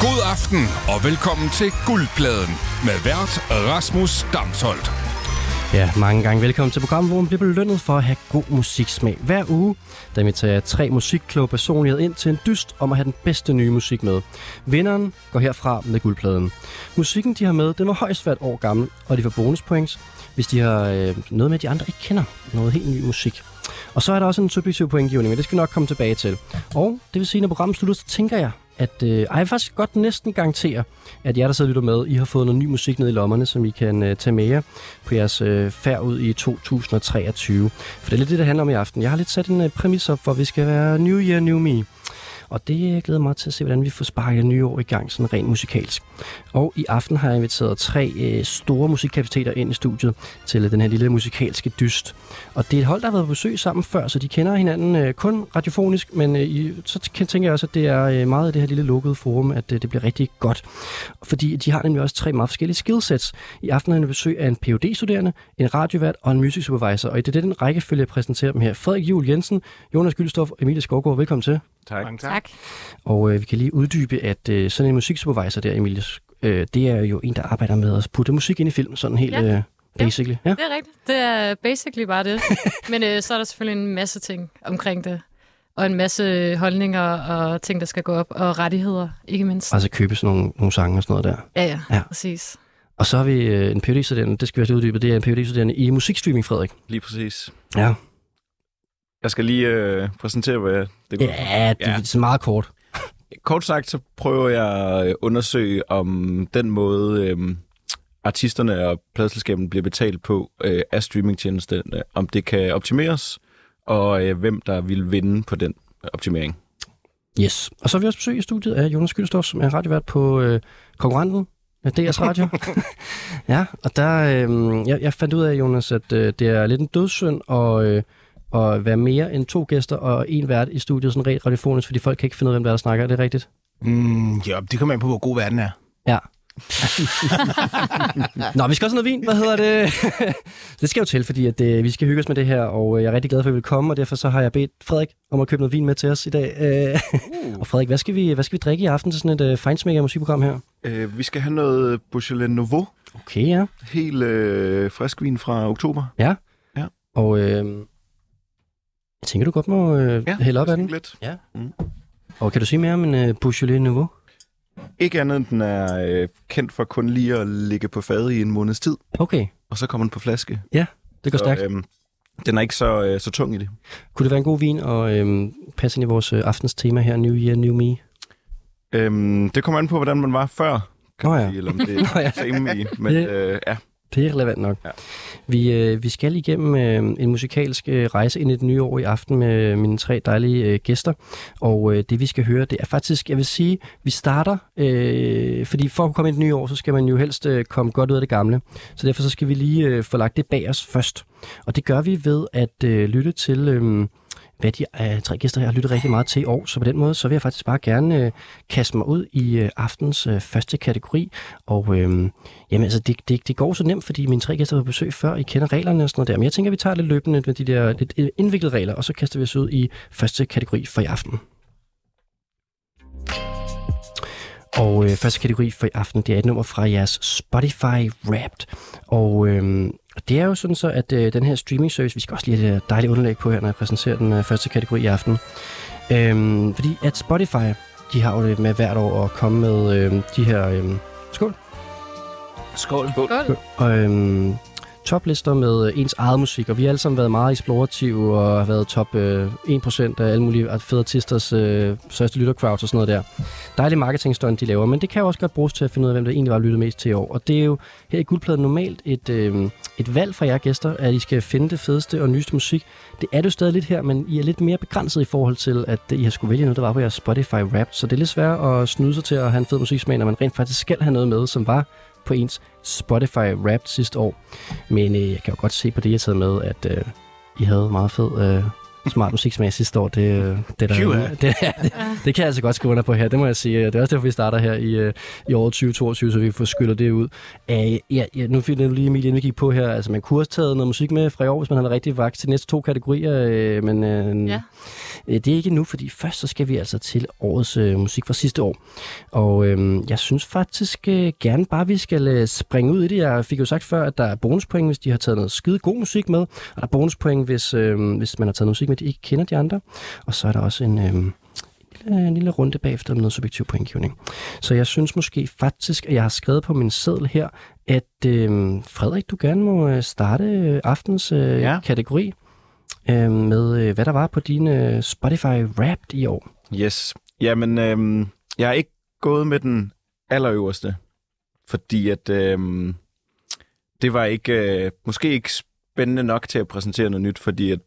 God aften og velkommen til Guldpladen med vært Rasmus Damsholdt. Ja, mange gange velkommen til programmet, hvor man bliver belønnet for at have god musiksmag. Hver uge, der vi tager tre musikkloge personligheder ind til en dyst om at have den bedste nye musik med. Vinderen går herfra med guldpladen. Musikken, de har med, den var højst hvert år gammel, og de får bonuspoints, hvis de har øh, noget med, de andre ikke kender. Noget helt ny musik. Og så er der også en subjektiv pointgivning, men det skal vi nok komme tilbage til. Og det vil sige, når programmet slutter, så tænker jeg, at øh, jeg vil faktisk godt næsten garantere, at jer, der sidder og lytter med, I har fået noget ny musik ned i lommerne, som I kan øh, tage med jer på jeres øh, færd ud i 2023. For det er lidt det, det handler om i aften. Jeg har lidt sat en øh, præmis op for, at vi skal være New Year, New Me. Og det jeg glæder mig til at se, hvordan vi får sparket nye år i gang, sådan rent musikalsk. Og i aften har jeg inviteret tre øh, store musikkapaciteter ind i studiet til øh, den her lille musikalske dyst. Og det er et hold, der har været på besøg sammen før, så de kender hinanden øh, kun radiofonisk, men øh, i, så tænker jeg også, at det er øh, meget af det her lille lukkede forum, at øh, det bliver rigtig godt. Fordi de har nemlig også tre meget forskellige skillsets. I aften har jeg besøg af en phd studerende en radiovært og en music supervisor. Og i det er den rækkefølge, jeg præsenterer dem her. Frederik Juel Jensen, Jonas Gyldstof og Emilie Skovgaard, velkommen til. Tak. Mange tak. Tak. Og øh, vi kan lige uddybe, at øh, sådan en musiksupervisor der, Emilie, øh, det er jo en, der arbejder med at putte musik ind i film, sådan helt Ja. øh, basically. Ja. Det er rigtigt. Det er basically bare det. Men øh, så er der selvfølgelig en masse ting omkring det. Og en masse holdninger og ting, der skal gå op. Og rettigheder, ikke mindst. Altså købe sådan nogle, nogle sange og sådan noget der. Ja, ja, Ja. ja. præcis. Og så har vi øh, en phd studerende det skal vi også uddybe, det er en phd studerende i musikstreaming, Frederik. Lige præcis. Ja, Jeg skal lige øh, præsentere, hvad det går. ja det Ja. er så meget kort. Kort sagt, så prøver jeg at undersøge, om den måde, øh, artisterne og pladselskaberne bliver betalt på øh, af streamingtjenesterne, om det kan optimeres, og øh, hvem der vil vinde på den optimering. Yes. Og så har vi også besøg i studiet af Jonas Gyldstof, som er radiovært på øh, konkurrenten af DS Radio. ja, og der, øh, jeg, jeg fandt ud af, Jonas, at øh, det er lidt en dødssynd at, øh, at være mere end to gæster og en vært i studiet, sådan rent radiofonisk, fordi folk kan ikke finde ud af, hvem der, er, der snakker. Er det rigtigt? Mm, ja, det kommer an på, hvor god verden er. Ja. Nå, vi skal også have noget vin. Hvad hedder det? det skal jo til, fordi at, øh, vi skal hygge os med det her, og øh, jeg er rigtig glad for, at I vil komme, og derfor så har jeg bedt Frederik om at købe noget vin med til os i dag. Øh, og Frederik, hvad skal, vi, hvad skal vi drikke i aften til sådan et øh, fejnsmækker musikprogram her? Øh, vi skal have noget Beaujolais Nouveau, Okay, ja. helt øh, frisk vin fra oktober. Og øh, jeg tænker, du godt må øh, ja, hælde op af den. Lidt. Og kan du sige mere om en øh, Beaujolais Nouveau? Ikke andet end den er øh, kendt for kun lige at ligge på fad i en måneds tid, Okay, og så kommer den på flaske. det går stærkt. Så, øhm, den er ikke så, øh, så tung i det. Kunne det være en god vin og øh, passe ind i vores øh, aftens tema her, New Year, New Me? Øhm, det kommer an på, hvordan man var før, kan Nå man ja. sige, eller om det Nå ja. er same i. Men Ja. øh, ja, Det er relevant nok. Ja. Vi, øh, vi skal igennem øh, en musikalsk øh, rejse ind i det nye år i aften med mine tre dejlige øh, gæster. Og øh, det vi skal høre, det er faktisk, jeg vil sige, vi starter, øh, fordi for at komme ind i det nye år, så skal man jo helst øh, komme godt ud af det gamle. Så derfor så skal vi lige øh, få lagt det bag os først. Og det gør vi ved at øh, lytte til... Øh, hvad de øh, tre gæster her har lyttet rigtig meget til i år. Så på den måde, så vil jeg faktisk bare gerne øh, kaste mig ud i øh, aftens øh, første kategori. Og øh, jamen altså, det, det, det går så nemt, fordi mine tre gæster var på besøg før. I kender reglerne og sådan noget der. Men jeg tænker, vi tager lidt løbende med de der lidt øh, indviklede regler, og så kaster vi os ud i første kategori for i aften. Og øh, første kategori for i aften, det er et nummer fra jeres Spotify Wrapped. Og øh, det er jo sådan så, at øh, den her streaming service, vi skal også lige have det dejlige underlæg på her, når jeg præsenterer den øh, første kategori i aften. Øh, fordi at Spotify, de har jo det med hvert år at komme med øh, de her... Øh, skål! Skål. Skål. Og, øhm, toplister med øh, ens eget musik, og vi har alle sammen været meget eksplorative og har været top øh, 1% af alle mulige fede artisters øh, største lyttercrowds og sådan noget der. Dejlig marketingstunt, de laver, men det kan jo også godt bruges til at finde ud af, hvem der egentlig var lyttet mest til i år. Og det er jo her i Guldpladen normalt et, øh, et valg fra jer gæster, at I skal finde det fedeste og nyeste musik. Det er det jo stadig lidt her, men I er lidt mere begrænset i forhold til, at øh, I har skulle vælge noget, der var på jeres Spotify Wrapped. Så det er lidt svært at snyde sig til at have en fed musiksmag, når man rent faktisk skal have noget med, som var på ens Spotify Wrapped sidste år. Men øh, jeg kan jo godt se på det, jeg har taget med, at øh, I havde meget fed øh, smart musiksmag sidste år. Det, øh, det, der, det, det, det, det, kan jeg altså godt skrive under på her, det må jeg sige. Det er også derfor, vi starter her i, øh, i året 2022, så vi får skyllet det ud. Uh, ja, ja, nu fik jeg lige Emilie, vi gik på her. Altså, man kunne også taget noget musik med fra i år, hvis man havde rigtig vagt til næste to kategorier, øh, men øh, Ja. øh, det er ikke nu, fordi først så skal vi altså til årets øh, musik fra sidste år. Og øh, jeg synes faktisk øh, gerne bare, vi skal springe ud i det. Jeg fik jo sagt før, at der er bonuspoint, hvis de har taget noget skide god musik med, og der er bonuspoint, hvis, øh, hvis man har taget noget musik med, de ikke kender de andre. Og så er der også en... Øh, en lille- en lille runde bagefter med noget subjektiv pointgivning. Så jeg synes måske faktisk, at jeg har skrevet på min seddel her, at øh, Frederik, du gerne må øh, starte øh, aftens øh, ja. Kategori øh, med, øh, hvad der var på din øh, Spotify Wrapped i år. Yes. Jamen, øhm, jeg er ikke gået med den allerøverste, fordi at øhm, det var ikke, øh, måske ikke spændende nok til at præsentere noget nyt, fordi at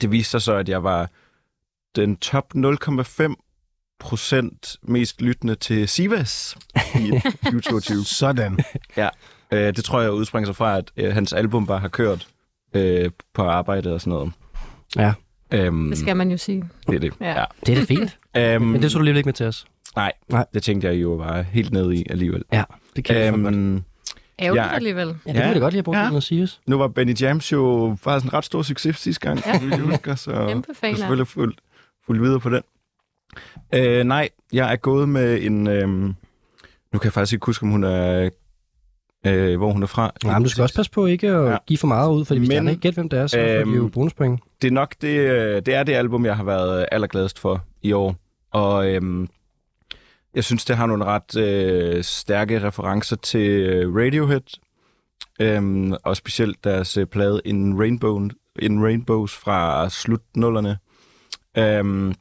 det viste sig så, at jeg var den top 0,5 procent mest lyttende til Sivas i 2022. Sådan. Øh, det tror jeg udspringer sig fra, at øh, hans album bare har kørt øh, på arbejdet og sådan noget. Ja. Øhm, Det skal man jo sige. det er det. Ja. Ja. Det er da fint, Øhm, men det så du lige ikke med til os. Nej, Nej. Det tænkte jeg jo var helt nede i alligevel. Ja, det kan øhm, godt. Øhm, Ærgerligt Ja. alligevel. Ja, det ja. kunne vi da godt lige have brugt Ja. ja. noget Sirius. nu var Benny Jams jo faktisk en ret stor succes sidste gang, Ja. ja. vi husker, så jeg af. selvfølgelig fuldt fuld videre på den. Øh, nej, jeg er gået med en... Øh, nu kan jeg faktisk ikke huske, om hun er... Øh, hvor hun er fra. Nej, men du skal også passe på ikke at ja. Ja. give for meget ud, fordi hvis Men, der ikke gætter, hvem det er, så får de øhm, jo bonuspoint. det er nok det, øh, det er det album, jeg har været allergladest for i år. Og øhm, jeg synes, det har nogle ret øh, stærke referencer til øh, Radiohead. Øhm, og specielt deres øh, plade In, Rainbow, In Rainbows fra slut nullerne. Øhm,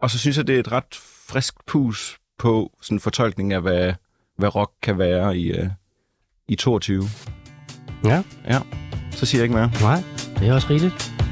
og så synes jeg, det er et ret frisk pus på sådan en fortolkning af, hvad, hvad rock kan være i, øh, i 22. Ja, Ja, så siger jeg ikke mere. nej, det er også rigeligt.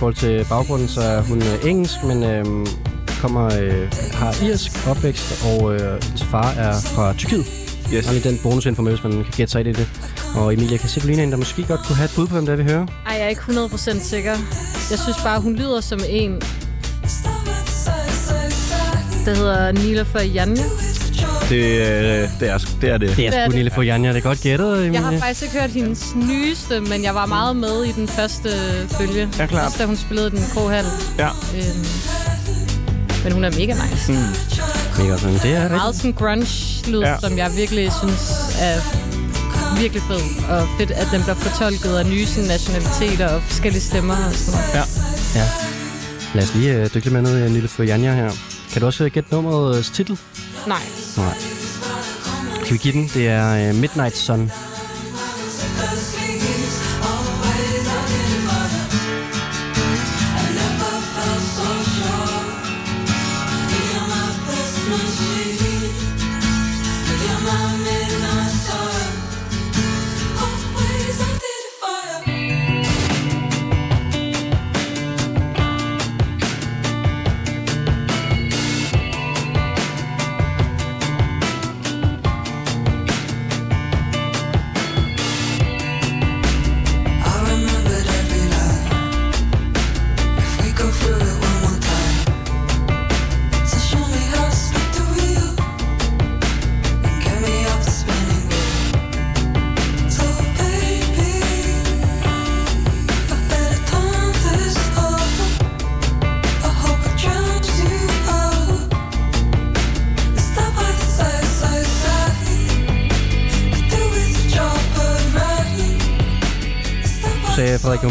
Forhold til baggrunden, så er hun øh, engelsk, men øhm, kommer, øh, har irsk opvækst, og øh, hendes far er fra Tyrkiet. Yes. Og lige den bonusinfo med, hvis man kan gætte sig i det. Og Emilia, kan se, du ligner en, der måske godt kunne have et bud på, hvem det er, vi hører? Ej, jeg er ikke 100% sikker. Jeg synes bare, hun lyder som en, der hedder Nila for Janja. Det, øh, det, er, det er det. Det er Det sgu det. Nille for Janja. Det er godt gættet, Emilia. Jeg har faktisk ikke hørt hendes nyeste, men jeg var meget med i den første bølge. Ja, klart. Også da hun spillede den krohal. Ja. Øhm, men hun er mega nice. Mm. Mega sådan. Det er Meget sådan grunge-lyd, Ja. ja. som jeg virkelig synes er virkelig fed. Og fedt, at den bliver fortolket af nye sådan, nationaliteter og forskellige stemmer og sådan noget. Ja. Lad os lige øh, dykke lidt med ned i Nille for Janja her. Kan du også øh, gætte nummerets titel? Nej. Nej. Kan vi give den? Det er øh, Midnight Sun.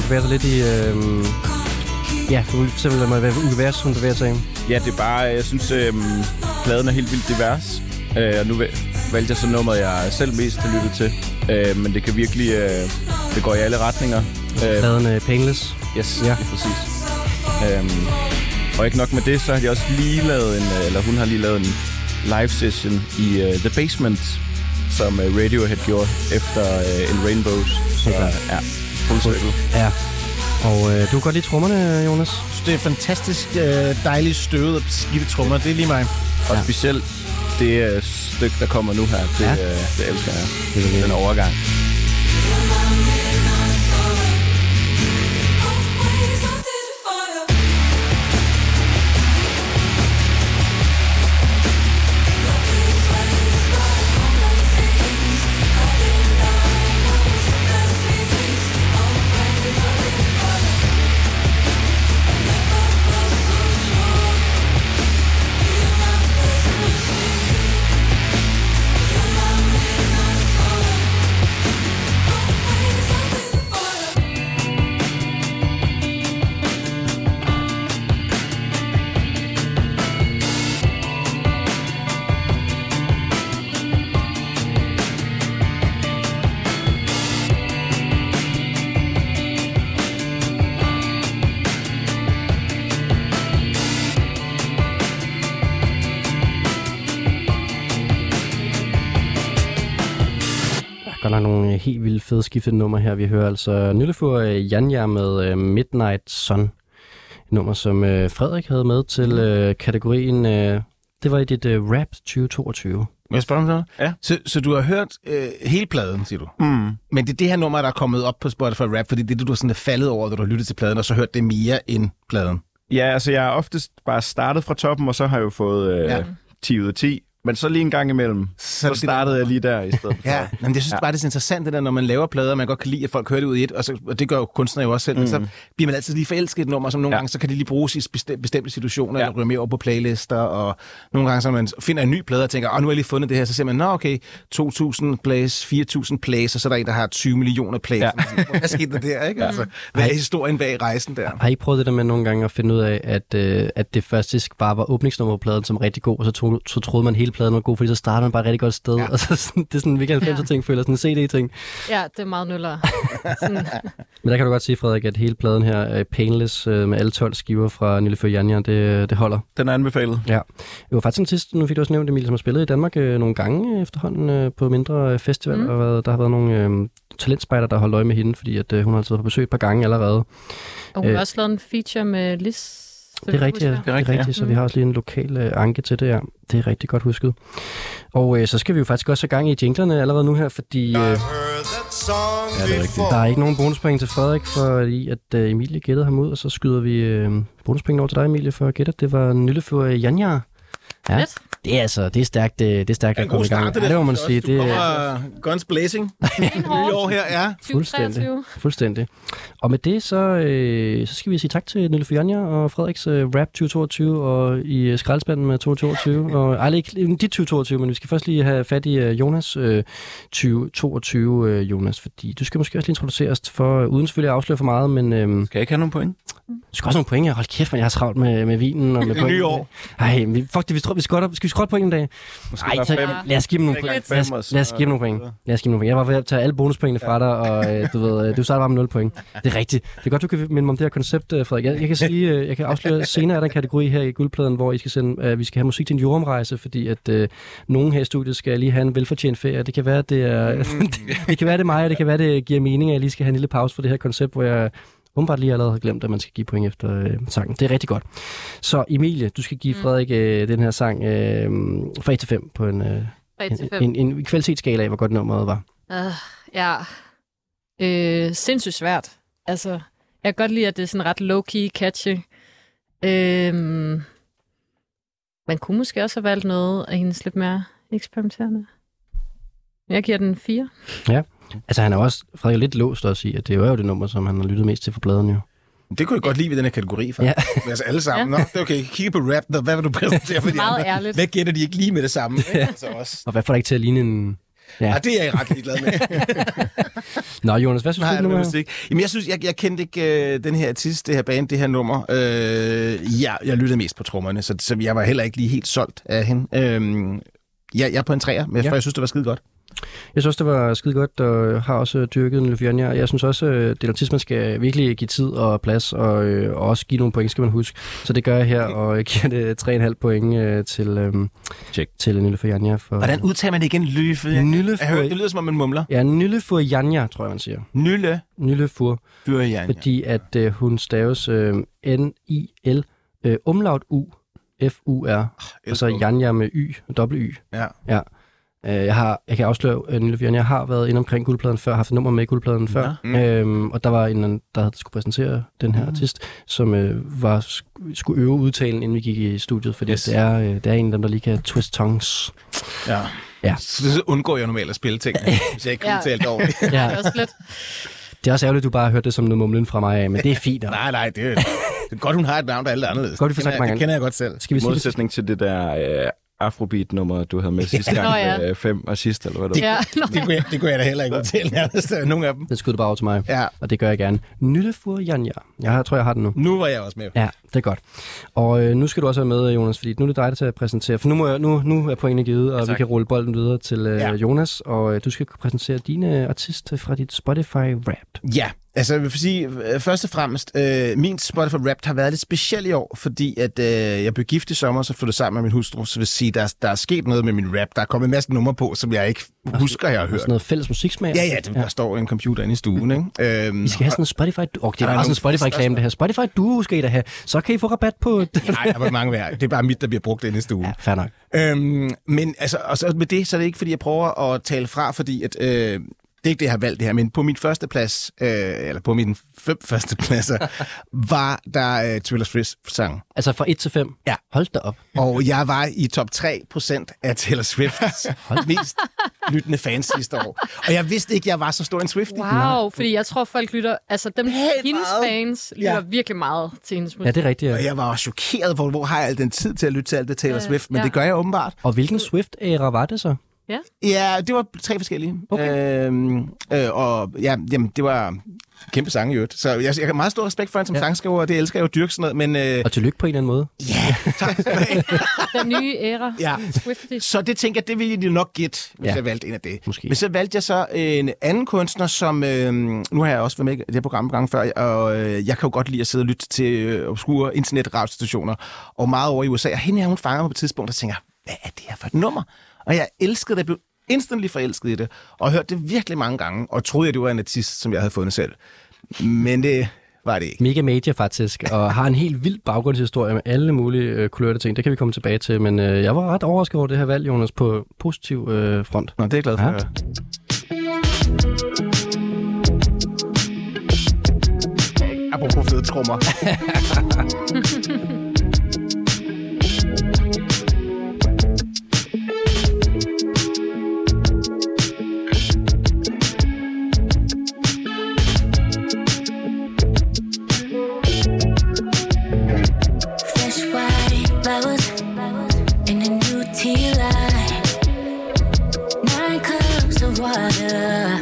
Bevæger sig lidt i... Øh, ja, for eksempel med univers, hun bevæger sig i. Ja, det er bare, jeg synes, øh, pladen er helt vildt divers. Øh, og nu valgte jeg så nummeret, jeg selv mest har lyttet til. Øh, men det kan virkelig, øh, det går i alle retninger. Øh, Pladen øh, Painless. Yes, Ja. præcis. Øhm, og ikke nok med det, så har de også lige lavet en, øh, eller hun har lige lavet en live session i uh, The Basement, som uh, Radiohead gjorde efter uh, In Rainbows. Så klart. ja, circle. Ja. Og øh, du kan godt lide trommerne, Jonas? Det er fantastisk øh, dejligt støvet og skidte trommer. Det er lige mig. Og Ja. specielt det uh, stykke, der kommer nu her, det, Ja. uh, det elsker jeg. Det er Den overgang. Vildt fede skiftede nummer her. Vi hører altså Nylefur øh, Janja med øh, Midnight Sun. Et nummer, som øh, Frederik havde med til kategorien... Det var i dit Rap 2022. Må jeg spørge om noget? Ja. Så, så du har hørt øh, hele pladen, siger du? Mm. Men det er det her nummer, der er kommet op på Spotify Rap, fordi det er det, du sådan er faldet over, da du har lyttet til pladen, og så hørt det mere end pladen. Ja, altså jeg har oftest bare startet fra toppen, og så har jeg jo fået øh, ja. 10 ud af 10. Men så lige en gang imellem, Så, så der- startede jeg lige der i stedet for. Ja, men jeg synes Ja. bare, det er interessant, det der, når man laver plader, og man godt kan lide, at folk hører det ud i et, og, så, og det gør jo kunstnere jo også selv, mm. men så bliver man altid lige forelsket i et nummer, som nogle ja. Gange, så kan det lige bruges i beste- bestemte situationer, ja. Eller ryge med over på playlister, og nogle gange, så man finder en ny plade og tænker, åh, nu har jeg lige fundet det her, så siger man, nå okay, 2.000 plays, 4.000 plays, og så er der en, der har 20 millioner plays. Ja. Hvad skete der der, ikke? Altså, hvad er historien bag rejsen der? Har I ikke prøvet det der med nogle gange at finde ud af, at, øh, at det faktisk bare var åbningsnummer på pladen, som var rigtig god, og så, tro, så troede man hele pladen var god, fordi så startede man bare et rigtig godt sted, Ja. og så sådan, det er sådan en virkelig 90'er Ja. ting, føler sådan en CD-ting. Ja, det er meget nuller. Men der kan du godt sige, Frederik, at hele pladen her er painless øh, med alle 12 skiver fra Nille Før Janja, det, det holder. Den er anbefalet. Ja. Det var faktisk en sidste, nu fik du også nævnt, Emil, som har spillet i Danmark øh, nogle gange efterhånden øh, på mindre festivaler. Mm. Og været, der har været nogle øh, talentspejder, der har holdt øje med hende, fordi at, øh, hun har altid været på besøg et par gange allerede. og hun Øh. har også lavet en feature med Lis. Så Det er rigtigt, ja. husker. det er rigtigt, ja. så vi har også lige en lokal øh, anke til det, ja. Det er rigtig godt husket. Og øh, så skal vi jo faktisk også have gang i jinglerne allerede nu her, fordi øh, Ja, det er rigtigt. der er ikke nogen bonuspoint til Frederik, fordi at øh, Emilie gættede ham ud, og så skyder vi øh, bonuspoint over til dig, Emilie, for at gætte. Det var Nylefur Janja. Ja, Fedt. det er altså, det er stærkt, det, det er stærkt Ja, at komme i gang. det Ja, det må man sige. jeg Det, er- kommer guns blazing. Nye år her, ja. Fuldstændig. 2023. Fuldstændig. Og med det, så, øh, så skal vi sige tak til Nille Fjanja og Frederiks øh, Rap 2022 og i øh, skraldespanden med 2022. og, ej, ikke de 2022, men vi skal først lige have fat i øh, Jonas øh, 2022, øh, Jonas, fordi du skal måske også lige introduceres for, øh, uden selvfølgelig at afsløre for meget, men øh, Skal jeg ikke have nogen point? du skal også have nogle point. her. Hold kæft, men jeg har travlt med, med vinen og med Det point. nye år. Ej, vi, fuck det, vi, tror, vi skal, godt, skal vi skrotte point en dag? Måske Ej, bare så, fem. lad os give dem nogle point. Lad os, lad os give dem nogle point. Lad os give dem nogle point. Jeg var ved at tage alle bonuspointene fra dig, og øh, du ved, øh, du starter bare med 0 point. Det er rigtigt. Det er godt, du kan minde mig om det her koncept, øh, Frederik. Jeg, jeg kan sige, øh, jeg kan afsløre, senere er der en kategori her i guldpladen, hvor I skal sende, øh, vi skal have musik til en jordomrejse, fordi at øh, nogen her i studiet skal lige have en velfortjent ferie. Det kan være, det er, det kan være, det er mig, og det kan være, det giver mening, at jeg lige skal have en lille pause for det her koncept, hvor jeg åbenbart lige allerede har glemt, at man skal give point efter øh, sangen. Det er rigtig godt. Så Emilie, du skal give Mm. Frederik øh, den her sang øh, fra 1 til 5 på en, øh, 3 til en, 5. en, en kvalitetsskala af, hvor godt nummeret var. Uh, ja. Øh, sindssygt svært. Altså, jeg kan godt lide, at det er sådan ret low-key catchy. Øhm, man kunne måske også have valgt noget af hendes lidt mere eksperimenterende. Jeg giver den 4. Altså, han er også Frederik er lidt låst også i, at det er jo det nummer, som han har lyttet mest til for pladen jo. Det kunne jeg godt lide ved den her kategori, faktisk. Ja. Altså alle sammen. Nå, det er okay. Kigge på rap. Hvad vil du præsentere for de Meget andre? ærligt. Hvad gætter de ikke lige med det samme? Ikke? Altså også. Og hvad får dig ikke til at ligne en... Ja. Ja. ja, det er jeg ret ligeglad med. Nå, Jonas, hvad synes Nej, du nu? med musik. Jamen, jeg synes, jeg, jeg kendte ikke øh, den her artist, det her band, det her nummer. Øh, ja, jeg lyttede mest på trommerne, så, så jeg var heller ikke lige helt solgt af hende. Øh, ja, jeg er på en træer, men Ja. ja. for jeg synes, det var skide godt. Jeg synes, det var skide godt, og har også dyrket en Løfjørnia. Jeg synes også, at det er en artist, man skal virkelig give tid og plads, og, øh, og også give nogle point, skal man huske. Så det gør jeg her, og jeg giver det 3,5 point øh, til, øh, Check. til Fujanja. For, Hvordan udtaler man det igen? Jeg hører, Fur... det lyder som om man mumler. Ja, Fujanja, tror jeg, man siger. Nylle Nylle Fur, Fyrjern. fordi at øh, hun staves øh, N-I-L, øh, umlaut U, F-U-R, og så Janja med Y, dobbelt Y. Ja. Ja. Øh, Jeg, har, jeg kan afsløre, at Nille jeg har været inde omkring guldpladen før, haft et nummer med i guldpladen før. Mm. Øhm, og der var en, der havde skulle præsentere den her artist, som øh, var, sk- skulle øve udtalen, inden vi gik i studiet, fordi Yes. det, er, øh, det er en af dem, der lige kan twist tongues. ja. Ja. Så, så undgår jeg normalt at spille ting, hvis jeg ikke kan Ja. udtale det ordentligt. Ja, Det er også lidt. det er også ærgerligt, at du bare har hørt det som noget mumlen fra mig af, men det er fint. Og nej, nej, det er, det er godt, hun har et navn, der er lidt anderledes. Godt, det kender, mange jeg, det kender jeg godt selv. skal vi I det? modsætning til det der øh, afrobeat-nummer, du havde med sidste gang, Nå ja. med, øh, fem og sidst, eller hvad det var. Ja, nå. Det kunne, jeg, det kunne jeg da heller ikke udtale nærmest af nogle af dem. Den skyder du bare over til mig, Ja, og det gør jeg gerne. Nyllefur Janja. Jeg tror, jeg har den nu. nu var jeg også med. Ja, det er godt. Og øh, nu skal du også være med, Jonas, fordi nu er det dig, der til at præsentere. For nu, må jeg, nu, nu er pointene givet, og Ja, vi kan rulle bolden videre til øh, Ja. Jonas. Og øh, du skal præsentere din øh, artist fra dit Spotify Wrapped. Ja, altså jeg vil sige, øh, først og fremmest, øh, min Spotify Rap har været lidt speciel i år, fordi at øh, jeg blev gift i sommer, så flyttede sammen med min hustru, så vil sige, der, er- der er sket noget med min rap. Der er kommet en masse numre på, som jeg ikke husker, jeg har hørt. Sådan noget fælles musiksmag. Ja, ja, det, der står en computer inde i stuen, ikke? Øhm, I skal have sådan en Spotify... Oh, det er bare sådan en Spotify-reklame, det her. Spotify Duo skal I da have. Så kan I få rabat på... Nej, der var mange værd. Det er bare mit, der bliver brugt inde i stuen. ja, fair nok. Øhm, men altså, og så med det, så er det ikke, fordi jeg prøver at tale fra, fordi at, øh, det er ikke det, jeg har valgt det her, men på min første plads, øh, eller på min fem første pladser, var der øh, Taylor Swift-sang. Altså fra 1 til 5. Ja. Hold da op. Og jeg var i top 3% af Taylor Swifts mest lyttende fans sidste år. Og jeg vidste ikke, jeg var så stor en Swiftie. Wow, fordi jeg tror, folk lytter... Altså, dem, Helt hendes meget. fans lytter Ja. virkelig meget til hendes musik. Ja, det er rigtigt. Og Ja. jeg var også chokeret for, hvor har jeg al den tid til at lytte til alt det Taylor Øh, Swift, men ja. det gør jeg åbenbart. Og hvilken Swift-æra var det så? Ja, det var tre forskellige. Okay. Øhm, øh, og ja, jamen, det var kæmpe sange i øvrigt. Så jeg, jeg har meget stor respekt for hende som Ja. ja. sangskriver, og det elsker jeg jo at dyrke sådan noget, men øh, Og tillykke på en eller anden måde. Den nye æra. Ja. Så det tænker jeg, det ville jeg nok gætte, hvis Ja. ja. jeg valgte en af det. Måske. Men så valgte jeg så en anden kunstner, som... Øh, nu har jeg også været med i det her program en gang før, og øh, jeg kan jo godt lide at sidde og lytte til øh, obskure internetradiostationer, og meget over i USA. Og hende her, hun fanger mig på et tidspunkt, og tænker, hvad er det her for et nummer? Og jeg elskede det, jeg blev instantly forelsket i det, og hørte det virkelig mange gange, og troede, at det var en artist, som jeg havde fundet selv. Men det var det ikke. Mega major faktisk, og har en helt vild baggrundshistorie med alle mulige øh, kulørte ting. Det kan vi komme tilbage til, men øh, jeg var ret overrasket over det her valg, Jonas, på positiv øh, front. Nå, det er jeg glad for. Ja. Apropos fede trommer. a new tea light. Nine cups of water,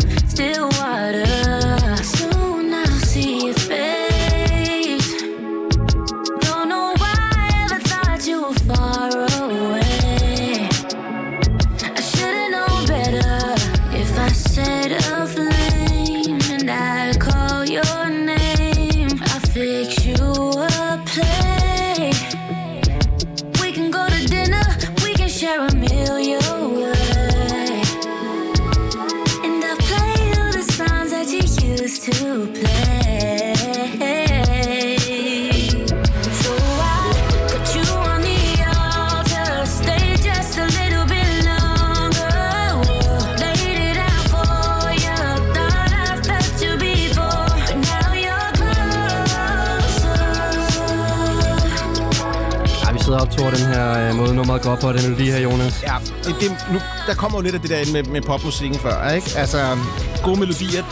går op på, den melodi her, Jonas. Ja, det, det, nu, der kommer jo lidt af det der ind med, med popmusikken før, ikke? Altså, gode melodier,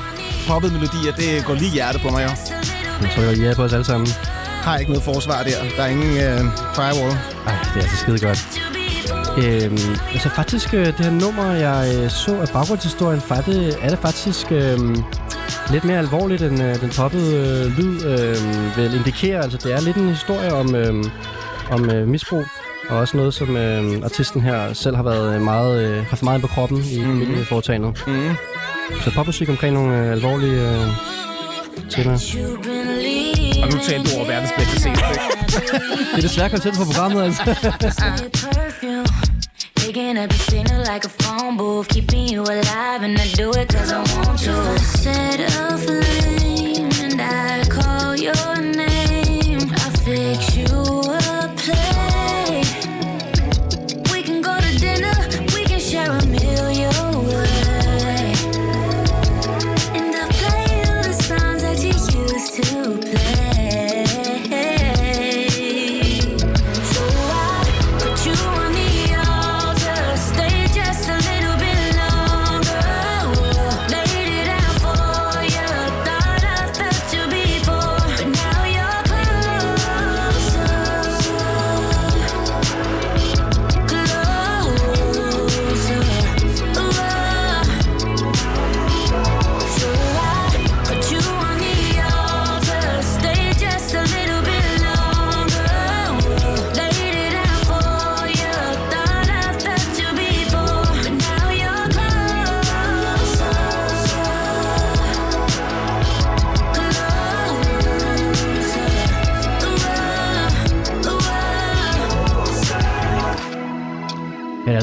poppede melodier, det går lige hjertet på mig, jo. Jeg tror, jeg er på os alle sammen. Har ikke noget forsvar der. Der er ingen øh, firewall. Ej, det er altså skide godt. Øhm, altså faktisk, øh, det her nummer, jeg øh, så af baggrundshistorien, faktisk, er det faktisk øh, lidt mere alvorligt, end øh, den poppede øh, lyd øh, vil indikere. Altså, det er lidt en historie om, øh, om øh, misbrug, og også noget, som øh, artisten her selv har været øh, meget, øh, haft meget på kroppen i Mhm. mm-hmm. foretagendet. Mm. Så popmusik omkring nogle øh, alvorlige øh, temaer. Og nu talte du over verdens bedste scene. Det er desværre koncept for programmet, altså. Picking up your signal like a phone booth, keeping you alive, and I do it cause I want to. Set a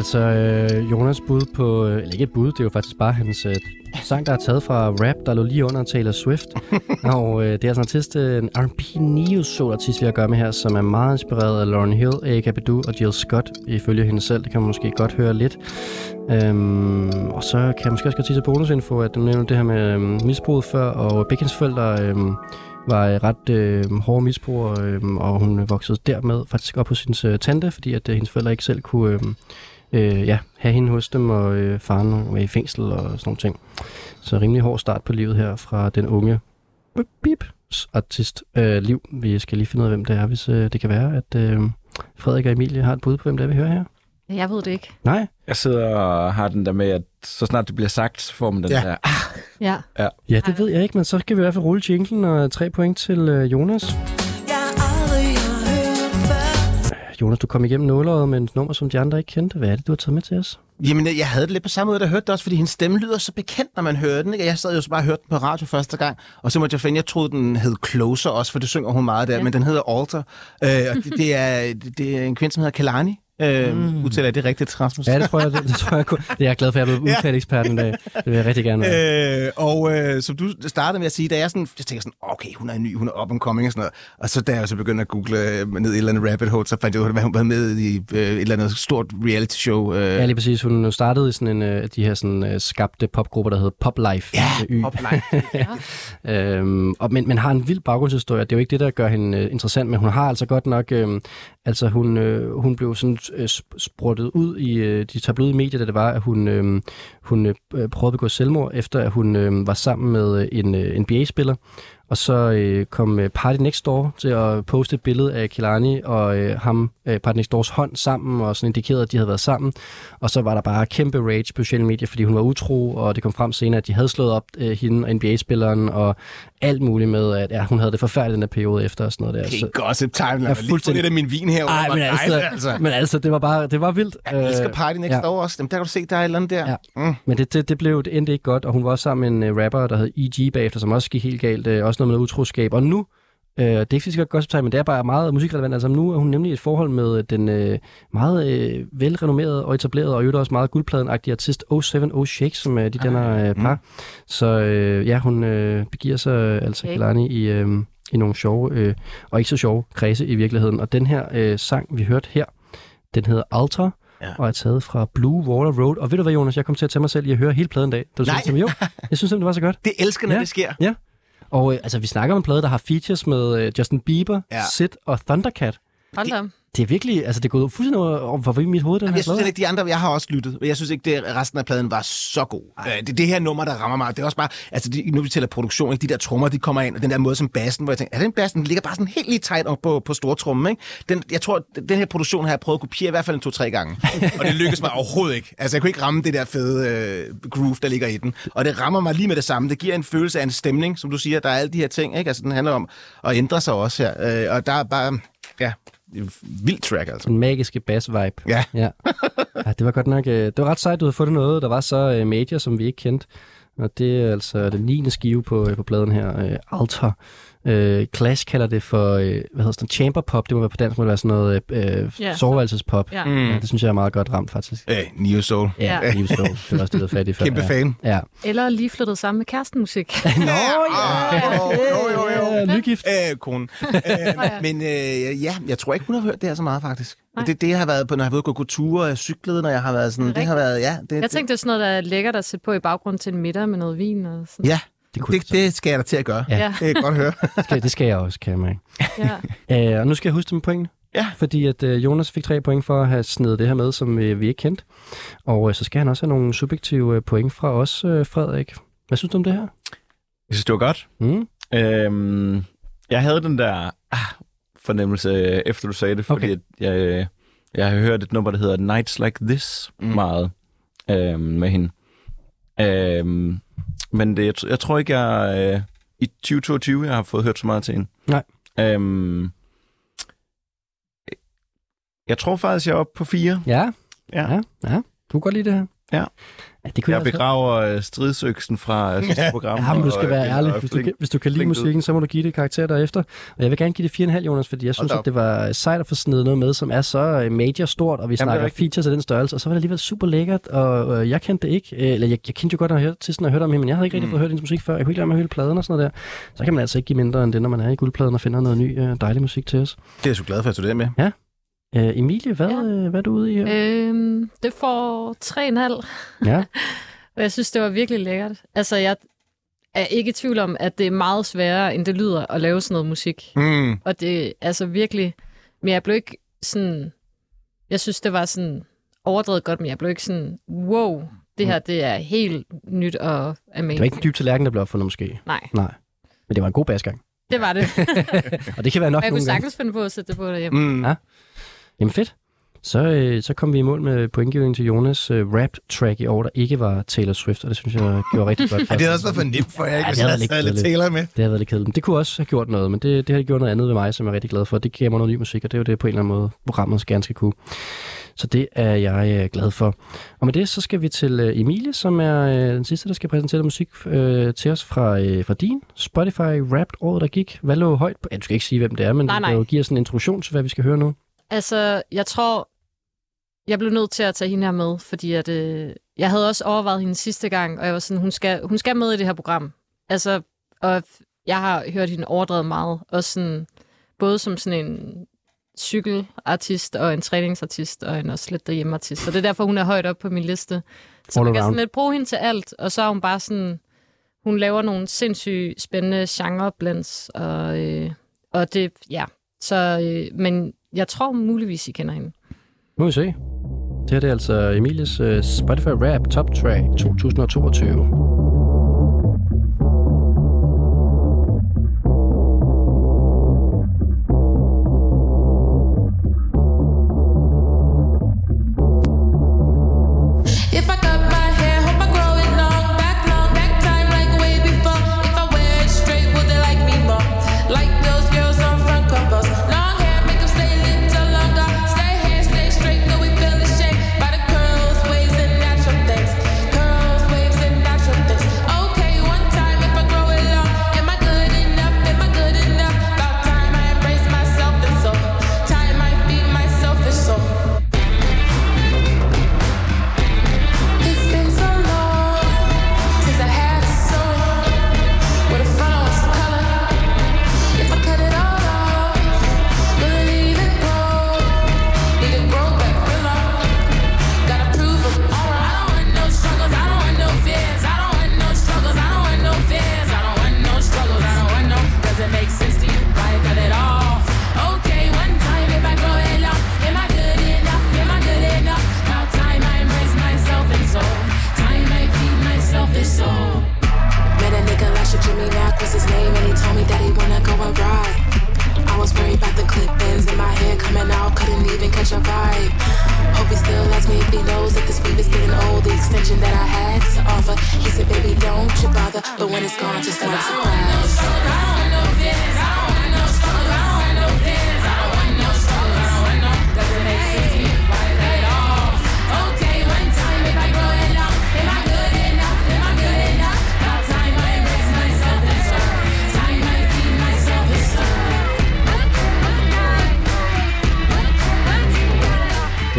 altså øh, Jonas bud på, øh, eller ikke et bud, det er jo faktisk bare hans øh, sang, der er taget fra rap, der lå lige under Taylor Swift. og øh, det er altså en artist, øh, en R&B neo soul artist, vi har at gøre med her, som er meget inspireret af Lauryn Hill, Erika Badu og Jill Scott, ifølge hende selv. Det kan man måske godt høre lidt. Øhm, og så kan jeg måske også godt sige til bonusinfo, at du nævnte det her med øhm, misbruget før, og hendes forældre øhm, var øh, ret øh, hårde misbrugere, øh, og hun voksede dermed faktisk op hos hendes øh, tante, fordi at øh, hendes forældre ikke selv kunne... Øh, øh, ja, have hende hos dem, og øh, faren var i fængsel og sådan nogle ting. Så rimelig hård start på livet her fra den unge bip, artist øh, liv. Vi skal lige finde ud af, hvem det er, hvis øh, det kan være, at øh, Frederik og Emilie har et bud på, hvem det er, vi hører her. Jeg ved det ikke. Nej? Jeg sidder og har den der med, at så snart det bliver sagt, så får man den Ja. der... Ah, Ja. Ja, det ved jeg ikke, men så skal vi i hvert fald rulle jinglen og tre point til øh, Jonas. Jonas, du kom igennem nåløjet med et nummer, som de andre ikke kendte. Hvad er det, du har taget med til os? Jamen, jeg havde det lidt på samme måde, da jeg hørte det også, fordi hendes stemme lyder så bekendt, når man hører den. Ikke? Jeg sad jo så bare og hørte den på radio første gang, og så måtte jeg finde, jeg troede, den hed Closer også, for det synger hun meget der, Ja. men den hedder Alter. Øh, og det, det, er, det er en kvinde, som hedder Kalani. Øh, mm. Udtaler jeg det rigtigt, Rasmus? Ja, det tror jeg, det, det tror jeg, kun- det er jeg glad for, at jeg er blevet udtalt eksperten i dag. Det vil jeg rigtig gerne være. Øh, og øh, som du startede med at sige, da jeg, sådan, jeg tænker sådan, okay, hun er ny, hun er up and coming og sådan noget. Og så da jeg så begyndte at google øh, ned i et eller andet rabbit hole, så fandt jeg ud af, at hun var med i øh, et eller andet stort reality show. Øh, Ja, lige præcis. Hun startede i sådan en af de her sådan, øh, skabte popgrupper, der hedder Pop Life. Ja. Pop Life. Øhm, og, men, men har en vild baggrundshistorie. Det er jo ikke det, der gør hende øh, interessant, men hun har altså godt nok... Øh, altså hun, øh, hun blev sådan øh, spruttet ud i øh, de tabloide medier, da det var, at hun, øh, hun øh, prøvede at begå selvmord, efter at hun øh, var sammen med øh, en øh, NBA-spiller. Og så øh, kom øh, Party Next Door til at poste et billede af Kilani og øh, ham, øh, Party Next Doors hånd sammen, og sådan indikerede, at de havde været sammen. Og så var der bare kæmpe rage på sociale medier, fordi hun var utro, og det kom frem senere, at de havde slået op øh, hende og NBA-spilleren, og alt muligt med, at ja, hun havde det forfærdeligt den der periode efter og sådan noget der. Okay, Så, gossip time. Lad mig lige få lidt af min vin her. ej, men altså, altså. men altså, det var bare, det var vildt. Jeg elsker Øh, Party Next ja. Door også. Jamen, der kan du se, der er et eller andet der. Ja. Mm. Men det, det, det, blev, det endte ikke godt, og hun var også sammen med en uh, rapper, der hed E.G. bagefter, som også gik helt galt. Uh, også noget med utroskab. Og nu, uh, det er ikke fysisk godt time, men det er bare meget musikrelevant. Altså nu er hun nemlig i et forhold med øh, den uh, meget uh, velrenommerede og etablerede, og i øvrigt også meget guldpladen-agtige artist 07 Shake, som uh, de danner uh, par. Så uh, ja, hun uh, begiver sig altså Okay. Kelani i, uh, i nogle sjove, øh, og ikke så sjove kredse i virkeligheden. Og den her øh, sang, vi hørte her, den hedder Alter, Ja. ja. og er taget fra Blue Water Road. Og ved du hvad, Jonas, jeg kom til at tage mig selv i at høre hele pladen dag. Du Nej. synes, jo, jeg synes simpelthen, det var så godt. Det elsker, når Ja. det sker. Og øh, altså, vi snakker om en plade, der har features med øh, Justin Bieber, Ja. Sid og Thundercat. Hold da. Det er virkelig, altså det er gået fuldstændig over, over for mit hoved, den Jamen, her jeg synes ikke, de andre, jeg har også lyttet, men jeg synes ikke, det resten af pladen var så god. Øh, Det er det her nummer, der rammer mig. Det er også bare, altså de, nu vi tæller produktion, ikke? de der trommer, de kommer ind, og den der måde som bassen, hvor jeg tænker, er den bassen, den ligger bare sådan helt lige tight op på, på stortrummen, ikke? Den, jeg tror, den her produktion har jeg prøvet at kopiere i hvert fald en to-tre gange. og det lykkedes mig overhovedet ikke. Altså, jeg kunne ikke ramme det der fede øh, groove, der ligger i den. Og det rammer mig lige med det samme. Det giver en følelse af en stemning, som du siger. Der er alle de her ting, ikke? Altså, den handler om at ændre sig også her. Øh, og der er bare, ja, vild track, altså. Den magiske bass-vibe. Ja. ja. ja. det var godt nok... øh, Det var ret sejt, du havde fundet noget, der var så øh, major, som vi ikke kendte. Og det er altså den 9. skive på, øh, på pladen her, øh, Alter. Øh, Clash kalder det for, øh, hvad hedder det, chamber pop. Det må være på dansk, må det være sådan noget øh, Ja. yeah. soveværelsespop. Ja. Ja, det synes jeg er meget godt ramt, faktisk. Øh, Neo Soul. Ja, Ja. Liv Soul. Det var også det, der fat i før. Kæmpe ja. fan. Ja. Eller lige flyttet sammen med kærestenmusik. Nå, ja! Jo, jo, jo, jo. Nygift. Øh, konen. Øh, men øh, ja, jeg tror ikke, hun har hørt det her så meget, faktisk. Nej. Det, det har været på, når jeg har været ude og gå ture, og jeg cyklede, når jeg har været sådan... Det Det, har været, ja. Det, Jeg tænkte, det er sådan noget, der er lækkert at sætte på i baggrund til en middag med noget vin. Og sådan. Ja, Det, kunne det, det skal jeg da til at gøre. Ja. Ja. Det kan jeg godt høre. det, skal, det skal jeg også, kan jeg mærke. ja. Øh, og nu skal jeg huske det med pointene. Ja. Fordi at øh, Jonas fik tre point for at have snedet det her med, som øh, vi ikke kendte. Og øh, så skal han også have nogle subjektive øh, point fra os, øh, Frederik. Hvad synes du om det her? Jeg synes, det var godt. Mm? Øhm, jeg havde den der ah, fornemmelse, øh, efter du sagde det, fordi Okay. okay. jeg, øh, jeg har hørt et nummer, der hedder Nights Like This mm. meget øhm, med hende. Øhm, men det, jeg, jeg tror ikke, jeg øh, i 2022 jeg har fået hørt så meget til hende. Nej. Øhm, jeg tror faktisk, jeg er oppe på fire. Ja, Ja. ja, ja. Du kan godt lide det her? Ja. Ja det kunne Jeg også- begraver øh, stridsøksen fra øh, sidste program. Ja, men du og, skal øh, være ærlig. Hvis du, flink- kan, hvis du kan lide musikken, så må du give det karakter derefter. Og jeg vil gerne give det 4,5, Jonas, fordi jeg synes, at det var sejt at få snedet noget med, som er så major stort, og vi er snakker features af den størrelse, og så var det alligevel super lækkert, og øh, jeg kendte det ikke. Eller jeg, jeg kendte jo godt, at jeg hørte til sådan, at jeg hørte om hende, men jeg havde ikke rigtig Mm. fået hørt hendes musik før. Jeg kunne ikke lade mig at høre pladen og sådan noget der. Så kan man altså ikke give mindre end det, når man er i guldpladen og finder noget ny øh, dejlig musik til os. Det er jeg så glad for, at du det med. Øh, Emilie, hvad, Ja. øh, hvad er du ude i her? Øhm, det får 3,5. Ja. Og jeg synes, det var virkelig lækkert. Altså, jeg er ikke i tvivl om, at det er meget sværere, end det lyder at lave sådan noget musik. Mm. Og det er altså virkelig... Men jeg blev ikke sådan... Jeg synes, det var sådan overdrevet godt, men jeg blev ikke sådan, wow, det her, det er helt nyt og amazing. Det var ikke en dyb tallerken, der blev opfundet måske. Nej, Nej. Men det var en god basgang. det var det. Og det kan være nok Og jeg kunne nogle gange. sagtens finde på at sætte det på derhjemme. Mm. Ja. Jamen fedt. Så, øh, så kom vi i mål med pointgivning til Jonas øh, rap-track i år, der ikke var Taylor Swift, og det synes jeg gjorde rigtig godt. Ja, det havde også været for nemt for jer, ikke? Ja, det jeg havde lidt lidt. Taylor med. Det havde været lidt kedeligt. Det kunne også have gjort noget, men det, det har gjort noget andet ved mig, som jeg er rigtig glad for. Det giver mig noget ny musik, og det er jo det på en eller anden måde, programmet gerne skal kunne. Så det er jeg øh, glad for. Og med det, så skal vi til øh, Emilie, som er øh, den sidste, der skal præsentere musik øh, til os fra, øh, fra din Spotify Wrapped året, der gik. Hvad lå højt på? Ja, du skal ikke sige, hvem det er, men Nej, du nej. kan jo give os en introduktion til, hvad vi skal høre nu. Altså, jeg tror, jeg blev nødt til at tage hende her med, fordi at, øh, jeg havde også overvejet hende sidste gang, og jeg var sådan, hun skal, hun skal med i det her program. Altså, og jeg har hørt hende overdrevet meget, også sådan, både som sådan en cykelartist og en træningsartist og en også lidt derhjemmeartist. Og det er derfor, hun er højt op på min liste. Så All man kan sådan lidt bruge hende til alt, og så er hun bare sådan, hun laver nogle sindssygt spændende genreblends, og, øh, og det, ja. Så, øh, men jeg tror muligvis, I kender hende. Nu må vi se. Det her det er altså Emilies uh, Spotify Rap Top Track 2022.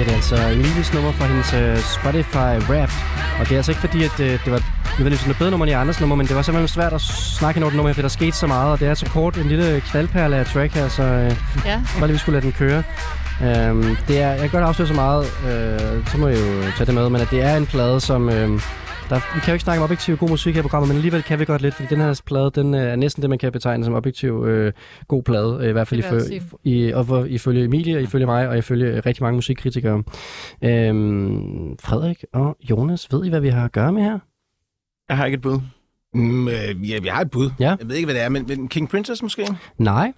Det er altså Emilies nummer fra hendes uh, Spotify Rap. Og det er altså ikke fordi, at uh, det var nødvendigvis noget bedre nummer end i andres nummer, men det var simpelthen svært at snakke ind over det nummer, fordi der skete så meget, og det er så kort en lille knaldperle af track her, så uh, Ja. bare lige vi skulle lade den køre. Um, det er, jeg kan godt afsløre så meget, uh, så må jeg jo tage det med, men at det er en plade, som... Uh, der, vi kan jo ikke snakke om objektiv god musik her i programmet, men alligevel kan vi godt lidt, fordi den her plade, den øh, er næsten det, man kan betegne som objektiv øh, god plade, øh, i hvert fald jeg ifø- i, og for, ifølge Emilie, ifølge mig, og ifølge øh, rigtig mange musikkritikere. Øhm, Frederik og Jonas, ved I, hvad vi har at gøre med her? Jeg har ikke et bud. Mm, øh, ja, vi har et bud. Ja. Jeg ved ikke, hvad det er, men, men King Princess måske? Nej,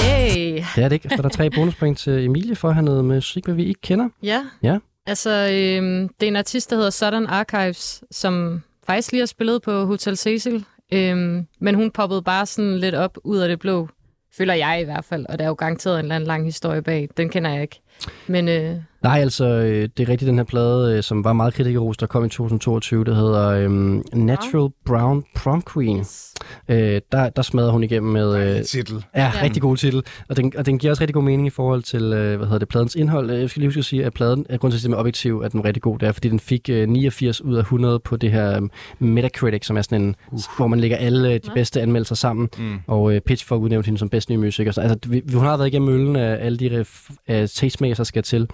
Hey. det er det ikke. Så er der tre bonuspoint til Emilie for at have noget med musik, hvad vi ikke kender. Ja. Ja. Altså, øhm, det er en artist, der hedder Southern Archives, som faktisk lige har spillet på Hotel Cecil. Øhm, men hun poppede bare sådan lidt op ud af det blå, føler jeg i hvert fald. Og der er jo garanteret en eller anden lang historie bag. Den kender jeg ikke. Men øh, Nej, altså, øh, det er rigtigt den her plade, øh, som var meget kritikerros, der kom i 2022, der hedder øhm, Natural Brown Prom Queen. Øh, der, der smadrede hun igennem med... Øh, Titel. Ja, Ja. rigtig god titel. Og den, og den giver også rigtig god mening i forhold til, øh, hvad hedder det, pladens indhold. Øh, Jeg skal lige huske at sige, at pladen, at grunden til at med objektiv, at den er rigtig god, det er, fordi den fik øh, 89 ud af 100 på det her um, Metacritic, som er sådan en, uh. hvor man lægger alle øh, de bedste anmeldelser sammen. Mm. Og øh, Pitchfork udnævnte hende som bedste nye musiker. Så, altså, vi, hun har været igennem møllen af alle de af tastemakers, der skal til.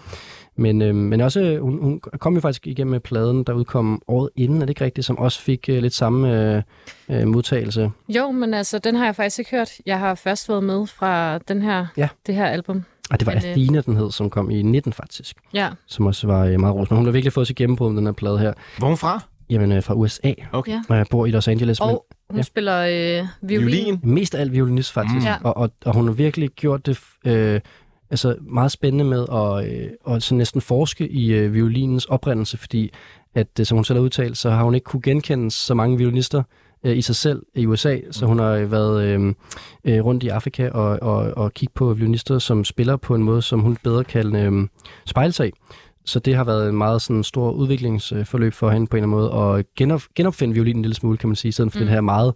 Men, øh, men også, øh, hun, hun kom jo faktisk igennem med pladen, der udkom året inden, er det ikke rigtigt, som også fik øh, lidt samme øh, øh, modtagelse. jo, men altså, den har jeg faktisk ikke hørt. Jeg har først været med fra den her, Ja. det her album. Og det var Men, øh, Athena, den hed, som kom i 19 faktisk. Ja. som også var øh, meget rosende. Hun har virkelig fået sit gennembrud med den her plade her. Hvor hun fra? Jamen, øh, fra USA. Okay. Og jeg bor i Los Angeles, Og hun Ja. spiller øh, violin. Violin. men mest af alt violinist faktisk. Mm. Ja. Og, og, og hun har virkelig gjort det øh, altså meget spændende med at, øh, at så næsten forske i øh, violinens oprindelse, fordi at, øh, som hun selv har udtalt, så har hun ikke kunne genkende så mange violinister øh, i sig selv i USA, så hun har øh, været øh, øh, rundt i Afrika og, og, og kigge på violinister, som spiller på en måde, som hun bedre kan øh, spejle sig i. Så det har været en meget sådan, stor udviklingsforløb for hende på en eller anden måde, og genop, genopfinde violinen en lille smule, kan man sige, i stedet for mm. det her meget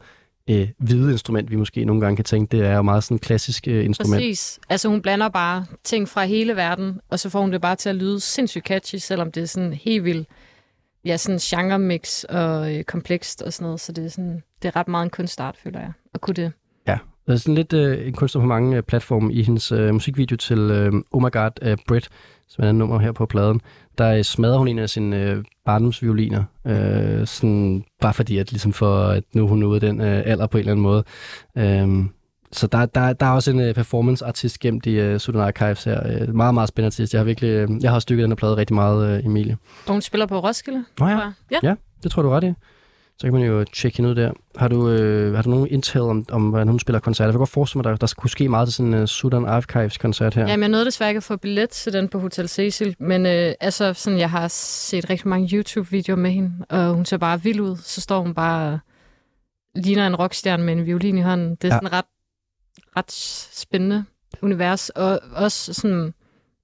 øh, hvide instrument, vi måske nogle gange kan tænke, det er jo meget sådan et klassisk øh, instrument. Præcis. Altså hun blander bare ting fra hele verden, og så får hun det bare til at lyde sindssygt catchy, selvom det er sådan helt vildt, ja, sådan genre-mix og øh, komplekst og sådan noget. Så det er, sådan, det er ret meget en kunstart, føler jeg, at kunne det. Ja, der er sådan lidt øh, en kunstner på mange øh, platforme i hendes øh, musikvideo til øh, Oh My God af Brit, som er et nummer her på pladen. Der øh, smadrer hun en af sine øh, barndomsvioliner, øh, sådan, bare fordi, at, ligesom for, at nu er hun ude af den øh, alder på en eller anden måde. Øh, så der, der, der er også en uh, performance-artist gemt i uh, Sudan Archives her. Uh, meget, meget spændende artist. Jeg har virkelig, uh, jeg har stykket den her plade rigtig meget, uh, Emilie. Og hun spiller på Roskilde, Nå ja. tror jeg. Ja. Ja, det tror du ret i. Så kan man jo tjekke hende ud der. Har du, øh, har du nogen intel om, om, hvordan hun spiller koncerter? Jeg kan godt forestille mig, at der, der kunne ske meget til sådan en uh, Sudan Archives-koncert her. Jamen, jeg nåede desværre ikke at få billet til den på Hotel Cecil, men øh, altså, sådan, jeg har set rigtig mange YouTube-videoer med hende, og hun ser bare vild ud. Så står hun bare ligner en rockstjerne med en violin i hånden. Det er ja. sådan ret, ret spændende univers, og også sådan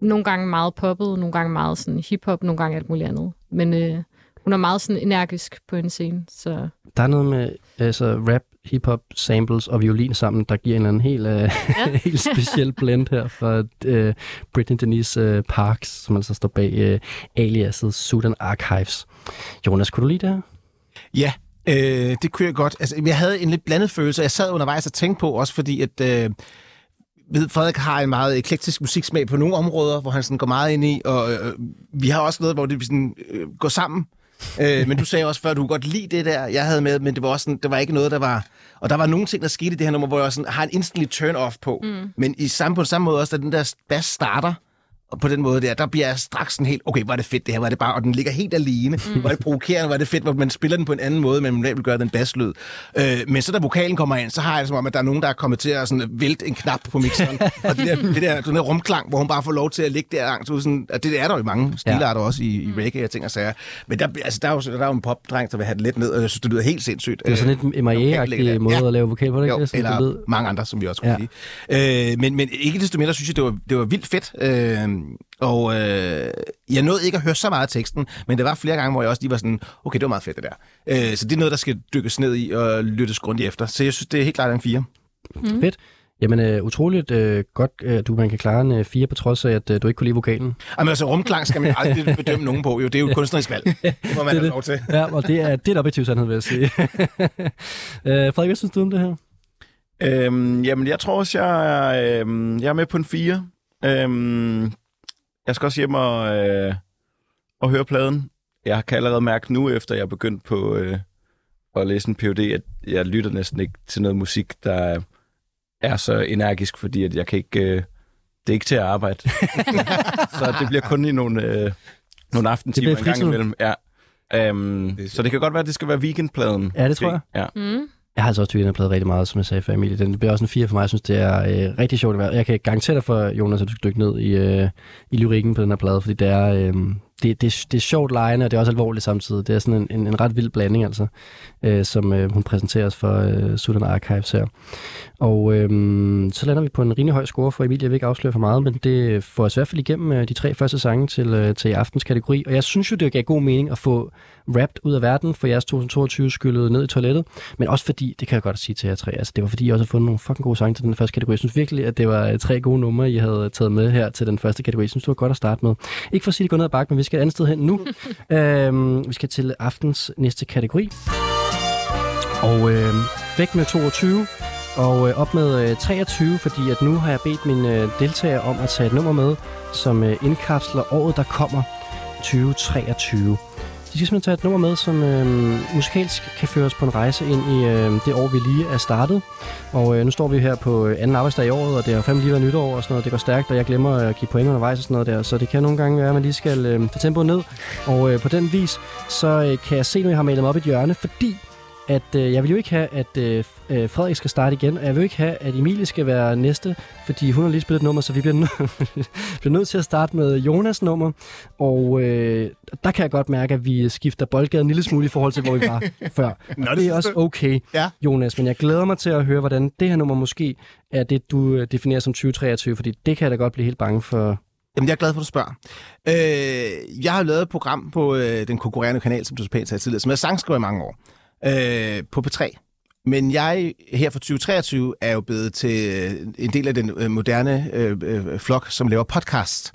nogle gange meget poppet, nogle gange meget sådan hip-hop, nogle gange alt muligt andet. Men øh, hun er meget sådan energisk på en scene, så Der er noget med altså, rap, hip-hop, samples og violin sammen, der giver en eller anden helt, øh, Ja. helt speciel blend her fra øh, Britney Denise øh, Parks, som altså står bag øh, aliaset Sudan Archives. Jonas, kunne du lide det her? Ja, øh, det kunne jeg godt. Altså, jeg havde en lidt blandet følelse. Jeg sad undervejs og tænkte på, også fordi, at øh, ved, Frederik har en meget eklektisk musiksmag på nogle områder, hvor han sådan går meget ind i, og øh, vi har også noget, hvor det sådan, øh, går sammen. øh, men du sagde også før, at du kunne godt lide det der, jeg havde med, men det var også sådan, det var ikke noget, der var... Og der var nogle ting, der skete i det her nummer, hvor jeg sådan, har en instantly turn-off på. Mm. Men i samme, på samme måde også, da den der bass starter, og på den måde der, der bliver jeg straks sådan helt, okay, hvor er det fedt det her, er det bare, og den ligger helt alene, mm. er det provokerende, er det fedt, hvor man spiller den på en anden måde, men man vil gøre den basslyd. Øh, men så da vokalen kommer ind, så har jeg det som om, at der er nogen, der er kommet til at sådan vælte en knap på mixeren, og det der, det der, den der rumklang, hvor hun bare får lov til at ligge der langt ud, sådan, og det er der jo i mange stilarter ja. også i, i reggae og ting og sager. Men der, altså, der, er jo, der er jo en popdreng, der vil have det lidt ned, og jeg synes, det lyder helt sindssygt. Det er sådan lidt Øh, MIA-agtig måde Ja. at lave vokal på, det, ikke? Jo, er sådan, eller du ved. mange andre, som vi også kunne ja. sige. Øh, men, men ikke desto mindre synes jeg, det var, det var vildt fedt. Øh, og øh, jeg nåede ikke at høre så meget af teksten, men der var flere gange, hvor jeg også lige var sådan, okay, det var meget fedt det der. Øh, så det er noget, der skal dykkes ned i og lyttes grundigt efter. Så jeg synes, det er helt klart en fire. Mm. Fedt. Jamen, øh, utroligt øh, godt, øh, du man kan klare en øh, fire på trods af, at øh, du ikke kunne lide vokalen. Jamen altså, rumklang skal man aldrig bedømme nogen på. Jo, det er jo et kunstnerisk valg. Det må man Det er have det. lov til. Ja, og det er, det er en objektiv sandhed, vil jeg sige. øh, Frederik, hvad synes du om det her? Øhm, jamen, jeg tror også, jeg er, øhm, jeg er med på en 4. Øhm, jeg skal også hjem og, øh, og høre pladen. Jeg kan allerede mærke nu, efter jeg er begyndt på øh, at læse en PhD, at jeg lytter næsten ikke til noget musik, der er så energisk, fordi at jeg kan ikke... Øh, det er ikke til at arbejde. så det bliver kun i nogle, øh, nogle aftentimer Det en gang imellem. Ja. Øhm, så det kan godt være, at det skal være weekendpladen. Ja, det tror jeg. Ja. Mm. Jeg har altså også tykket den plade rigtig meget, som jeg sagde før, Emilie. Den bliver også en 4 for mig. Jeg synes, det er øh, rigtig sjovt at være. Jeg kan garantere dig for, Jonas, at du skal dykke ned i, øh, i lyrikken på den her plade, fordi det er, øh, det, det, det er sjovt lejende, og det er også alvorligt samtidig. Det er sådan en, en, en ret vild blanding, altså, øh, som øh, hun præsenterer os for øh, Sudan Archives her. Og øh, så lander vi på en rimelig høj score for Emilie. Jeg vil ikke afsløre for meget, men det får os i hvert fald igennem øh, de tre første sange til, øh, til i aftens kategori. Og jeg synes jo, det gav god mening at få Wrapped ud af verden for jeres 2022 skyllet ned i toilettet. Men også fordi, det kan jeg godt sige til jer tre, altså det var fordi, jeg også har fundet nogle fucking gode sange til den første kategori. Jeg synes virkelig, at det var øh, tre gode numre, I havde taget med her til den første kategori. Jeg synes, det var godt at starte med. Ikke for at sige, at det går ned ad bakke, men vi skal et andet sted hen nu. øhm, vi skal til aftens næste kategori. Og øh, væk med 22, og øh, op med øh, 23, fordi at nu har jeg bedt mine øh, deltagere om at tage et nummer med, som øh, indkapsler året, der kommer 2023. De skal simpelthen tage et nummer med, som øh, musikalsk kan føre os på en rejse ind i øh, det år, vi lige er startet. Og øh, nu står vi her på øh, anden arbejdsdag i året, og det har fandme lige været nytår og sådan noget. Det går stærkt, og jeg glemmer at give point undervejs og sådan noget der. Så det kan nogle gange være, at man lige skal øh, få tempoet ned. Og øh, på den vis, så øh, kan jeg se, nu jeg har malet mig op i et hjørne, fordi at øh, jeg vil jo ikke have, at øh, øh, Frederik skal starte igen, og jeg vil ikke have, at Emilie skal være næste, fordi hun har lige spillet et nummer, så vi bliver, nø- bliver nødt til at starte med Jonas nummer, og øh, der kan jeg godt mærke, at vi skifter boldgaden en lille smule i forhold til, hvor vi var før. Nå, Og det er også okay, Ja. Jonas, men jeg glæder mig til at høre, hvordan det her nummer måske er det, du øh, definerer som 2023, fordi det kan jeg da godt blive helt bange for. Jamen, jeg er glad for, at du spørger. Øh, jeg har lavet et program på øh, den konkurrerende kanal, som du så pænt sagde tidligere, som jeg sangskriver i mange år, øh, på P3. Men jeg her for 2023 er jo blevet til øh, en del af den øh, moderne øh, øh, flok, som laver podcast.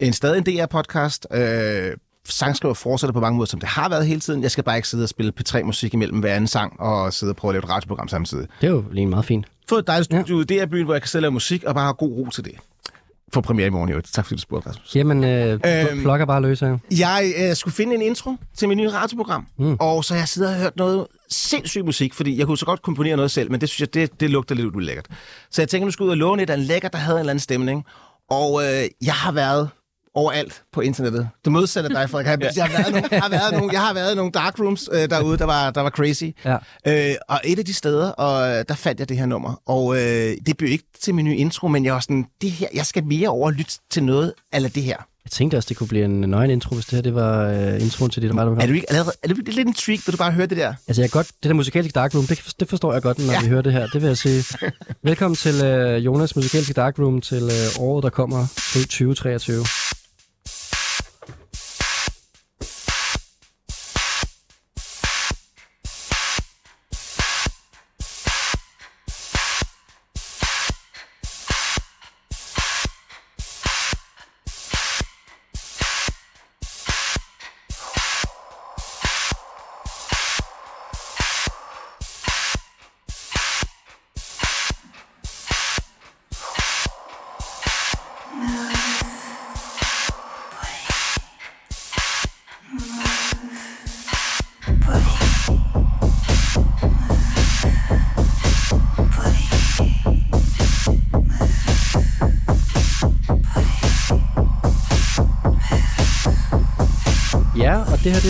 En stadig en DR-podcast. Øh, sangskriver fortsætter på mange måder, som det har været hele tiden. Jeg skal bare ikke sidde og spille P3-musik imellem hver anden sang, og sidde og prøve at lave et radioprogram samtidig. Det er jo lige meget fint. Få et dejligt studie ja. i DR-byen, hvor jeg kan sidde og lave musik, og bare have god ro til det. For premiere i morgen, jo. Tak fordi du spurgte, Rasmus. Jamen, øh, Øhm, flokker bare løs her. Jeg øh, skulle finde en intro til mit nye radioprogram, mm. og så jeg siddet og hørt noget sindssyg musik, fordi jeg kunne så godt komponere noget selv, men det synes jeg, det, det lugter lidt ulækkert. Så jeg tænker, nu skal jeg ud og låne et af en lækker, der havde en eller anden stemning. Og øh, jeg har været overalt på internettet. Det modsatte dig, Frederik. Jeg, jeg, har været nogle, jeg, har været nogle, jeg har været nogle dark rooms øh, derude, der var, der var crazy. Ja. Øh, og et af de steder, og øh, der fandt jeg det her nummer. Og øh, det blev ikke til min nye intro, men jeg var sådan, det her, jeg skal mere over lytte til noget eller det her. Jeg tænkte også, det kunne blive en nøgen intro, hvis det her det var øh, introen til dit radioprogram. Er du ikke allerede, er du lidt intrigued, da du bare hører det der? Altså, jeg godt, det der musikalske dark room, det, det forstår jeg godt, når. Ja. vi hører det her. Det vil jeg sige. Velkommen til øh, Jonas musikalske dark room til øh, året, der kommer 2023.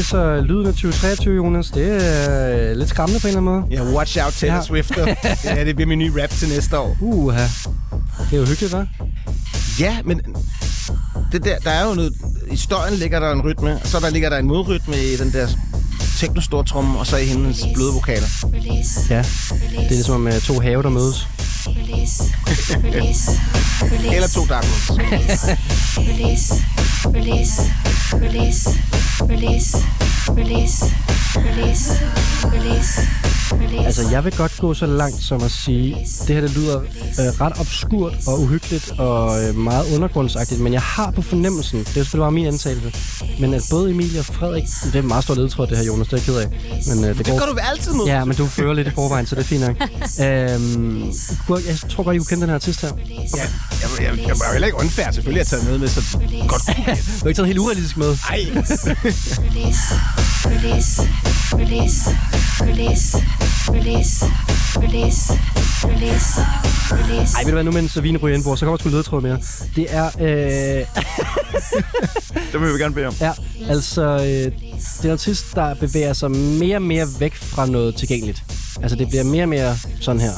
så lyden af 2023, Jonas. Det er øh, lidt skræmmende på en eller anden måde. Ja, watch out Taylor Ja. Swift. ja, det bliver min nye rap til næste år. Uha. Det er jo hyggeligt, hva'? Ja, men det der, der er jo noget... I støjen ligger der en rytme, og så der ligger der en modrytme i den der teknostortromme, og så i hendes bløde vokaler. Ja. Det er ligesom med to have, der mødes. Eller to dark Rooms. release, release, release. Altså, jeg vil godt gå så langt som at sige, det her det lyder øh, ret obskurt og uhyggeligt og øh, meget undergrundsagtigt, men jeg har på fornemmelsen, det er selvfølgelig bare min antagelse, men at både Emilie og Frederik, det er en meget stor ledtråd det her, Jonas, det er jeg ked af. Men, øh, det, Det går, gør du vel altid mod. Ja, men du fører lidt i forvejen, så det er fint nok. øhm, jeg tror godt, I kunne kende den her artist her. Ja, jeg, jeg, jeg, jeg var heller ikke unfair. Selvfølgelig har jeg taget med med, så godt. Du har ikke taget helt urealistisk med. Ej, Ej, ved du hvad, nu mens vinen ryger indbord, så kommer sgu ledtråd mere. Det er, øh, Det vil vi gerne bede om. ja, altså, øh, det er en artist, der bevæger sig mere og mere væk fra noget tilgængeligt. Altså, det bliver mere og mere sådan her.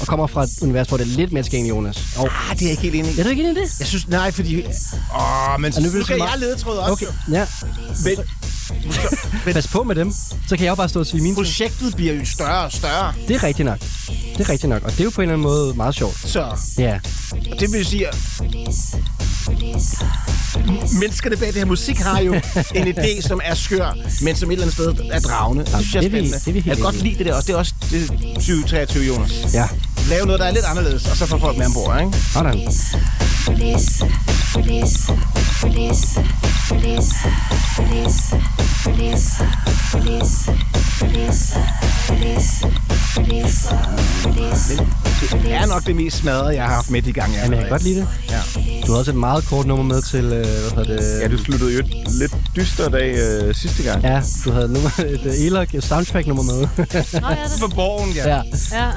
Og kommer fra et univers, hvor det er lidt mere tilgængeligt, Jonas. Og, ah, det er jeg ikke helt enig i. er du ikke enig i det? Jeg synes, nej, fordi... Åh, men nu nu, vil nu du kan så jeg lede tråd også. Okay, ja. Men Pas på med dem. Så kan jeg jo bare stå og sige min ting. projektet bliver jo større og større. Det er rigtigt nok. Det er rigtigt nok. Og det er jo på en eller anden måde meget sjovt. Så Ja. og det vil sige, at menneskerne bag det her musik har jo en idé, som er skør, men som et eller andet sted er dragende. Det synes jeg det er vi- spændende. det er vi helt jeg kan godt lide det der også. Det er også det er 2023, Jonas. Ja. Lave noget, der er lidt anderledes, og så får folk med ombord, ikke? Sådan. Det er nok det mest smadrede, jeg har haft med i gang. Jamen, jeg kan godt lide det. Ja. Du har også et meget kort nummer med til, øh, hvad hedder det? Ja, du sluttede jo et lidt dystert af øh, sidste gang. Ja, du havde nummer, et uh, Elok soundtrack-nummer med. Nå, ja, det, For borgen, ja. ja. ja. ja.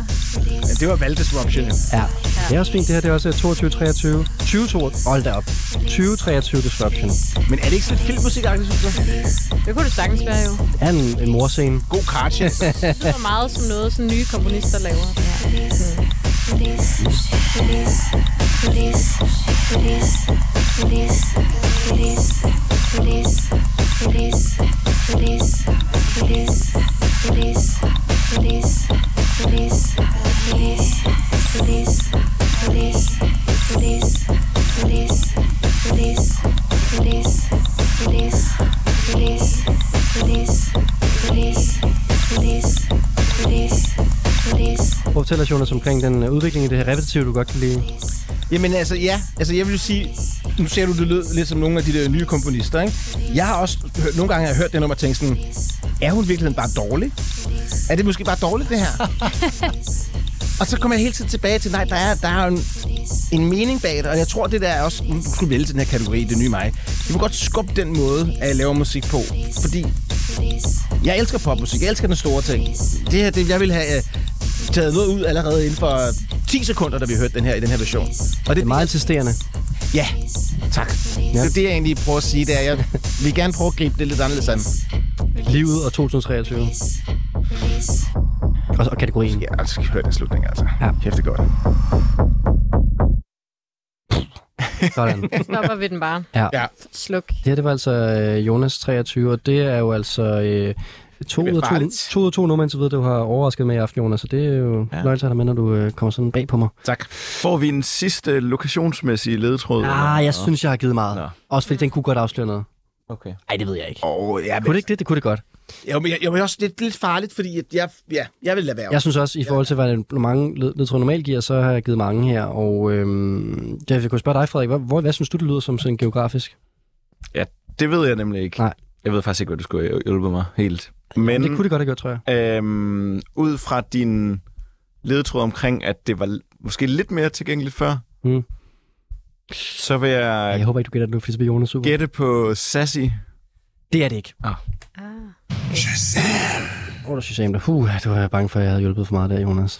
Det var valgdisruption, jo. ja. Det er også fint. Det her det er også 22-23. 20 Hold da op. 2023 Disruption. Men er det ikke sådan lidt filmmusikagtigt, synes du? det kunne det sagtens være jo. Det er en, en morscene. God kratje. Det lyder meget som noget, som nye komponister laver. Ja. Prøv at fortælle os, Jonas, omkring den øh, udvikling i det her repetitive, du godt kan lide. Jamen altså, ja. Altså, jeg vil jo sige... Nu ser du, det lød lidt som nogle af de der nye komponister, ikke? Jeg har også hørt, nogle gange har jeg hørt det nummer og tænkt sådan... Er hun i virkeligheden bare dårlig? Er det måske bare dårligt, det her? og så kommer jeg hele tiden tilbage til, nej, der er, der er en, en mening bag det, og jeg tror, det der er også... Nu skulle vælge til den her kategori, det nye mig. Jeg vil godt skubbe den måde, at jeg laver musik på, fordi jeg elsker popmusik. Jeg elsker den store ting. Det her, det, jeg vil have uh, taget noget ud allerede inden for 10 sekunder, da vi hørte den her i den her version. Og Det er meget insisterende. Ja, tak. Ja. Det er det, jeg egentlig prøver at sige. Det er, jeg vil gerne prøve at gribe det lidt anderledes an. Livet og 2023. Og, og kategorien. Ja, jeg skal høre den slutning, altså. Ja. Kæft, det er godt. Sådan. Stopper vi den bare. Ja. Ja. Sluk. Det her, det var altså øh, Jonas 23, og det er jo altså øh, to, ud af to, to ud af to nummer indtil videre, du har overrasket med i aften, Jonas. Så det er jo ja. Dig med, når du øh, kommer sådan bag på mig. Tak. Får vi en sidste lokationsmæssige ledtråd? Ah, jeg synes, jeg har givet meget. Nå. Også fordi den kunne godt afsløre noget. Okay. Nej, det ved jeg ikke. Og ja, Kunne det men, ikke det? Det kunne det godt. Jo, men jeg, jeg, er også lidt, lidt farligt, fordi at jeg, ja, jeg vil lade være. Jeg synes også, i forhold til, hvad hvor mange led- ledtråde normalt giver, så har jeg givet mange her. Og øhm, jeg vil kunne spørge dig, Frederik, hvad, hvor, hvad synes du, det lyder som sådan geografisk? Det ved jeg nemlig ikke. Nej. Jeg ved faktisk ikke, hvad du skulle hjælpe mig helt. Men Det kunne det godt have gjort, tror jeg. øhm, ud fra din ledtråd omkring, at det var måske lidt mere tilgængeligt før, Mm. så vil Ja, jeg jeg håber ikke, du gætter det nu, fordi så bliver Jonas super. gætte på Sassy. Det er det ikke. Ah. Åh, oh, Shazam, der. Uh, du er bange for, at jeg havde hjulpet for meget der, Jonas.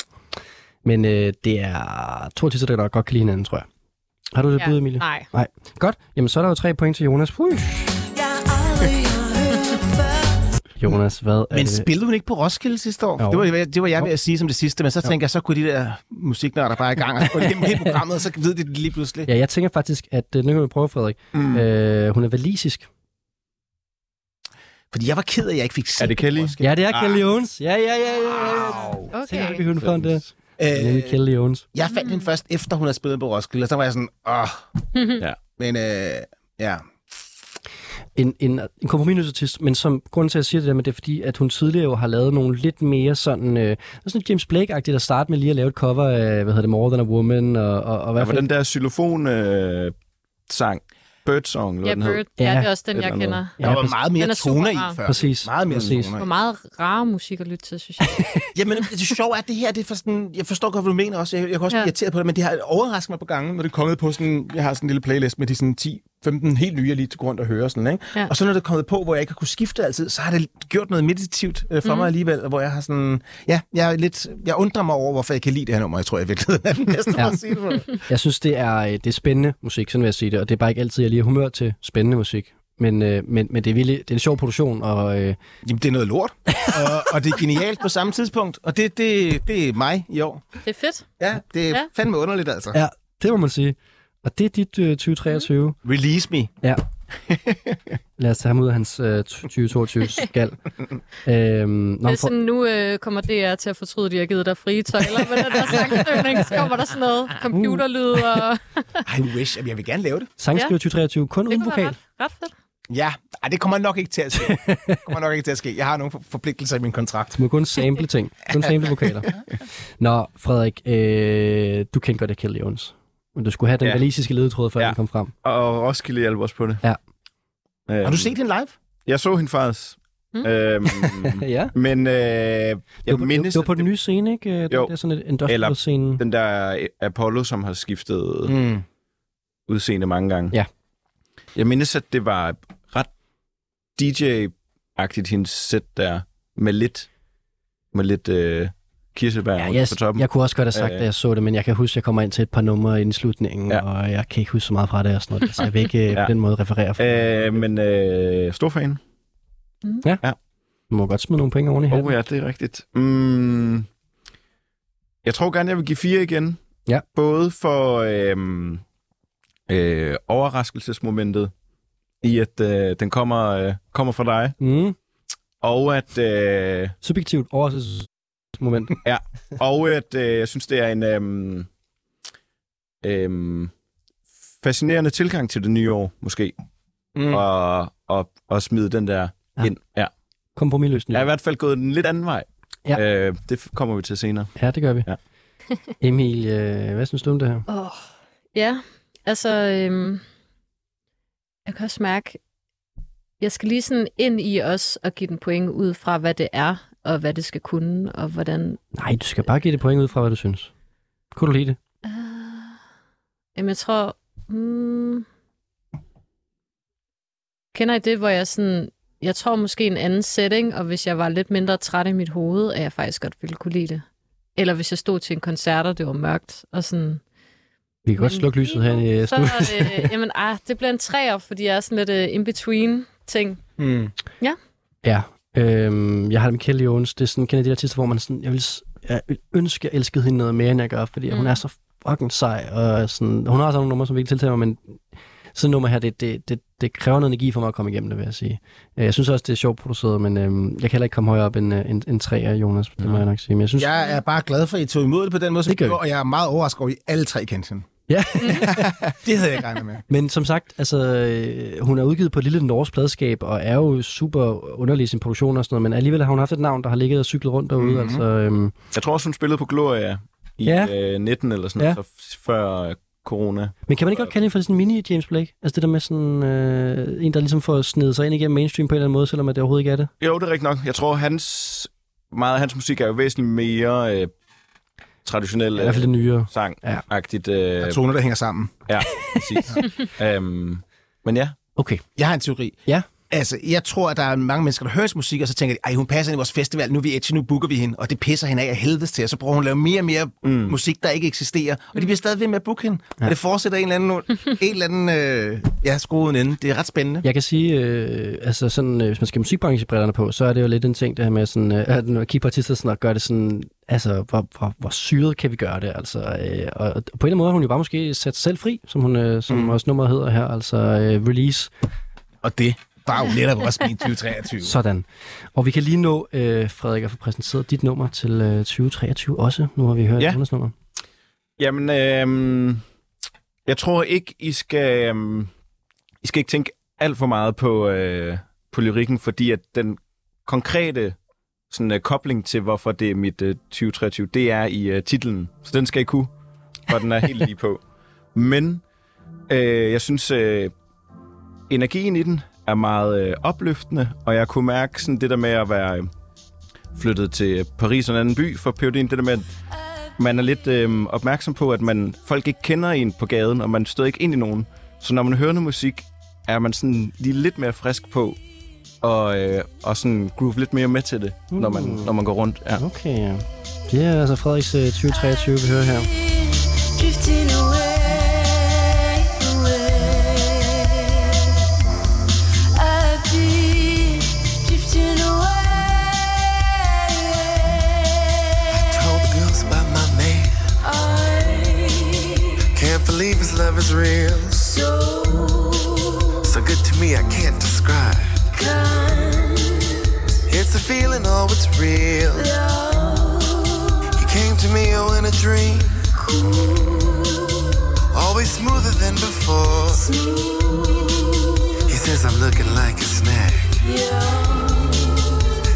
Men øh, det er to artister, der godt kan lide hinanden, tror jeg. Har du det Ja. bud, Emilie? Nej. Nej. Godt. Jamen, så er der jo tre point til Jonas. Jeg hørt Jonas, hvad er Men det? spillede hun ikke på Roskilde sidste år? Jo. Det var, det var jeg ved at sige som det sidste, men så tænker jeg, så kunne de der musiknørder bare i gang, og igennem hele programmet, og så ved de det lige pludselig. Ja, jeg tænker faktisk, at øh, nu kan vi prøve, Frederik. Mm. Øh, hun er valisisk. Fordi jeg var ked af, at jeg ikke fik set Er det Kelly? Ja, det er Kelly Owens. Ja, ja, ja, ja. ja. Okay. vi kunne få den der? Nemlig Øh, Kelly Owens. jeg fandt hende først, efter hun havde spillet på Roskilde, og så var jeg sådan, åh. Ja. Men øh, ja, En, en, en kompromisløs men som grund til, at jeg siger det der, men det er fordi, at hun tidligere jo har lavet nogle lidt mere sådan, øh, sådan James Blake-agtigt at starte med lige at lave et cover af, hvad hedder det, More Than a Woman, og, og, og Ja, hvad var den der xylofon-sang, Bird Song, eller Ja, den. Bird. Ja, Ja, det er også den, jeg kender. andet. der var meget mere er toner i før. Præcis, Meget mere præcis. toner Det i. var meget rar musik at lytte til, synes jeg. Jamen, det sjove er, at det her, det er for sådan, jeg forstår godt, hvad du mener også. Jeg, jeg kan også Ja. blive irriteret på det, men det har overrasket mig på gangen, når det er kommet på sådan, jeg har sådan en lille playlist med de sådan 10, 15 helt nye, jeg lige til grund at høre sådan, ikke? Ja. Og så når det er kommet på, hvor jeg ikke har kunne skifte altid, så har det gjort noget meditativt øh, for mm. mig alligevel, hvor jeg har sådan, ja, jeg er lidt, jeg undrer mig over, hvorfor jeg kan lide det her nummer. Jeg tror, jeg i virkeligheden er den bedste ja. At sige det. Jeg synes, det er, øh, det er spændende musik, sådan vil jeg sige det, og det er bare ikke altid, jeg lige har humør til spændende musik. Men, øh, men, men det, er virkelig, det er en sjov produktion, og øh, Jamen, det er noget lort, og, og det er genialt på samme tidspunkt, og det, det, det er mig i år. Det er fedt. Ja, det er ja. fandme underligt, altså. ja, det må man sige. Og det er dit øh, 2023. Release me. Ja. Lad os tage ham ud af hans øh, 2022 skal. Øhm, er sådan, nu øh, kommer DR til at fortryde, at de har givet dig frie tøjler med den der sangstøvning. Så kommer der sådan noget computerlyd, og I wish. Jamen, jeg vil gerne lave det. Sangskriver 2023, kun uden vokal. ret, ret fedt. Ja, Ej, det kommer nok ikke til at ske. Det kommer nok ikke til at ske. Jeg har nogle for- forpligtelser i min kontrakt. Du må kun sample ting. Kun sample vokaler. Nå, Frederik, øh, du kendte godt af Kelly Owens. Men du skulle have den Ja. valisiske ledetråd, før Ja. den kom frem. Og Roskilde hjalp også på det. Ja. Øhm, Har du set hende live? Jeg så hende faktisk. Mm. Øhm, ja. men øh, Det jeg var, mindes, det var på den nye scene, ikke? Øh, Den Jo. der sådan et industrial Eller- scene. den der Apollo, som har skiftet Mm. udseende mange gange. Ja. Jeg mindes, at det var ret DJ-agtigt, hendes sæt der, med lidt, med lidt øh, kirsebær Ja, ja, jeg, på toppen. jeg kunne også godt have sagt, Øh. at jeg så det, men jeg kan huske, at jeg kommer ind til et par numre ind i slutningen, Ja. ja. og jeg kan ikke huske så meget fra det og sådan noget, så jeg vil ikke ja. Ja. på den måde referere. For. Øh, men øh, stor fan. Du må godt smide nogle penge oven i. Åh oh, ja, det er rigtigt. Mm, jeg tror gerne, jeg vil give fire igen. Ja. Både for øhm, øh, overraskelsesmomentet i, at øh, den kommer, øh, kommer fra dig, Mm. og at, øh, Subjektivt overraskelsesmoment. og at øh, jeg synes, det er en øhm, øhm, fascinerende tilgang til det nye år, måske. Mm. Og, og, og smide den der Ja. ja. ind. Ja. Kompromisløsning. Jeg er i hvert fald gået en lidt anden vej. Ja. Øh, det kommer vi til senere. Ja, det gør vi. Ja. Emil, øh, hvad synes du om det her? Oh. Ja, altså, øhm, jeg kan også mærke, jeg skal lige sådan ind i os og give den point ud fra, hvad det er, og hvad det skal kunne, og hvordan... Nej, du skal bare give det point ud fra, hvad du synes. Kunne du lide det? Uh, jamen, jeg tror... Hmm, kender I det, hvor jeg sådan... Jeg tror måske en anden setting, og hvis jeg var lidt mindre træt i mit hoved, at jeg faktisk godt ville kunne lide det. Eller hvis jeg stod til en koncert, og det var mørkt, og sådan... Vi kan godt slukke lyset her i nu, studiet. Så, øh, jamen, ah, det bliver en træer, fordi jeg er sådan lidt uh, in-between ting. Mm. Ja. Øhm, jeg har det med Kelly Owens. Det er sådan, kender de der artister, hvor man sådan, jeg vil, jeg vil ønske, jeg elskede hende noget mere, end jeg gør, fordi mm. hun er så fucking sej. Og sådan, hun har sådan nogle numre, som vi ikke tiltaler mig, men sådan nummer her, det, det, det, det kræver noget energi for mig at komme igennem det, vil jeg sige. Øh, Jeg synes også, det er sjovt produceret, men øhm, jeg kan heller ikke komme højere op end, øh, end, end tre af Jonas, det må jeg nok sige. Men jeg synes, Jeg er bare glad for, at I tog imod det på den måde, som Det gør og jeg er meget overrasket over, at I alle tre kendte hende. Ja. det havde jeg ikke regnet med. Men som sagt, altså, øh, hun er udgivet på et lille norsk pladskab, og er jo super underlig i sin produktion og sådan noget, men alligevel har hun haft et navn, der har ligget og cyklet rundt derude. Mhm. Mm-hmm. Altså, øhm, Jeg tror også, hun spillede på Gloria i Ja. ja. øh, 19 eller sådan Ja. noget, så før øh, corona. men kan man ikke godt kalde hende for sådan en mini James Blake? Altså det der med sådan øh, en, der ligesom får snedet sig ind igennem mainstream på en eller anden måde, selvom at det overhovedet ikke er det. Jo, det er rigtigt nok. Jeg tror, hans, meget af hans musik er jo væsentligt mere øh, traditionel I hvert fald det øh, nyere. sang-agtigt. Øh, Og toner, der hænger sammen. ja, præcis. øhm, men ja, Okay. Jeg har en teori. Ja. Altså, jeg tror, at der er mange mennesker, der hører musik, og så tænker de, ej, hun passer ind i vores festival, nu er vi edgy, nu booker vi hende, og det pisser hende af af helvedes til, og så prøver hun at lave mere og mere mm. musik, der ikke eksisterer, og de bliver stadig ved med at booke hende, ja. og det fortsætter en eller anden, en eller anden øh, ja, skruen inde. Det er ret spændende. Jeg kan sige, øh, altså sådan, øh, hvis man skal musikbranchebrillerne på, så er det jo lidt en ting, det her med sådan, øh, at når keep artister sådan, og gør det sådan, altså, hvor, hvor, hvor syret kan vi gøre det, altså, øh, og, og på en eller anden måde har hun jo bare måske sat sig selv fri, som, hun, øh, som mm. også nummeret hedder her, altså øh, release. Og det var jo netop også min 2023. Sådan. Og vi kan lige nå, øh, Frederik, at få præsenteret dit nummer til øh, 2023 også. Nu har vi hørt Ja. Jonas nummer. Jamen, øhm, jeg tror ikke, I skal, øhm, I skal ikke tænke alt for meget på, øh, på lyrikken, fordi at den konkrete sådan, øh, kobling til, hvorfor det er mit øh, 2023, det er i øh, titlen. Så den skal I kunne, for den er helt lige på. Men øh, jeg synes, øh, energien i den er meget øh, opløftende, og jeg kunne mærke sådan det der med at være øh, flyttet til Paris og en anden by for PhD'en, det der med, at man er lidt øh, opmærksom på, at man folk ikke kender en på gaden, og man støder ikke ind i nogen. Så når man hører noget musik, er man sådan lige lidt mere frisk på, og, øh, og sådan groove lidt mere med til det, mm. når, man, når man går rundt. Ja. Okay, ja. Det er altså Frederiks øh, 2023, vi hører her. Drifting away, believe his love is real. so So good to me, I can't describe. can't It's a feeling, oh, it's real. love He came to me, oh, in a dream. Cool. Always smoother than before. Smooth. He says I'm looking like a snack. yeah.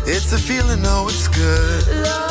It's a feeling, oh, it's good. I've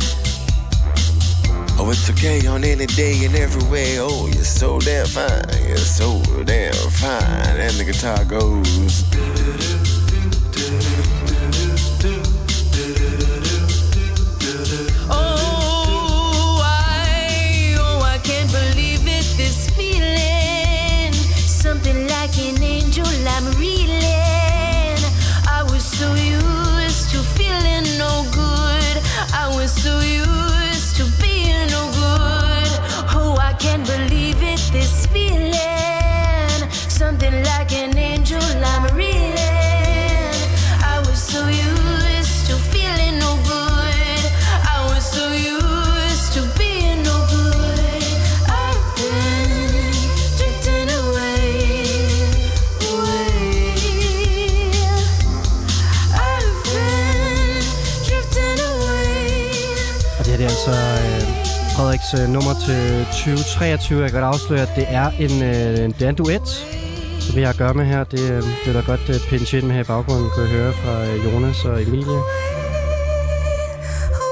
Oh, it's okay on any day and every way. Oh, you're so damn fine. You're so damn fine. And the guitar goes. Øh, nummer til 2023. Jeg kan godt afsløre, at det er en, øh, det er en duet. Så det jeg gøre med her, det øh, vil der godt øh, pinche ind med her i baggrunden. Kan jeg høre fra øh, Jonas og Emilie.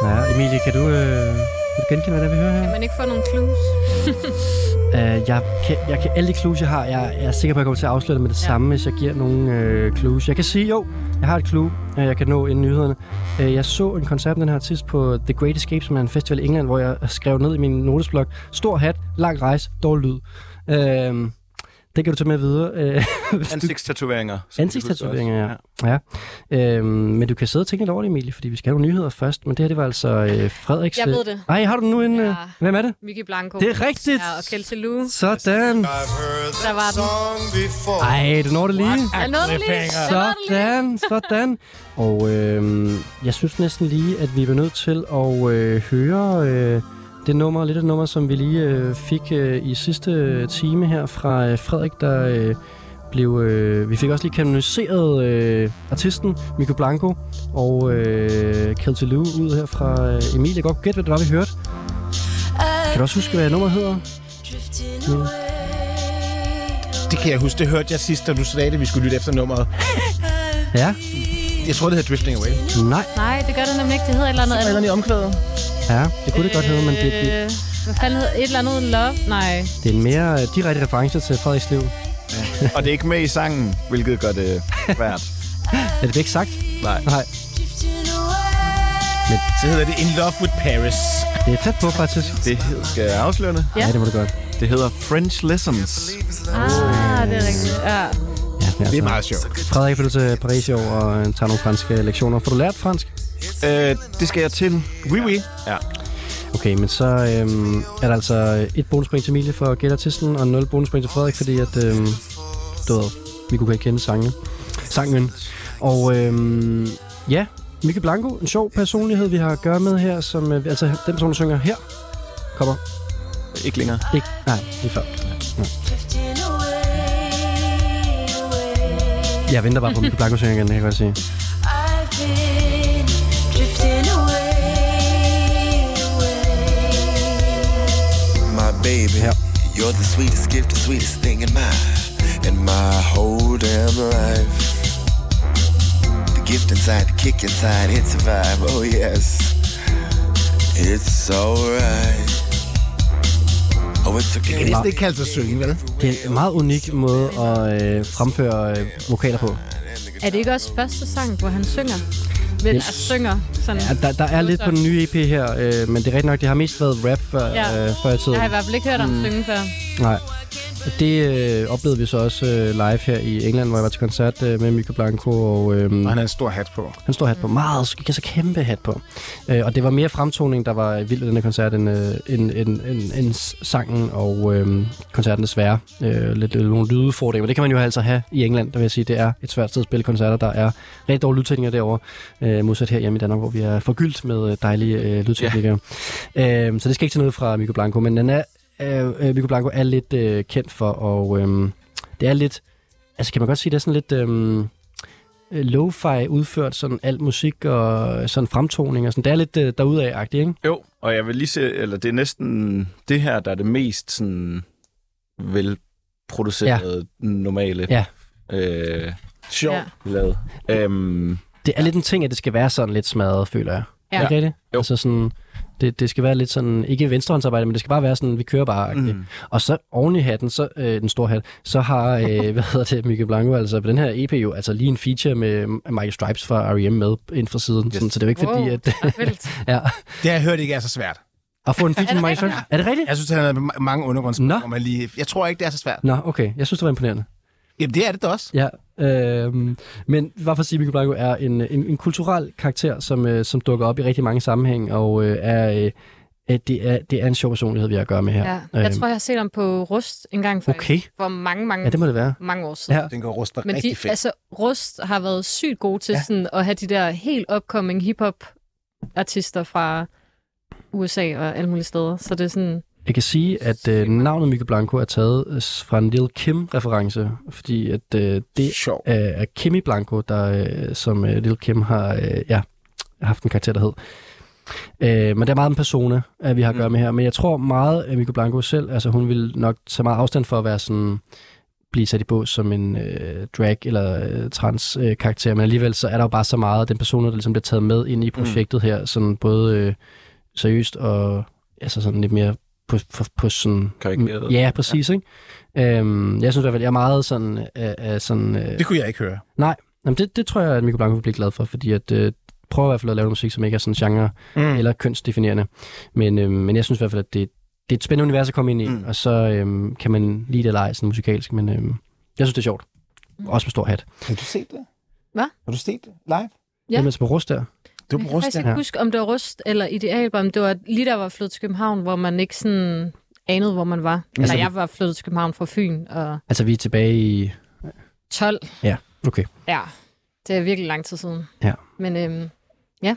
Ja, Emilie, kan du, øh, kan du genkende, hvad det er, vi hører her? Kan man ikke få nogle clues? Uh, jeg, kan, jeg kan alle de clues, jeg har, jeg, jeg er sikker på, at jeg kommer til at afsløre det med det ja. samme, hvis jeg giver nogle øh, clues. Jeg kan sige, jo, jeg har et clue, øh, jeg kan nå inden nyhederne. Uh, jeg så en koncert den her artist på The Great Escape, som er en festival i England, hvor jeg skrev ned i min notesblok, stor hat, lang rejse, dårlig lyd. Uh, det kan du tage med videre. Ansigtstatoveringer. vi husker Ansigtstatoveringer, også. ja. ja. Øhm, men du kan sidde og tænke lidt over det, Emilie, fordi vi skal have nogle nyheder først. Men det her, det var altså øh, Frederiks... Jeg ved det. Nej, har du nu en... Ja. Øh, hvem er det? Mickey Blanco. Det er rigtigt. Ja, og Kelsey Lou. Sådan. Der var den. Ej, du når det lige. Jeg nåede det lige. Sådan, sådan. Og øh, jeg synes næsten lige, at vi er nødt til at øh, høre øh, det nummer, lidt af det nummer, som vi lige øh, fik øh, i sidste time her fra øh, Frederik, der øh, blev... Øh, vi fik også lige kanoniseret øh, artisten Miko Blanco og øh, Kelty Lou ud her fra øh, Emilie. Jeg kan godt gætte, hvad det var, vi hørte. Kan du også huske, hvad nummeret hedder? Away. Det Det kan jeg huske. Det hørte jeg sidst, da du sagde det, vi skulle lytte efter nummeret. Ja? Jeg tror, det hedder Drifting Away. Nej. Nej, det gør det nemlig ikke. Det hedder et eller andet Eller i omkvædet. Ja, det kunne det godt hedde, men det, det, Øh, Hvad fanden hedder Et eller andet love? Nej. det er en mere øh, direkte reference til Frederiks liv. Og det er ikke med i sangen, hvilket gør det svært. Er det ikke sagt? Nej. Nej. Så hedder det In Love with Paris. Det er tæt på, faktisk. Det hed, skal jeg afsløre det? Ja. Ja, det må du godt. Det hedder French Lessons. Ah, det er rigtigt. Ja. Ja, Det er meget sjovt. Frederik, vil du til Paris i år og øh, tage nogle franske lektioner? Får du lært fransk? Øh, det skal jeg til. Oui, oui. Ja. Okay, men så øhm, er der altså et bonuspoint til Emilie for gættertisten, og 0 bonuspoint til Frederik, fordi at, øhm, du ved, vi kunne ikke kende sangen. sangen. Og øhm, ja, Mikke Blanco, en sjov personlighed, vi har at gøre med her, som, øh, altså den person, der synger her, kommer Ikke længere. ikke, nej, lige før. Ja. Jeg venter bare på, at Mikke Blanco synger igen, det kan jeg godt sige. My baby, Ja. you're the sweetest gift, the sweetest thing in my in my whole damn life. The gift inside, the kick inside, it's a vibe. Oh yes, it's alright. Oh, Det okay. er næsten ikke kaldt sig synge, vel? Det er en meget unik måde at øh, fremføre øh, vokaler på. Er det ikke også første sang, hvor han synger? Vel, altså, synger sådan. Ja, der, der er lidt på den nye EP her, øh, men det er rigtigt nok, det har mest været rap før, Ja. øh, før i tiden. Jeg har i hvert fald ikke hørt ham Mm. synge før. Nej. Det øh, oplevede vi så også øh, live her i England, hvor jeg var til koncert øh, med Mika Blanco, og øh, Og han har en stor hat på. han står hat på. Meget, så kæmpe hat på. Øh, og det var mere fremtoning, der var vild ved den her koncert, end, øh, end, end, end, end sangen og øh, koncerten desværre. Øh, lidt, lidt nogle lydudfordringer, men det kan man jo altså have i England, der vil jeg sige, det er et svært sted at spille koncerter. Der er rigtig dårlige lydteknikere derovre, øh, modsat her hjemme i Danmark, hvor vi er forgyldt med øh, dejlige øh, lydteknikere. Øh, så det skal ikke til noget fra Miko Blanco, men den er, øh, øh, Miko Blanco er lidt øh, kendt for, og øh, det er lidt, altså kan man godt sige, det er sådan lidt... Øh, øh, lo-fi udført sådan alt musik og sådan fremtoning og sådan. Det er lidt øh, derudaf-agtigt, ikke? Jo, og jeg vil lige se, eller det er næsten det her, der er det mest sådan velproducerede, ja. normale Ja. øh, Sjov. Ja. lavet. Øhm, Det er lidt en ting, at det skal være sådan lidt smadret, føler jeg. Ja. Ikke rigtigt? Jo. Altså sådan, det, det skal være lidt sådan, ikke venstrehåndsarbejde, men det skal bare være sådan, vi kører bare. Mm. mm. Og så oven i hatten, så, øh, den store hat, så har, øh, hvad hedder det, Mikke Blanco, altså på den her EP jo, altså lige en feature med Michael Stripes fra R.E.M. med ind fra siden. Yes. Sådan, så det er jo ikke fordi, Wow. at... Ret vildt. ja. Det har jeg hørt ikke er så svært. At få en feature med Michael? Stripes. Er det rigtigt? Jeg synes, han har mange man lige... Jeg tror ikke, det er så svært. Nå, okay. Jeg synes, det var imponerende. Jamen, det er det da også. Ja, øh, men hvad for at sige, Blanco er en, en, en kulturel karakter, som, øh, som dukker op i rigtig mange sammenhæng, og øh, er, øh, øh, det, er, det er en sjov personlighed, vi har at gøre med her. Ja. Jeg tror, jeg har set ham på Rust en gang faktisk. Okay, For mange, mange, ja, det må det være. mange år siden. Ja. Den går ruster Men rigtig de, fedt. altså, Rust har været sygt gode til Ja. sådan, at have de der helt upcoming hip-hop-artister fra USA og alle mulige steder. Så det er sådan... Jeg kan sige, at øh, navnet Michael Blanco er taget øh, fra en Lil Kim-reference, fordi at øh, det Sjov. øh, er Kimmy Blanco, der, øh, som øh, Lil Kim har øh, ja, haft en karakter, der hed. Øh, men det er meget en persona, at vi har at gøre med her. Men jeg tror meget, at Michael Blanco selv, altså hun vil nok tage meget afstand for at være sådan blive sat i bås som en øh, drag eller øh, trans øh, karakter, men alligevel så er der jo bare så meget af den person, der ligesom bliver taget med ind i projektet her, sådan både øh, seriøst og altså sådan lidt mere på, på, på sådan... Karikeret. Ja, præcis, ja. ikke? Øhm, jeg synes i hvert fald, jeg er meget sådan... Øh, øh, sådan øh, Det kunne jeg ikke høre. Nej, jamen det, det tror jeg, at Michael Blanco vil blive glad for, fordi at øh, prøver i hvert fald at lave musik, som ikke er sådan genre Mm. eller kønsdefinerende. Men, øh, men jeg synes i hvert fald, at det, det er et spændende univers at komme ind i, Mm. mm. og så øh, kan man lide det eller ej, sådan musikalsk, men øh, jeg synes, det er sjovt. Også med stor hat. Har du set det? Hvad? Har du set det live? Ja. Ja. Det er med rust der. Du Jeg er kan på faktisk Rusland. ikke huske, om det var Rust eller Idealbom. Det var lige der var flyttet til København, hvor man ikke sådan anede, hvor man var. Altså, Altså, jeg var flyttet til København fra Fyn og Altså, vi er tilbage i... 12. Okay. Ja, det er virkelig lang tid siden. Ja. Men øhm, Sjov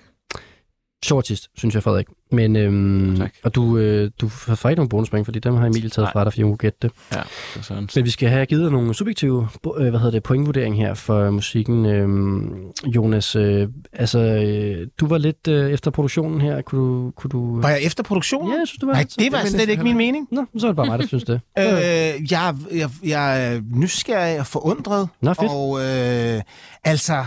artist, synes jeg, Frederik. Men, øhm, Tak. og du, øh, du får ikke nogen bonuspoint, fordi dem har Emil taget Nej. fra dig, fordi hun kunne gætte det. Ja, det sådan. Men vi skal have givet dig nogle subjektive øh, hvad hedder det, pointvurdering her for musikken. Øhm, Jonas, øh, altså, øh, du var lidt øh, efter produktionen her. Kunne du... Kunne du Var jeg efter produktionen? Ja, jeg synes, du var Nej, lidt- det var slet ikke min mening. Nå, så er det bare mig, der synes det. Øh, jeg, jeg, jeg er nysgerrig og forundret. Nå, fedt. Og øh, altså,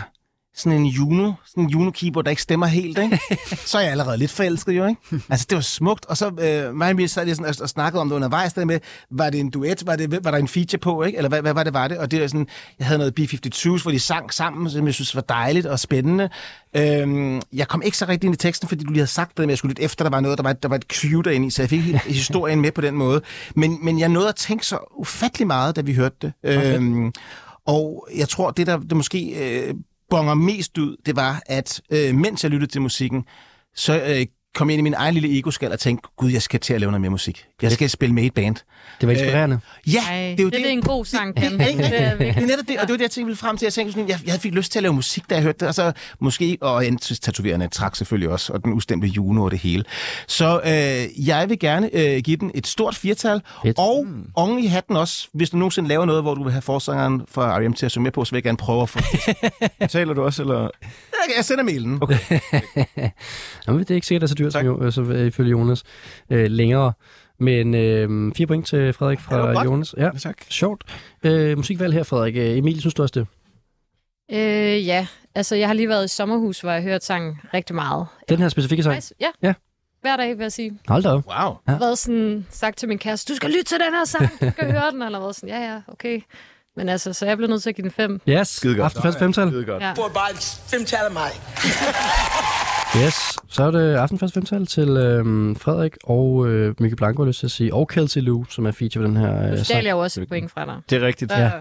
sådan en Juno, sådan en Juno-keyboard, der ikke stemmer helt, ikke? så er jeg allerede lidt forelsket, jo, ikke? Altså, det var smukt. Og så, øh, mig og Emil sad lige sådan og, og snakkede om det undervejs, der med, var det en duet, var, det, var der en feature på, ikke? Eller hvad, hvad var det, var det? Og det var sådan, jeg havde noget B-52's, hvor de sang sammen, som jeg synes var dejligt og spændende. Øhm, jeg kom ikke så rigtig ind i teksten, fordi du lige havde sagt det, men jeg skulle lidt efter, der var noget, der var, der var et cue derinde i, så jeg fik historien med på den måde. Men, men jeg nåede at tænke så ufattelig meget, da vi hørte det. Øhm, og jeg tror, det der det måske øh, bonger mest ud, det var, at øh, mens jeg lyttede til musikken, så øh, kom jeg ind i min egen lille ego-skal og tænkte, gud, jeg skal til at lave noget mere musik. Jeg skal spille med i et band. Det var inspirerende. Ja, Ej, det er jo det, det. det er en god sang, det er Det virkelig. er netop det, og det var det, jeg tænkte ville frem til. Jeg tænkte sådan, jeg, jeg fik lyst til at lave musik, da jeg hørte det, og så måske, og en tatoverende trak selvfølgelig også, og den ustemte Juno og det hele. Så øh, jeg vil gerne øh, give den et stort firtal, Fedt. og oven i hatten også, hvis du nogensinde laver noget, hvor du vil have forsangeren fra R.E.M. til at synge med på, så vil jeg gerne prøve at få... Taler du også, eller? Jeg- sender mailen. Okay. Jamen, det er ikke sikkert, at det er så dyrt, som jo, øh, så, øh, ifølge Jonas, øh, længere. Men øh, fire point til Frederik fra. Jonas. Ja, tak. sjovt. Øh, musikvalg her, Frederik. Øh, Emil, synes du også det? Øh, ja, altså jeg har lige været i sommerhus, hvor jeg har hørt sangen rigtig meget. Den her specifikke sang? Ja. Ja. Hver dag, vil jeg sige. Hold da op. Wow. Ja. Jeg har været sådan, sagt til min kæreste, du skal lytte til den her sang, du skal høre den, eller været sådan, ja, ja, okay. Men altså, så jeg blev nødt til at give den fem. Yes, Skide godt. Aftenfest femtal. Skide godt. Ja. Bare et femtal af mig. Yes, så er det Aftenfest femtal til øh, Frederik og øh, Mikke Blanco, lyst til at sige, og Kelsey Lou, som er feature på den her øh, Nu stjal jeg jo også et point fra dig. Det er rigtigt. Ja. Så,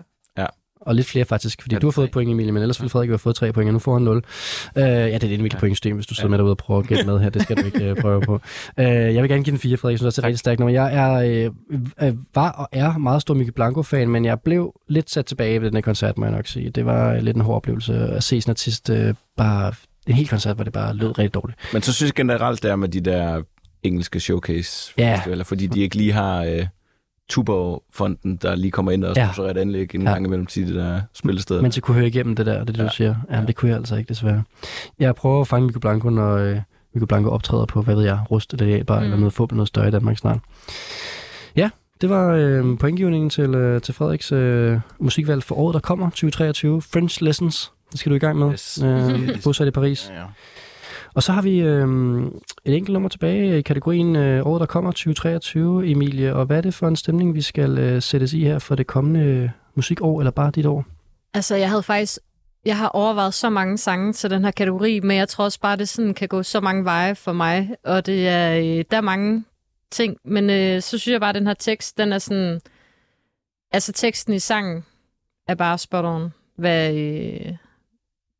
Og lidt flere faktisk, fordi Ja, du har det fået et point, Emilie, men ellers ville Frederik have fået tre point, og nu får han 0. Uh, ja, det er et individuelt pointsystem, hvis du sidder med derude og prøver at gætte med her. Det skal du ikke uh, prøve på. Uh, jeg vil gerne give den 4, Frederik. Jeg synes også, det er rigtig stærkt nummer. Jeg er, uh, uh, var og er meget stor Mikke Blanco-fan, men jeg blev lidt sat tilbage ved den her koncert, må jeg nok sige. Det var lidt en hård oplevelse at se sådan en artist uh, bare... En hel koncert, hvor det bare lød rigtig dårligt. Men så synes jeg generelt, det er med de der engelske showcase Ja. fordi de ikke lige har øh, Tuborg-fonden, der lige kommer ind og Ja. sponsorerer et anlæg en Ja. gang imellem til de der spillesteder. Men så kunne høre igennem det der, det er det, du Ja. siger. Ja, det kunne jeg altså ikke, desværre. Jeg prøver at fange Mikke Blanco, når øh, Mikke Blanco optræder på, hvad ved jeg, Rust eller Realbar, mm. Mm. eller noget fodbold, noget større i Danmark snart. Ja, det var øh, pointgivningen til, øh, til Frederiks øh, musikvalg for året, der kommer, 2023. French Lessons, det skal du i gang med. Yes. Øh, bosat i Paris. Ja, ja. Og så har vi øh, et enkelt nummer tilbage i kategorien øh, året, der kommer, 2023, Emilie. Og hvad er det for en stemning, vi skal øh, sættes i her for det kommende musikår, eller bare dit år? Altså, jeg havde faktisk... Jeg har overvejet så mange sange til den her kategori, men jeg tror også bare, det sådan kan gå så mange veje for mig. Og det er, øh, der er mange ting, men øh, så synes jeg bare, at den her tekst, den er sådan... Altså, teksten i sangen er bare spot on, hvad, øh,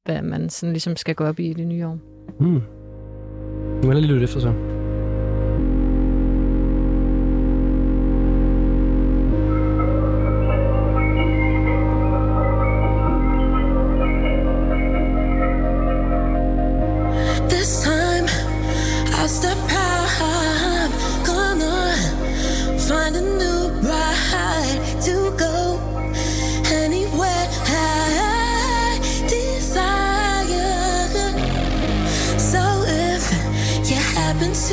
hvad man sådan ligesom skal gå op i i det nye år. Mm. Nu må jeg lige lytte efter så.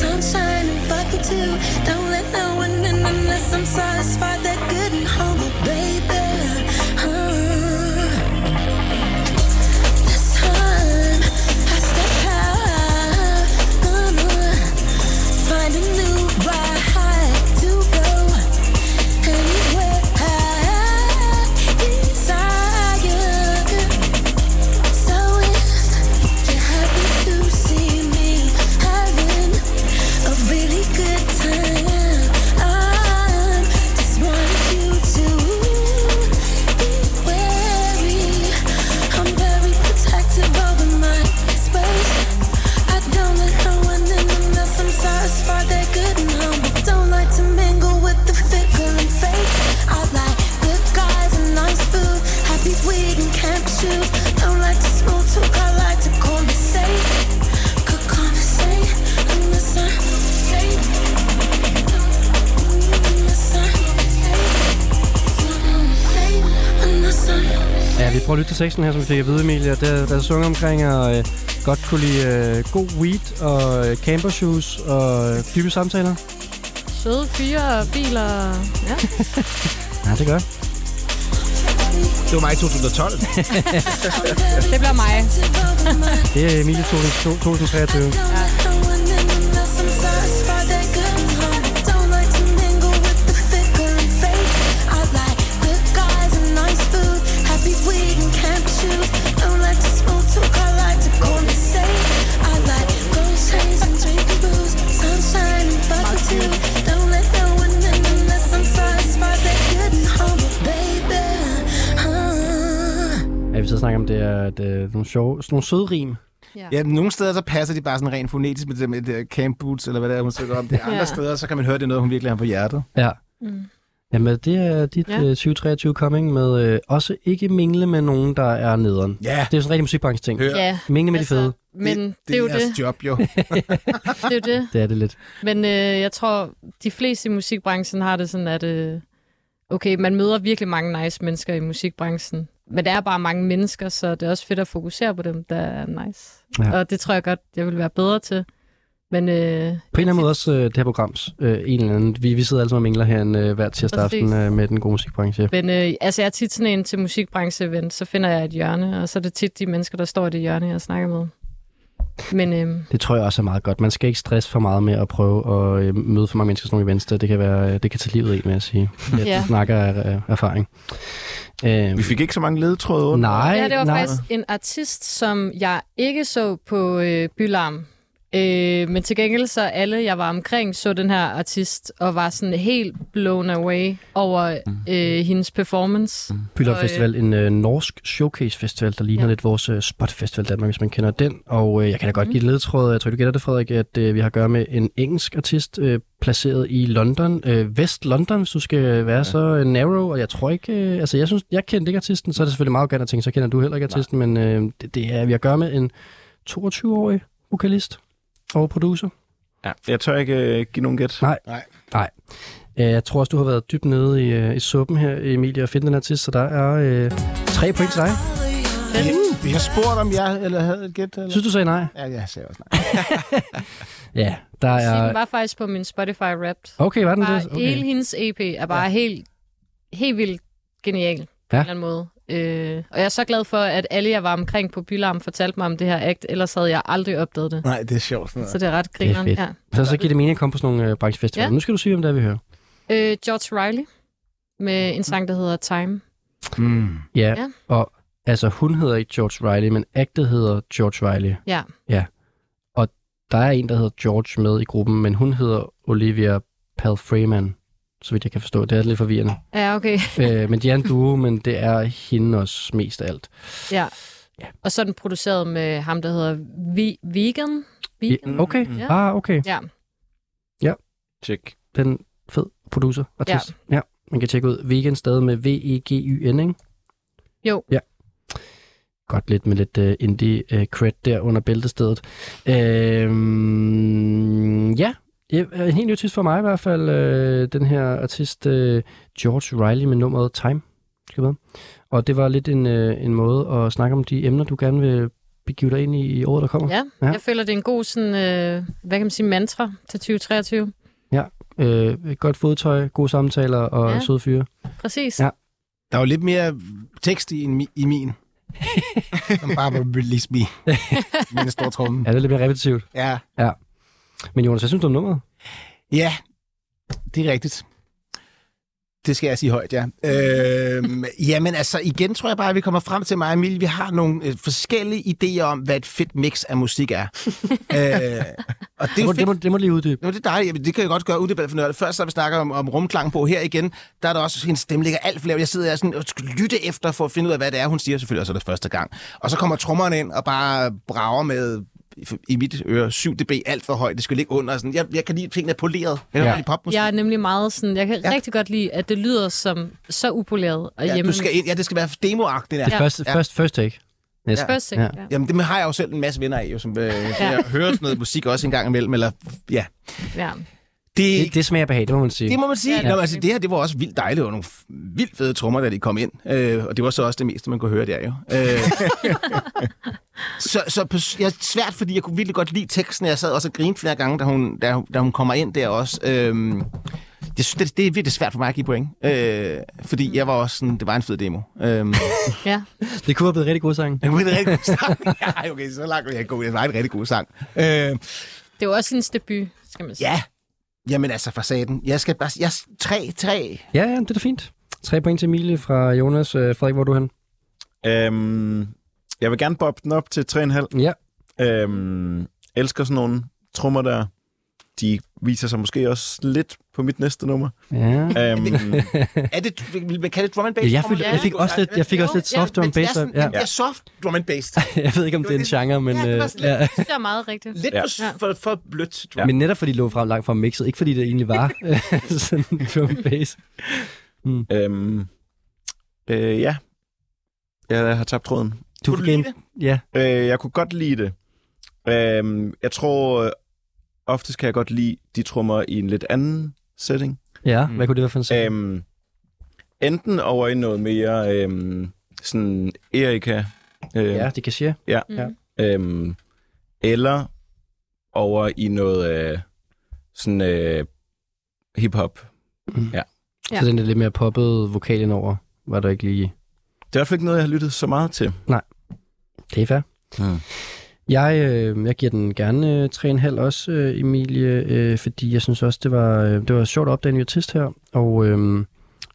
sunshine and fucking too. Don't let no one in unless I'm satisfied Ja, teksten her, som vi fik at vide, Emilia. Der, der er sunget omkring at øh, godt kunne lide øh, god weed og øh, camper shoes og øh, dybe samtaler. Søde fyre, biler. Ja. Ja, det gør. Det var mig i 2012. Det bliver mig. Det er Emilie 2023. Don't Ja, snakker om, det er et, øh, nogle, sjove, sådan nogle søde rim. Ja, men nogle steder så passer de bare sådan rent fonetisk med det med det camp boots, eller hvad det er, hun synger om. Det andre Ja. steder, så kan man høre, det er noget, hun virkelig har på hjertet. Ja. Mm. Jamen, det er dit Ja. ja. 2023 coming med øh, også ikke mingle med nogen, der er nederen. Ja. Det er sådan en rigtig musikbranche ting. Ja, Mingle med altså, de fede. men det, det er jo det. job, jo. Det er jo det. Det er det lidt. Men øh, jeg tror, de fleste i musikbranchen har det sådan, at øh, okay, man møder virkelig mange nice mennesker i musikbranchen. Men der er bare mange mennesker, så det er også fedt at fokusere på dem, der er nice. Ja. Og det tror jeg godt, jeg vil være bedre til. Men øh, På en eller anden måde også øh, det her programs. Øh, en eller anden. Vi, vi sidder alle sammen og mingler herinde øh, hver tirsdag aften øh, med den gode musikbranche. Men øh, altså, jeg er tit sådan en til musikbranche-event, så finder jeg et hjørne, og så er det tit de mennesker, der står i det hjørne, jeg snakker med. Men øh, Det tror jeg også er meget godt. Man skal ikke stresse for meget med at prøve at øh, møde for mange mennesker sådan nogle events. der. Det kan, være, det kan tage livet i, med at sige. Jeg Ja. snakker af af erfaring. Øh, Vi fik ikke så mange ledetråde under. nej, ja, det var nej. faktisk en artist, som jeg ikke så på øh, Bylarm. Øh, men til gengæld så alle, jeg var omkring, så den her artist, og var sådan helt blown away over øh, hendes performance. Og, øh, Festival, en øh, norsk showcase-festival, der ligner Ja. lidt vores øh, Spot Festival Danmark, hvis man kender den. Og øh, jeg kan da godt give et ledtråd. Jeg tror, du gætter det, Frederik, at øh, vi har at gøre med en engelsk artist øh, placeret i London. Øh, Vest London, hvis du skal være ja. så øh, narrow. Og jeg tror ikke... Øh, altså, jeg synes, jeg kendte ikke artisten, så er det selvfølgelig meget godt at tænke, så kender du heller ikke artisten. Men øh, det, det er, vi har at gøre med en 22-årig vokalist og producer. Ja, jeg tør ikke øh, give nogen gæt. Nej. Nej. Nej. Øh, Jeg tror også, du har været dybt nede i, øh, i suppen her, Emilie, og finde den artist, så der er øh, tre point til dig. Vi, vi har spurgt, om jeg eller havde et gæt. Eller? Synes du sagde nej? Ja, jeg sagde også nej. Ja, der Ja. Den er... var faktisk på min Spotify Wrapped. Okay, var den Bare det? okay. Hele hendes EP er bare ja. helt, helt vildt genial på Ja. en eller anden måde. Øh, og jeg er så glad for, at alle, jeg var omkring på Bylarm, fortalte mig om det her act, ellers havde jeg aldrig opdaget det. Nej, det er sjovt. Sådan Så det er ret Det er grineren. fedt. Ja. Så, så giver det mening at komme på sådan nogle øh, branchefestivaler. Ja. Nu skal du sige, om det er, vi hører. Øh, George Riley med en sang, der hedder Time. Mm. Ja, Ja. ja. og altså hun hedder ikke George Riley, men actet hedder George Riley. Ja. Der er en, der hedder George med i gruppen, men hun hedder Olivia Palfreyman, så vidt jeg kan forstå. Det er lidt forvirrende. Ja, okay. øh, men de er en duo, men det er hende også mest af alt. Ja. Ja. Og så er den produceret med ham, der hedder Vi- Vegan. Ja, Vegan? okay, Ja. ah, okay. Ja. Check. Den fed producer, artist. Ja. ja. Man kan tjekke ud Vegan stadig med V-E-G-Y-N, ikke? Jo. Ja. Godt lidt med lidt uh, indie uh, cred der under bæltestedet. Øhm, ja, Ja, en helt ny artist for mig i hvert fald. Øh, den her artist uh, George Riley med nummeret Time. Skal med. Og det var lidt en, øh, en måde at snakke om de emner, du gerne vil begive dig ind i i året, der kommer. Ja, Ja. jeg føler, det er en god sådan, øh, hvad kan man sige, mantra til 2023. Øh, et godt fodtøj, gode samtaler og Ja. ja. søde fyre. Præcis. Ja. Der er jo lidt mere tekst i, en, i min. Som bare var release me. Med en stor tromme. Ja, det er lidt mere repetitivt. Ja. Men Jonas, hvad synes du om nummeret? Ja, det er rigtigt. Det skal jeg sige højt, ja. Øhm, jamen altså, igen tror jeg bare, at vi kommer frem til mig og Emilie. Vi har nogle øh, forskellige idéer om, hvad et fedt mix af musik er. øh, og det Det er må, det, må, det må lige uddybe. Nå, det er dejligt. Jamen, det kan jeg godt gøre uddebat for noget. Først så vi snakker om, om rumklang på her igen. Der er der også, hendes stemme ligger alt for lavt. Jeg sidder her sådan og skal lytte efter for at finde ud af, hvad det er, hun siger. Selvfølgelig også er det første gang. Og så kommer trommerne ind og bare brager med i mit øre 7 dB alt for højt. Det skal ligge under. Sådan. Jeg, jeg kan lide tingene er poleret. Jeg Ja. ja. lide popmusik. Jeg er nemlig meget sådan, jeg kan Ja. ja. rigtig godt lide, at det lyder som så upoleret og Ja, hjemme. du skal ind, ja, det skal være demoagtigt. Det er Ja. first, first, take. Næsten. First take, Ja. ja. Jamen, det har jeg jo selv en masse venner af, jo, som øh, Ja. jeg hører sådan noget musik også en gang imellem. Eller, ja. ja. Det, Det, det smager behag, det må man sige. det må man sige. Ja, Ja, det det, er Nå, altså, det. det her det var også vildt dejligt, og nogle f- vildt fede trommer, da de kom ind. Øh, og det var så også det meste, man kunne høre der jo. Øh, så så på, jeg er svært, fordi jeg kunne virkelig godt lide teksten. Jeg sad også og grinede flere gange, da hun, da, da hun kommer ind der også. Øh, jeg synes, det, det er virkelig svært for mig at give point. Øh, fordi jeg var også sådan, det var en fed demo. Øh, ja. Det kunne have blevet rigtig god sang. det var en rigtig god sang. Ja, okay, så langt vil jeg gå. Det var en rigtig god sang. Øh, Det jo også hendes debut, skal man sige. ja, jamen altså for saten. Jeg skal bare... Jeg, tre, tre. Ja, ja, det er da fint. Tre point til Emilie fra Jonas. Øh, Frederik, hvor er du hen? Øhm, jeg vil gerne bobbe den op til 3,5. Ja. Øhm, elsker sådan nogle trommer der. De viser sig måske også lidt på mit næste nummer. Ja. Øhm, Er det, kalde det drum and bass? Ja, jeg, følte, jeg fik også lidt, jeg fik også lidt soft drum bass. Ja, Ja. det er soft drum and bass. Jeg ved ikke, om det er en genre, men... Ja, det var øh, sådan ja. Det er meget rigtigt. Lidt Ja. for, for, blødt. Ja. Ja. Men netop fordi det lå frem langt fra mixet, ikke fordi det egentlig var sådan en drum bass. øhm, øh, ja. Jeg har tabt tråden. Du Kunne du lide Ja, Øh, jeg kunne godt lide det. Øhm, jeg tror, oftest kan jeg godt lide de trommer i en lidt anden setting. ja. Hvad kunne det være for en sang? Øhm, enten over i noget mere øhm, sådan Erika. Øh, Ja, det kan sige. ja. Mm. Ja. Øhm, eller over i noget øh, sådan øh, hip-hop. Ja. Så den er lidt mere poppet vokal indover, var der ikke lige... Det er i hvert fald ikke noget, jeg har lyttet så meget til. Det er fair. Mm. Jeg, øh, jeg giver den gerne øh, 3,5 også, øh, Emilie, øh, fordi jeg synes også, det var, øh, det var sjovt at opdage en artist her. Og øh,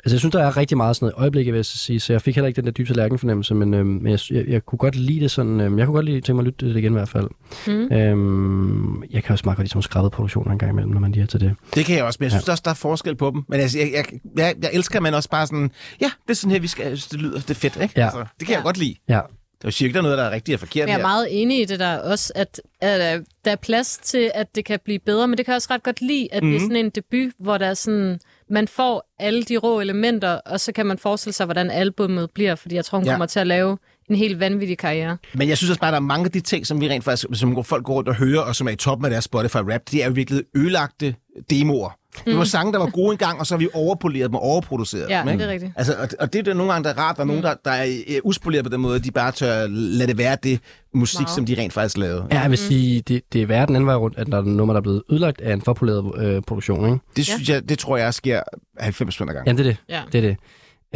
altså, jeg synes, der er rigtig meget sådan noget øjeblikke, vil jeg sige, så jeg fik heller ikke den der dybe tallerken fornemmelse, men, øh, men jeg, jeg, jeg, kunne godt lide det sådan, øh, jeg kunne godt lide, tænke mig at lytte det igen i hvert fald. Mm. Øhm, jeg kan også meget godt lide sådan nogle skrabede produktioner en gang imellem, når man lige er til det. Det kan jeg også, men jeg synes også, der er forskel på dem. Men altså, jeg, jeg, jeg, jeg elsker, at man også bare sådan, ja, det er sådan her, vi skal, jeg det lyder, det er fedt, ikke? Ja. Altså, det kan jeg Ja. godt lide. Ja. Der er jo ikke, der er noget, der er rigtigt og forkert Jeg er her. meget enig i det der også, at, at øh, der er plads til, at det kan blive bedre, men det kan jeg også ret godt lide, at mm. det er Mhm. sådan en debut, hvor der er sådan, man får alle de rå elementer, og så kan man forestille sig, hvordan albummet bliver, fordi jeg tror, hun Ja. ja. kommer til at lave en helt vanvittig karriere. Men jeg synes også bare, at der er mange af de ting, som vi rent faktisk, som folk går rundt og hører, og som er i toppen af deres Spotify-rap, de er jo virkelig ødelagte demoer. Mm. Det var sange, der var gode engang, og så har vi overpoleret dem og overproduceret Ja, dem. Ikke? det er rigtigt. Altså, og, og det er det nogle gange, der er rart, der er nogen, der, der er øh, uspoleret på den måde, de bare tør lade det være det musik, Meget. som de rent faktisk lavede. Ja, jeg vil sige, det, det er værre den anden vej rundt, at der er nummer, der er blevet ødelagt af en forpoleret øh, produktion, ikke? Det, synes jeg, det tror jeg sker 90 af gangen. Ja, det er det. Ja. Det er det.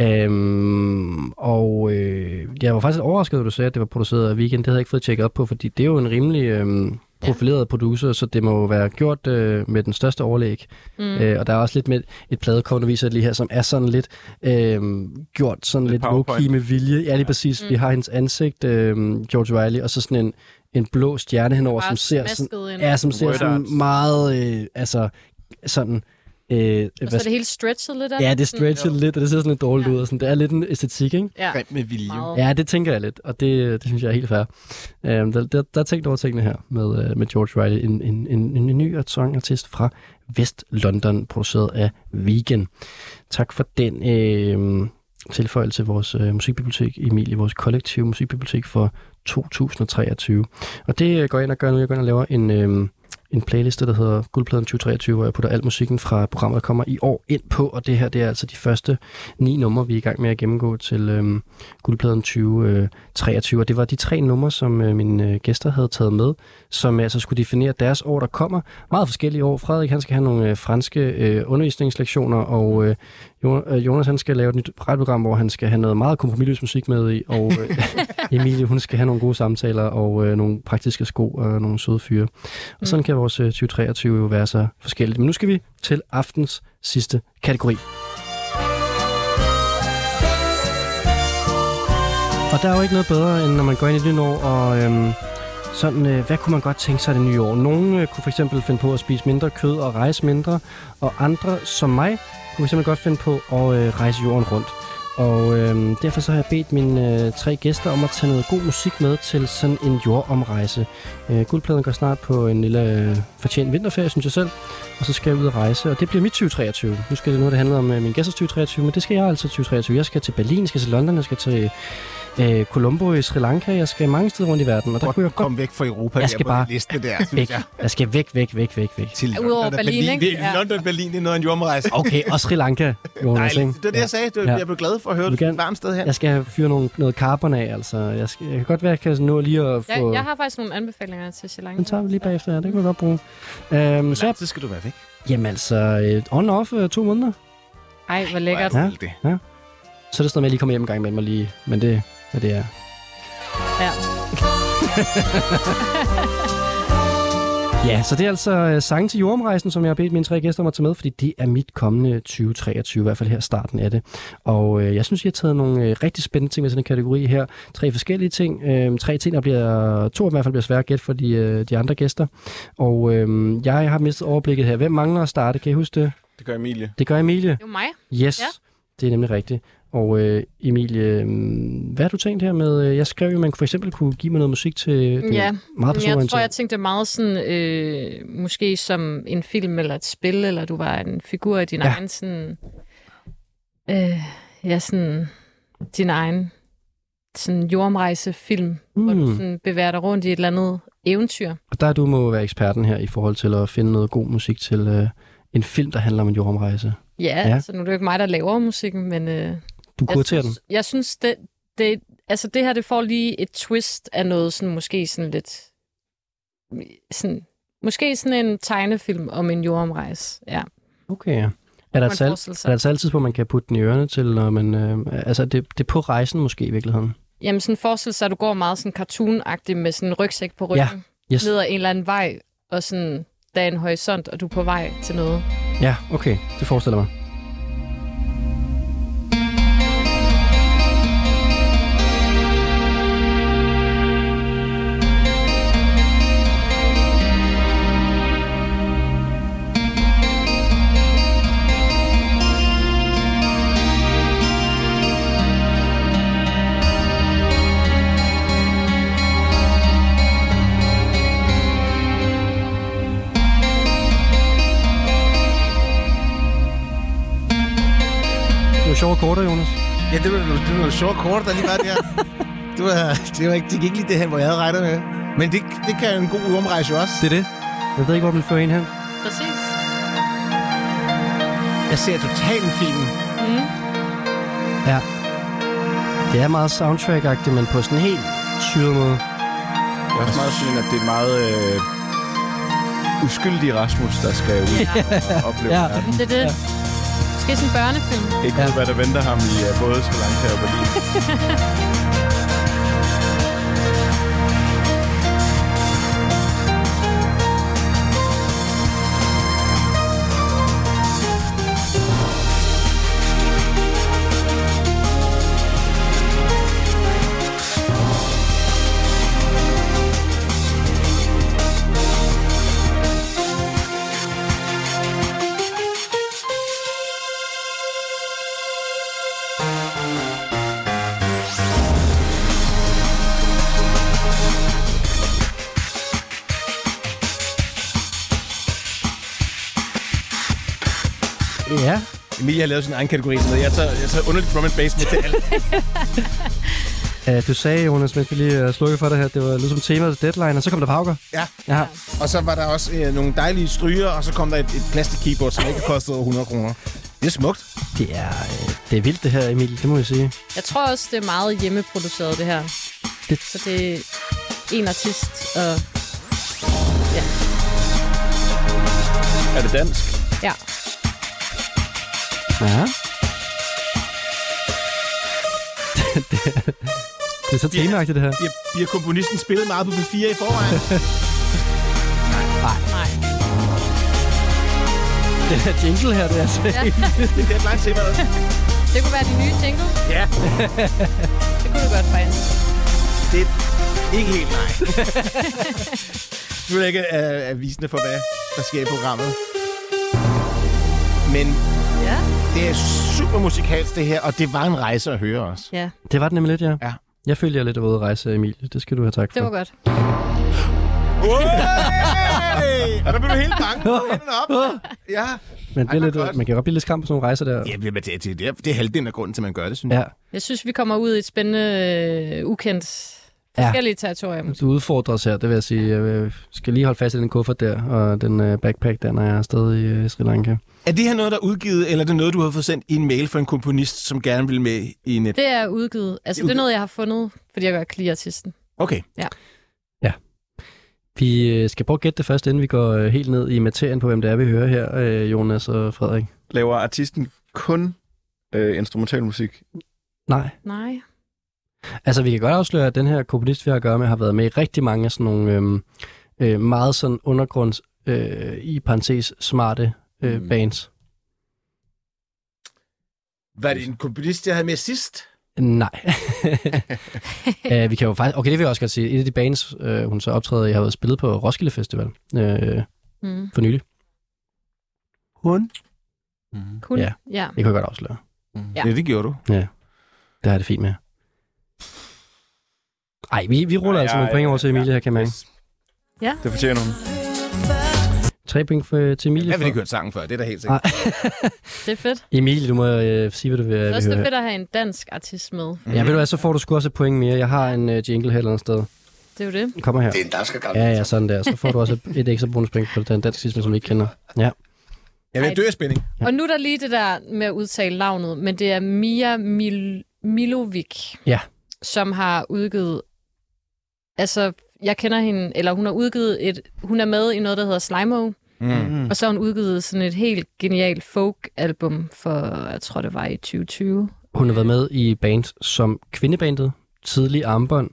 Øhm, og øh, jeg var faktisk overrasket, at du sagde, at det var produceret af Weekend. Det havde jeg ikke fået tjekket op på, fordi det er jo en rimelig øhm, profileret producer, så det må jo være gjort øh, med den største overlæg. Mm. Øh, og der er også lidt med et pladecover, der viser det lige her, som er sådan lidt øh, gjort sådan lidt, lidt low-key med vilje. Ja, lige præcis. Mm. Vi har hendes ansigt, øh, George Riley, og så sådan en, en blå stjerne henover, som ser sådan, ja, som ser sådan meget, øh, altså sådan... Øh, Og så er det helt stretchet lidt af Ja, det. er stretchet lidt, og det ser sådan lidt dårligt Ja. ud. Og sådan. Det er lidt en æstetik, ikke? Ja, Grimt med vilje. Ja, det tænker jeg lidt, og det, det synes jeg er helt fair. Um, der, der, der er tænkt over tingene her med, uh, med George Riley, en, en, en, en ny sangartist fra Vest London, produceret af Vegan. Tak for den øh, tilføjelse til vores øh, musikbibliotek, Emilie, vores kollektive musikbibliotek for 2023. Og det øh, går jeg ind og gør nu. Jeg går ind og laver en, øh, en playliste, der hedder Guldpladen 2023, hvor jeg putter al musikken fra programmet, der kommer i år ind på, og det her det er altså de første ni numre, vi er i gang med at gennemgå til øhm, øh, Guldpladen 2023, og det var de tre numre, som øh, mine øh, gæster havde taget med, som altså skulle definere deres år, der kommer. Meget forskellige år. Frederik, han skal have nogle øh, franske øh, undervisningslektioner, og øh, Jonas, han skal lave et nyt radioprogram, hvor han skal have noget meget kompromisløs musik med i, og øh, Emilie, hun skal have nogle gode samtaler, og øh, nogle praktiske sko, og nogle søde fyre. Og sådan kan vores øh, 2023 jo være så forskelligt. Men nu skal vi til aftens sidste kategori. Og der er jo ikke noget bedre, end når man går ind i det år, og øhm, sådan, øh, hvad kunne man godt tænke sig det nye år? Nogle øh, kunne for eksempel finde på at spise mindre kød og rejse mindre, og andre, som mig, kunne for godt finde på at øh, rejse jorden rundt. Og øh, derfor så har jeg bedt mine øh, tre gæster om at tage noget god musik med til sådan en jordomrejse. Øh, guldpladen går snart på en lille øh, fortjent vinterferie, synes jeg selv. Og så skal jeg ud og rejse, og det bliver mit 2023. Nu skal det noget, der handler om øh, min gæsters 2023, men det skal jeg altså 2023. Jeg skal til Berlin, jeg skal til London, jeg skal til øh, Colombo i Sri Lanka, jeg skal mange steder rundt i verden. Og der kunne jeg godt Kom væk fra Europa Jeg skal bare liste der, synes væk. jeg. Jeg skal væk, væk, væk, væk, væk. Til Udover London og Berlin, ikke? Det, Ja. London og Berlin, det er noget af en jordomrejse. Okay, og Sri Lanka, Jonas? Dejligt. Det er det, jeg sagde. Det, Ja. Jeg blev glad for at høre Du kan- et varmt sted her. Jeg skal fyre nogle, noget carbon af, altså. Jeg, skal, jeg kan godt være, at jeg kan nå lige at få... Jeg, jeg har faktisk nogle anbefalinger til Sri Lanka. Den tager vi lige bagefter, ja. Det kan vi godt bruge. Øhm, så, Så skal du være væk. jamen altså, øh, on off øh, to måneder. Ej, hvor lækkert. Ja. Ja. Det. Så er det sådan noget med, at jeg lige kommer hjem en gang med mig lige. Men det, hvad det er. Ja. Ja, så det er altså øh, sange til jordomrejsen, som jeg har bedt mine tre gæster om at tage med, fordi det er mit kommende 2023, i hvert fald her starten af det. Og øh, jeg synes, jeg har taget nogle øh, rigtig spændende ting med sådan en kategori her. Tre forskellige ting. Øh, tre ting, der bliver, to af dem i hvert fald bliver svære at gætte for de, øh, de andre gæster. Og øh, jeg har mistet overblikket her. Hvem mangler at starte? Kan I huske det? Det gør Emilie. Det gør Emilie. Det er jo mig. Yes, Ja. det er nemlig rigtigt. Og øh, Emilie, øh, hvad har du tænkt her med? øh, Jeg skrev jo, at man for eksempel kunne give mig noget musik til det Ja, meget Jeg tror, jeg tænkte meget sådan, øh, måske som en film eller et spil, eller du var en figur i din Ja. egen sådan, øh, ja, sådan, din egen sådan jordomrejsefilm, mm. hvor du Mm. sådan bevæger dig rundt i et eller andet eventyr. Og der du må være eksperten her i forhold til at finde noget god musik til øh, en film, der handler om en jordomrejse. Ja, Ja. ja. så nu er det jo ikke mig, der laver musikken, men øh, Du jeg den. synes, jeg synes det, det, altså det her, det får lige et twist af noget sådan, måske sådan lidt, sådan, måske sådan en tegnefilm om en jordomrejse. Ja. Okay. Er der, et salg, er der et salgtidspunkt, hvor man kan putte den i ørerne til, når man... Øh, altså, det, det er på rejsen måske i virkeligheden. Jamen sådan forestil sig, at du går meget sådan cartoon med sådan en rygsæk på ryggen. Ja, yes. Ad en eller anden vej, og sådan, der er en horisont, og du er på vej til noget. Ja, okay. Det forestiller mig. Sjove korter, Jonas. Ja, det var, det var noget sjovt kort, der lige var der. Det, var, det, var ikke, det gik ikke lige det hen, hvor jeg havde regnet med. Men det, det kan en god jordomrejse jo også. Det er det. Jeg ved ikke, hvor den fører en hen. Præcis. Jeg ser totalt en film. Mm. Ja. Det er meget soundtrack-agtigt, men på sådan en helt syret måde. Det er også meget sådan, at det er meget øh, uskyldig Rasmus, der skal ud og opleve Ja. ja. verden. Det er det. Måske sådan en børnefilm. Ikke ved, hvad der venter ham i uh, både Sri Lanka og Berlin. Emilie har lavet sin egen kategori, så jeg tager, jeg tager underligt drum and bass med til alt. Uh, du sagde, Jonas, mens vi lige uh, slukkede for det her, det var lidt som temaet Deadline, og så kom der pauker. Ja. Ja. Og så var der også øh, nogle dejlige stryger, og så kom der et, et plastik keyboard, som ikke kostede over 100 kroner. Det er smukt. Det er, uh, det er vildt, det her, Emil. Det må jeg sige. Jeg tror også, det er meget hjemmeproduceret, det her. Det- Så det er en artist, og Er det dansk? ja. Ja. det, det er så temaagtigt, det her. Bliver, bliver komponisten spillet meget på P4 i forvejen? Nej. Det her jingle her, det er altså... Ja. det er til hvad? Det kunne være din nye jingle. Ja. Det kunne du godt faktisk. Det er ikke helt nej. nu er jeg ikke uh, avisende for, hvad der sker i programmet. Men. Det er super musikalsk, det her, og det var en rejse at høre os. Ja, Det var det nemlig lidt, ja. Ja. Jeg følte, jeg lidt ude at rejse, Emil. Det skal du have tak for. det var godt. Hey! Og der blev du helt bange. Hænderne op. Ja. Men det er lidt, godt. man kan godt blive lidt skam på sådan nogle rejser der. Ja, men det, det, det, er- det er halvdelen af grunden til, at man gør det, synes jeg. Ja. Jeg synes, vi kommer ud i et spændende, øh, ukendt, Ja. forskellige territorium. Du udfordrer os her, det vil jeg sige. Jeg øh, skal lige holde fast i den kuffert der, og den øh, backpack der, når jeg er afsted i øh, Sri Lanka. Er det her noget, der er udgivet, eller er det noget, du har fået sendt i en mail fra en komponist, som gerne vil med i net? Det er udgivet. Altså, det er noget, jeg har fundet, fordi jeg gør clear artisten. Okay. Vi øh, skal prøve at gætte det først, inden vi går øh, helt ned i materien på, hvem det er, vi hører her, øh, Jonas og Frederik. Laver artisten kun øh, instrumental musik? Nej. Nej. Altså, vi kan godt afsløre, at den her komponist, vi har at gøre med, har været med i rigtig mange af sådan nogle øhm, øh, meget sådan undergrunds, øh, i parentes, smarte øh, Mm. bands. Var det en komponist, jeg havde med sidst? Nej. uh, vi kan jo faktisk... Okay, det vil jeg også godt sige. Et af de bands, uh, hun så optræder i, har været spillet på Roskilde Festival uh, Mm. for nylig. Hun? Kun, Ja. ja. ja. Det kan jeg godt afsløre. Ja. Ja, det gjorde du. Det har jeg det fint med. Ej, vi, vi ruller Ja, altså ja, nogle point ja, over til Emilie ja. her, kan man. Ja. Det fortjener hun. Tre point for, til Emilie. Jeg vil ikke hørt sangen før, det er da helt sikkert. Det er fedt. Emilie, du må øh, sige, hvad du vil, Det er vil også det høre. fedt at have en dansk artist med. Ja, ved du hvad, så får du sgu også et point mere. Jeg har en uh, jingle her et eller andet sted. Det er jo det. Den kommer her. Det er en dansk Ja, ja, sådan der. Så får du også et, et ekstra bonuspoint på den danske sidste, som vi ikke kender. Ja. Jeg vil dø af spænding. Og nu er der lige det der med at udtale navnet, men det er Mia Mil- Milovic, Ja. som har udgivet... Altså, jeg kender hende, eller hun har udgivet et... Hun er med i noget, der hedder Slimo, Mm. og så har hun udgivet sådan et helt genialt folk-album for, jeg tror, det var i 2020. Hun har været med i band som Kvindebandet, Tidlig Armbånd,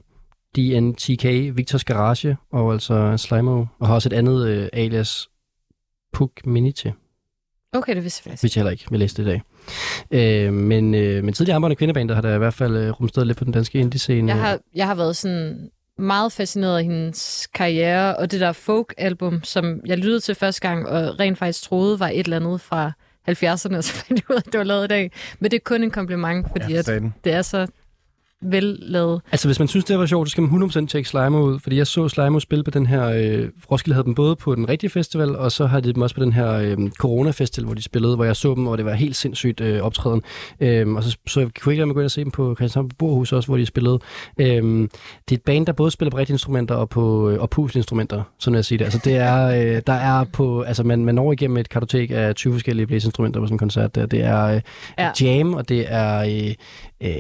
DNTK, Victors Garage og altså Slimo, og har også et andet øh, alias Puk Minite, Okay, det vidste jeg faktisk. hvis jeg heller ikke vil læse det i dag. Øh, men, øh, men Tidlig Armbånd og Kvindebandet har der i hvert fald øh, rumsteret lidt på den danske indie-scene. Jeg har, jeg har været sådan meget fascineret af hendes karriere, og det der folk-album, som jeg lyttede til første gang, og rent faktisk troede var et eller andet fra 70'erne, og så fandt jeg ud af, at det var lavet i dag. Men det er kun en kompliment, fordi ja, at det er så vel lavet. Altså, hvis man synes, det var sjovt, så skal man 100% tjekke Slimo ud, fordi jeg så Slimo spille på den her... Øh, Roskilde havde dem både på den rigtige festival, og så har de dem også på den her øh, Corona-festival, hvor de spillede, hvor jeg så dem, og det var helt sindssygt øh, optræden. Øhm, og så, så jeg kunne ikke lade mig gå ind og se dem på Christianshavn Borhus også, hvor de spillede. Øhm, det er et band, der både spiller på rigtige instrumenter og på øh, og pusinstrumenter, sådan vil jeg sige det. Altså, det er, øh, der er på... Altså, man, man når igennem et kartotek af 20 forskellige blæsinstrumenter på sådan en koncert. Der. Det er øh, Ja. jam, og det er øh, øh,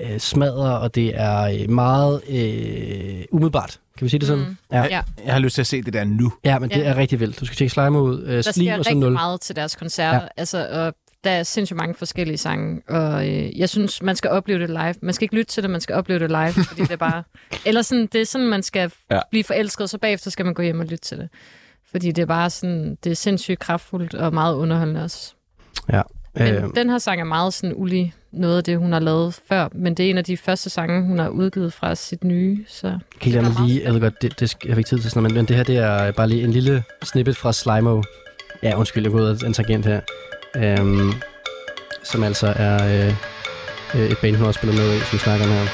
øh, smadrer, og det er øh, meget øh, umiddelbart. Kan vi sige det sådan? Mm. Ja. Ja. Jeg har lyst til at se det der nu. ja, men det Ja. er rigtig vildt. Du skal tjekke Slime ud. Øh, Der Slim sker og så rigtig 0. meget til deres koncerter, Ja. ja. altså, og der er sindssygt mange forskellige sange, og øh, jeg synes, man skal opleve det live. Man skal ikke lytte til det, man skal opleve det live, fordi det er bare... Eller sådan, det er sådan, man skal Ja. ja. blive forelsket, og så bagefter skal man gå hjem og lytte til det. Fordi det er bare sådan, det er sindssygt kraftfuldt og meget underholdende også. Men Øh, øh. den her sang er meget sådan ulig noget af det, hun har lavet før, men det er en af de første sange, hun har udgivet fra sit nye, så... lade mig lige... Jeg ved godt, det, det jeg har ikke tid til sådan noget, men, det her, det er bare lige en lille snippet fra Slimo. Ja, undskyld, jeg går ud af en tangent her. Øhm, som altså er øh, øh, et band, hun også spiller med i, som vi snakker om her.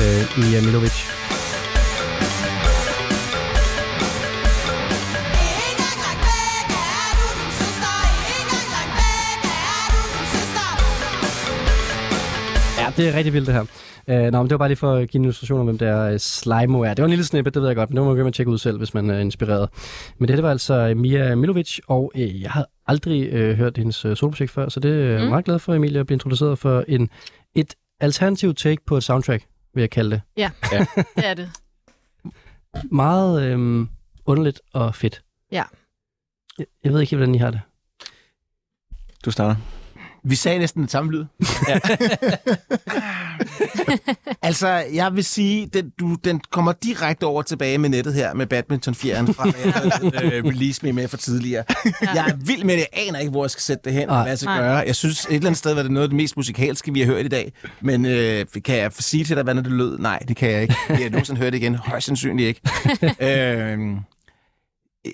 Øh, Mia Milovic. Det er rigtig vildt det her. Uh, nå, men det var bare lige for at give en illustration om, hvem det er uh, Slimo er. Det var en lille snippet, det ved jeg godt, men det må man tjekke ud selv, hvis man er inspireret. Men det her det var altså Mia Milovic, og uh, jeg havde aldrig uh, hørt hendes uh, soloprojekt før, så det er jeg Mm. meget glad for, Emilie, at blive introduceret for en, et alternativt take på et soundtrack, vil jeg kalde det. Det er det. Meget øhm, underligt og fedt. Ja. Jeg, jeg ved ikke, hvordan I har det. Du starter. Vi sagde næsten den samme lyd. Ja. altså, jeg vil sige, den, du, den kommer direkte over tilbage med nettet her, med badmintonfjeren fra, jeg øh, release me med for tidligere. Ja. Jeg er vild med det. Jeg aner ikke, hvor jeg skal sætte det hen, og hvad jeg skal gøre. Jeg synes, et eller andet sted var det noget af det mest musikalske, vi har hørt i dag. Men øh, kan jeg sige til dig, hvordan det lød? Nej, det kan jeg ikke. Jeg har nogensinde hørt det igen. Højst sandsynligt ikke. øh, øh,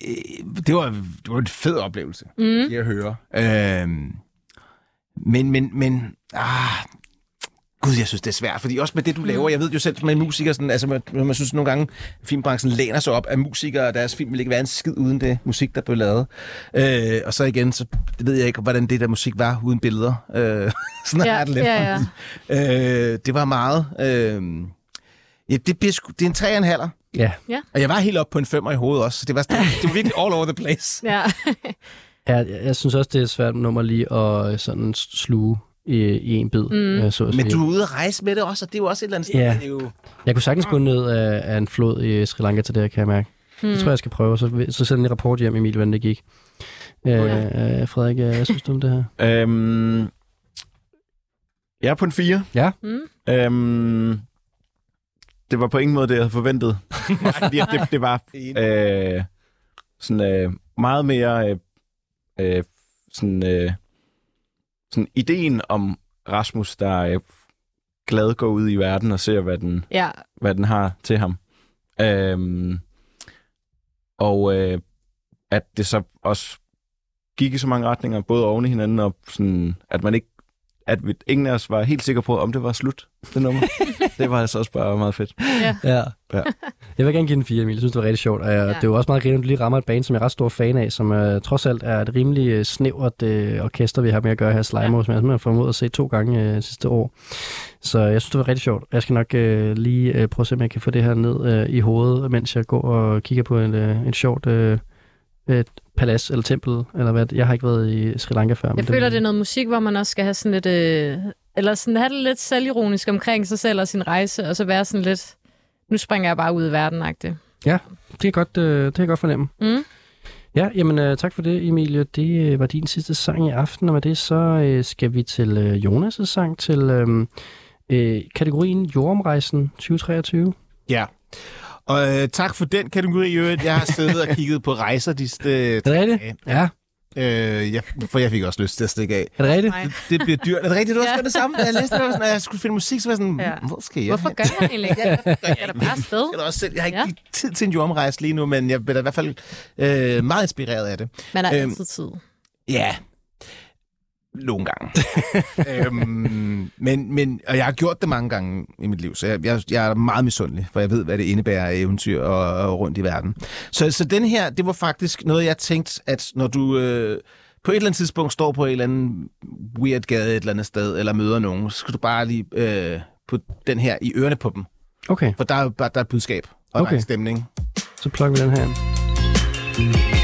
det, var, det var en fed oplevelse, Mm. mm. at høre. Men, men, men, ah, Gud, jeg synes, det er svært, fordi også med det, du laver, jeg ved jo selv, med musikere, sådan, altså, man, man synes nogle gange, filmbranchen læner sig op af musikere, og deres film vil ikke være en skid uden det musik, der blev lavet. Øh, og så igen, så det ved jeg ikke, hvordan det der musik var uden billeder. Øh, sådan Ja, er det lidt. ja, Øh, det var meget... Øh, ja, det, bliver sgu, det er en tre og en halver. Ja. Ja. Og jeg var helt oppe på en femmer i hovedet også, så det var, det, det var virkelig all over the place. Ja. Ja, jeg, jeg synes også, det er et svært nummer lige at øh, sådan sluge i, i en bid, Mm. mm. så at Men du er ude at rejse med det også, og det er jo også et eller andet sted. Ja. Det er jo, Jeg kunne sagtens gå ned af, af en flod i Sri Lanka til det her, kan jeg mærke. Mm. Det tror jeg, jeg skal prøve, så, så sender jeg en rapport hjem, Emil, hvordan det gik. Øh, øh, Frederik, øh, hvad synes du om det her? Øhm, jeg er på en 4. Ja. Mm. Øhm, det var på ingen måde det, jeg havde forventet. At det, det var øh, sådan øh, meget mere øh, øh, sådan, øh, sådan ideen om Rasmus, der øh, glad går ud i verden og ser, hvad den, ja. hvad den har til ham. Øhm, og øh, at det så også gik i så mange retninger, både oven i hinanden, og sådan, at man ikke at vi, ingen af os var helt sikre på, om det var slut, det nummer. det var altså også bare meget fedt. Ja. Ja. Ja. Jeg vil gerne give den 4, Emil. Jeg synes, det var rigtig sjovt. Og ja. det er jo også meget griner, at du lige rammer et band, som jeg er ret stor fan af, som uh, trods alt er et rimelig uh, snævert uh, orkester, vi har med at gøre her, Slimo, ja. som jeg har formået at se to gange uh, sidste år. Så jeg synes, det var rigtig sjovt. Jeg skal nok uh, lige uh, prøve at se, om jeg kan få det her ned uh, i hovedet, mens jeg går og kigger på en, uh, en sjovt uh, et palads eller tempel, eller hvad. Jeg har ikke været i Sri Lanka før. Jeg føler, det er noget musik, hvor man også skal have sådan lidt... Øh, eller sådan have det lidt selvironisk omkring sig selv og sin rejse, og så være sådan lidt... Nu springer jeg bare ud i verden -agtigt. Ja, det kan godt, øh, det kan jeg godt fornemme. Mm. Ja, jamen øh, tak for det, Emilie. Det øh, var din sidste sang i aften, og med det så øh, skal vi til øh, Jonas' sang til øh, øh, kategorien Jordomrejsen 2023. ja. Og øh, tak for den kategori, øvrigt. Jeg har siddet og kigget på rejser de sidste Er det rigtigt? dage. Ja. Øh, ja, for jeg fik også lyst til at stikke af. Er det rigtigt? Det, det bliver dyrt. Er det rigtigt, du også Ja. gør det samme? Da jeg læste det, var sådan, at jeg skulle finde musik, så var jeg sådan, Ja. hvor skal jeg Hvorfor gør jeg egentlig ikke? Jeg er da bare afsted. Jeg, også selv, jeg har ikke Ja. tid til en jordomrejse lige nu, men jeg bliver i hvert fald øh, meget inspireret af det. Man har Øhm, altid tid. Ja, nogle gange. øhm, men, men, og jeg har gjort det mange gange i mit liv, så jeg, jeg, jeg er meget misundelig, for jeg ved, hvad det indebærer af eventyr og, og rundt i verden. Så, så den her, det var faktisk noget, jeg tænkte, at når du øh, på et eller andet tidspunkt står på en eller anden weird gade et eller andet sted, eller møder nogen, så skal du bare lige øh, putte den her i ørerne på dem. Okay, For der er, bare- der er et budskab, og okay. der er en stemning. så plukker vi den her ind.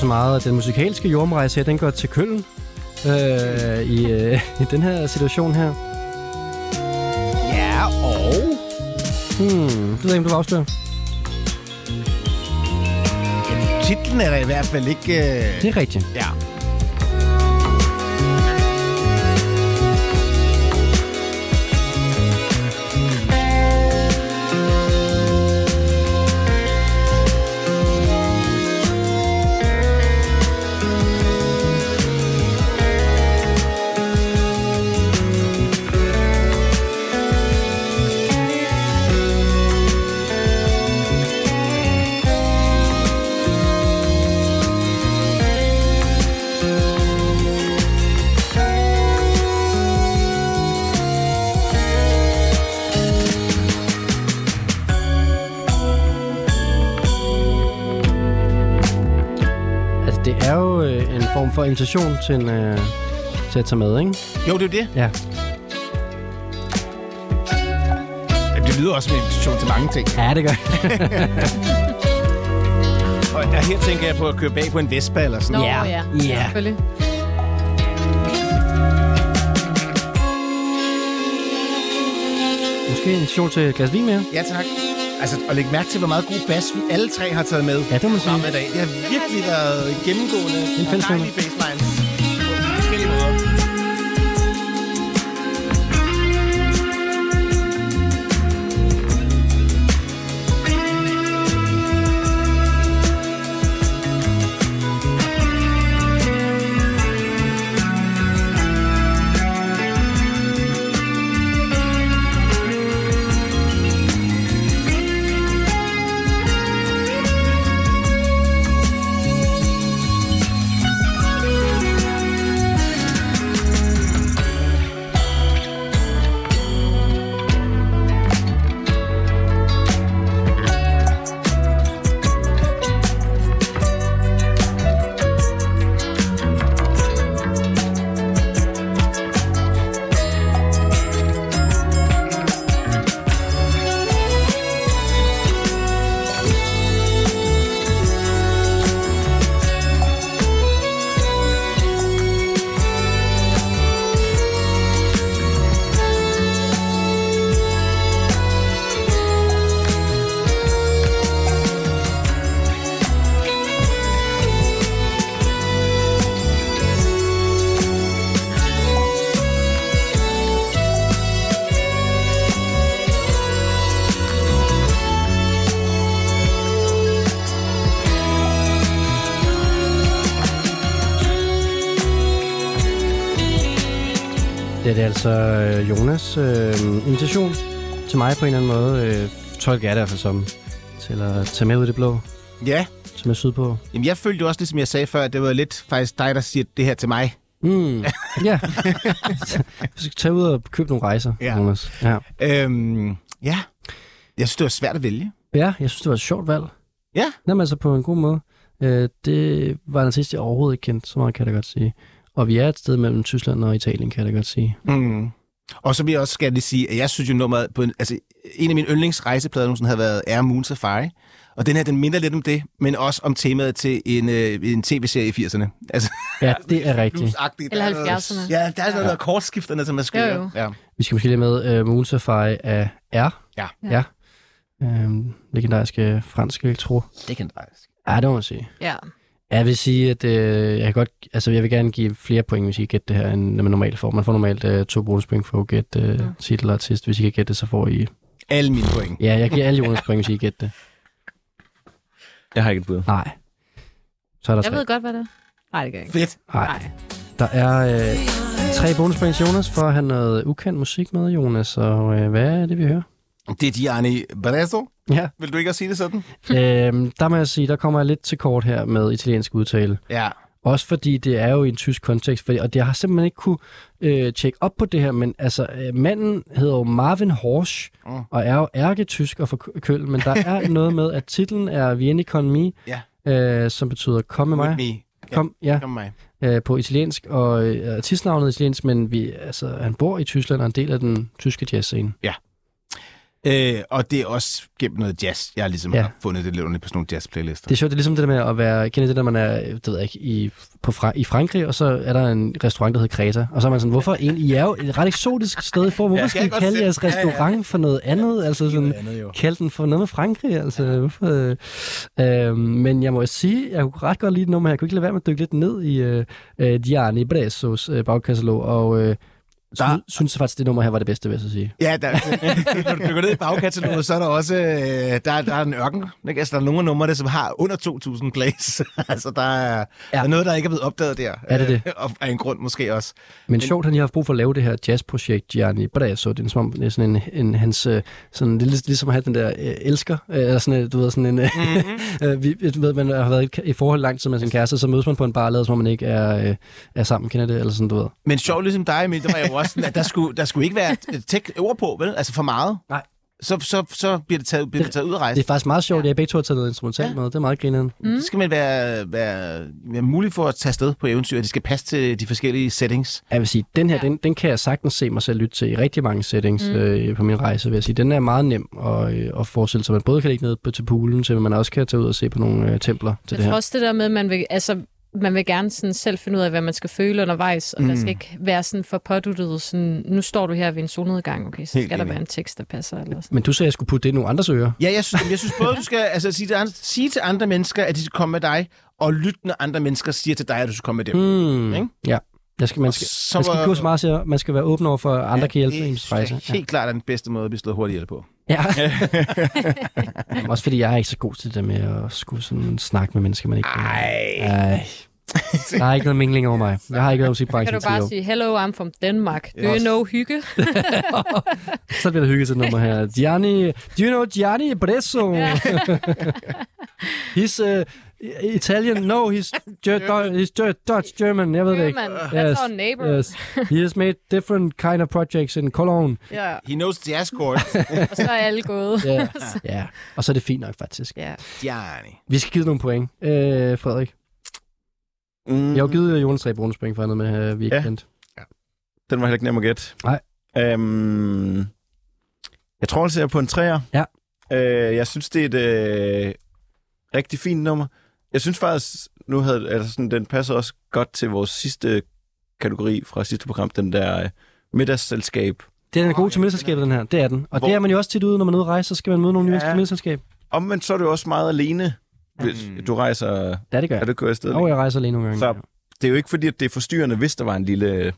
Så meget, at den musikalske jordomrejse her, den går til Køln øh, i, øh, i den her situation her. Ja, og... Hmm, det ved jeg ikke, om du vil afsløre. Titlen er der i hvert fald ikke... Øh... Det er rigtigt. Ja. Form for invitation til, en, øh, til at tage med, ikke? Jo, det er det. Ja. Jamen, det lyder også som en invitation til mange ting. Ja, det gør Og ja, her tænker jeg på at køre bag på en Vespa eller sådan Nå, Ja. ja. Ja. Selvfølgelig. Måske en invitation til et glas vin mere. Ja, tak. Altså, at lægge mærke til, hvor meget god bas vi alle tre har taget med. Ja, det må man sige. I dag. Det har virkelig været gennemgående. En fælles dejlige altså øh, Jonas øh, invitation til mig på en eller anden måde. Øh, tolker jeg det i hvert fald som. Til at tage med ud i det blå, Ja, som er sydpå. Jamen, jeg følte jo også, ligesom jeg sagde før, at det var lidt faktisk dig, der siger det her til mig. Mm. ja. Vi skal tage ud og købe nogle rejser, Ja. Jonas. Ja. Øhm, ja, jeg synes, det var svært at vælge. ja, jeg synes, det var et sjovt valg. Ja. Jamen altså på en god måde. Øh, det var en artist, jeg overhovedet ikke kendte, så meget kan jeg da godt sige. Og vi er et sted mellem Tyskland og Italien, kan jeg da godt sige. Mm. Og så vil jeg også gerne lige sige, at jeg synes jo nummeret på en, altså, en af mine yndlingsrejseplader nogensinde har været Air Moon Safari. Og den her, den minder lidt om det, men også om temaet til en, øh, en tv-serie i 80'erne. Altså, Ja, det er rigtigt. Eller Der er noget- 70'erne. Ja, der er noget ja. kortskifterne, som er skøre. Jo, jo. Ja. Vi skal måske lige med uh, Moon Safari af R. Ja. ja. Øhm, legendariske franske elektro. Legendarisk. Ja, det må man sige. Ja. Jeg vil sige, at øh, jeg kan godt, altså jeg vil gerne give flere point, hvis I kan gætte det her, end man normalt får. Man får normalt øh, to bonuspoint for at gætte øh, Ja. titel og artist. Hvis I kan gætte det, så får I... Alle mine point. Ja, jeg giver alle Jonas point, hvis I kan gætte det. Jeg har ikke et bud. Nej. Så er der Jeg tre. ved godt, hvad det er. Nej, det gør jeg ikke. Fedt. Nej. Nej. Der er øh, tre bonuspoint til Jonas for at have noget ukendt musik med, Jonas. Og øh, hvad er det, vi hører? Det er Gianni Barreso. Ja. Vil du ikke også sige det sådan? øhm, der må jeg sige, der kommer jeg lidt til kort her med italiensk udtale. Ja. Også fordi det er jo i en tysk kontekst, fordi, og det har simpelthen ikke kunne øh, tjekke op på det her, men altså, øh, manden hedder jo Marvin Horsch, Mm. og er jo ærketysk og for køl, men der er noget med, at titlen er Vieni con me, Ja. øh, som betyder kom med mig. With me. Kom, ja, Kom mig. øh, på italiensk, og øh, artistnavnet er italiensk, men vi, altså, han bor i Tyskland og er en del af den tyske jazzscene. Øh, og det er også gennem noget jazz. Jeg har ligesom ja. Ja. har fundet det lidt under på sådan nogle jazz-playlister. Det er sjovt, det er ligesom det der med at være, kender det der, man er, det ved jeg ikke, i, på Fra- i Frankrig, og så er der en restaurant, der hedder Kreta, og så er man sådan, hvorfor egentlig, I er jo et ret eksotisk sted for, hvorfor Ja, skal I kalde se. jeres Ja, ja. restaurant for noget andet, altså sådan, andet jo. kalde den for noget med Frankrig, altså, hvorfor, øh, øh, men jeg må sige, jeg kunne ret godt lide det nummer, jeg kunne ikke lade være med at dykke lidt ned i øh, øh, Gianni Bressos øh, bagkatalog, og øh, Der- synes faktisk, det nummer her var det bedste, vil jeg så sige. Ja, der, når du dykker ned i bagkataloget, så er der også øh, der, der er en ørken. Ikke? Altså, der er nogle af numrene, som har under 2.000 plays. altså, der er, ja. der er noget, der ikke er blevet opdaget der. Er det det? Øh, Og af en grund måske også. Men, men sjovt, han lige har haft brug for at lave det her jazzprojekt, Gianni Bresso. Det er, som om, det er sådan en, en hans... øh, Sådan, det lig- ligesom at have den der øh, elsker. Eller sådan, du ved, sådan en... Mm-hmm. vi, du ved, man har været i forhold lang tid med sin kæreste, så mødes man på en bar lader, som om man ikke er, øh, er sammen. Kender det? Eller sådan, du ved. Men sjovt ligesom dig, Emil, der var jeg også sådan, at der skulle, der skulle ikke være et tek ord på, vel? Altså for meget. Nej. Så, så, så bliver det taget, bliver det taget ud af rejsen. Det er faktisk meget sjovt, at jeg begge to har taget noget instrumentalt Ja. med. Det er meget grineren. Mm. Det skal man være, være, være mulig for at tage sted på eventyr, at det skal passe til de forskellige settings. Jeg vil sige, den her, Ja. den, den kan jeg sagtens se mig selv lytte til i rigtig mange settings Mm. øh, på min rejse, vil jeg sige. Den er meget nem at, øh, at forestille sig. Man både kan ligge ned på, til poolen, til, man også kan tage ud og se på nogle øh, templer til Jeg det tror her. også det der med, at man vil, altså, man vil gerne sådan selv finde ud af, hvad man skal føle undervejs, og mm. der skal ikke være sådan for påduttet, sådan, nu står du her ved en solnedgang, okay, så Helt skal der enig. være en tekst, der passer. Eller sådan. Men du sagde, at jeg skulle putte det i nogle andres ører. Ja, jeg synes, jeg synes både, du skal altså, sige, til andre, sige til andre mennesker, at de skal komme med dig, og lytte, når andre mennesker siger til dig, at du skal komme med dem. Hmm. Ikke? Ja. Jeg skal, man skal, så man skal ikke gå så meget at man skal være åben over for, at andre kan hjælpe det en synes jeg rejse. helt klart er den bedste måde at blive slået hurtigt ihjel på. Ja. ja. Også fordi jeg er ikke så god til det med at skulle sådan snakke med mennesker, man ikke Ej. Ej. Der er ikke noget mingling over mig. Jeg har ikke været Kan musikbranchen du i 10 bare sige, hello, I'm from Denmark. Do you know hygge? Så bliver der hygget til nummer her. Gianni, do you know Gianni Bresso? He's uh, Italian. No, he's, Ger- he's Ger- Dutch, German. Jeg ved det ikke. German, that's our neighbor. Yes. He has made different kind of projects in Cologne. Ja, He knows jazz chords. og så er alle gået. Ja, ja. Og så er det fint nok, faktisk. Ja. Gianni. Vi skal give nogle point. Øh, Frederik, Mm, jeg har jo givet Jonas tre bonuspoint for noget med, øh, vi ikke Ja. kendte. Den var heller ikke nem at gætte. Nej. Øhm, jeg tror, jeg ser på en træer. Ja. Øh, jeg synes, det er et øh, rigtig fint nummer. Jeg synes faktisk, nu havde altså sådan, den passer også godt til vores sidste kategori fra sidste program, den der øh, middagsselskab. Det er den god til middelselskabet, den her. Det er den. Og Hvor- det er man jo også tit ude, når man er ude at rejse, så skal man møde nogle nye Ja. mennesker til middelselskab. Omvendt så er du også meget alene, hvis Mm. du rejser... Ja, det gør Er jeg. du kører afsted? Og jeg rejser lige nogle gange. Så det er jo ikke fordi, at det er forstyrrende, hvis der var en lille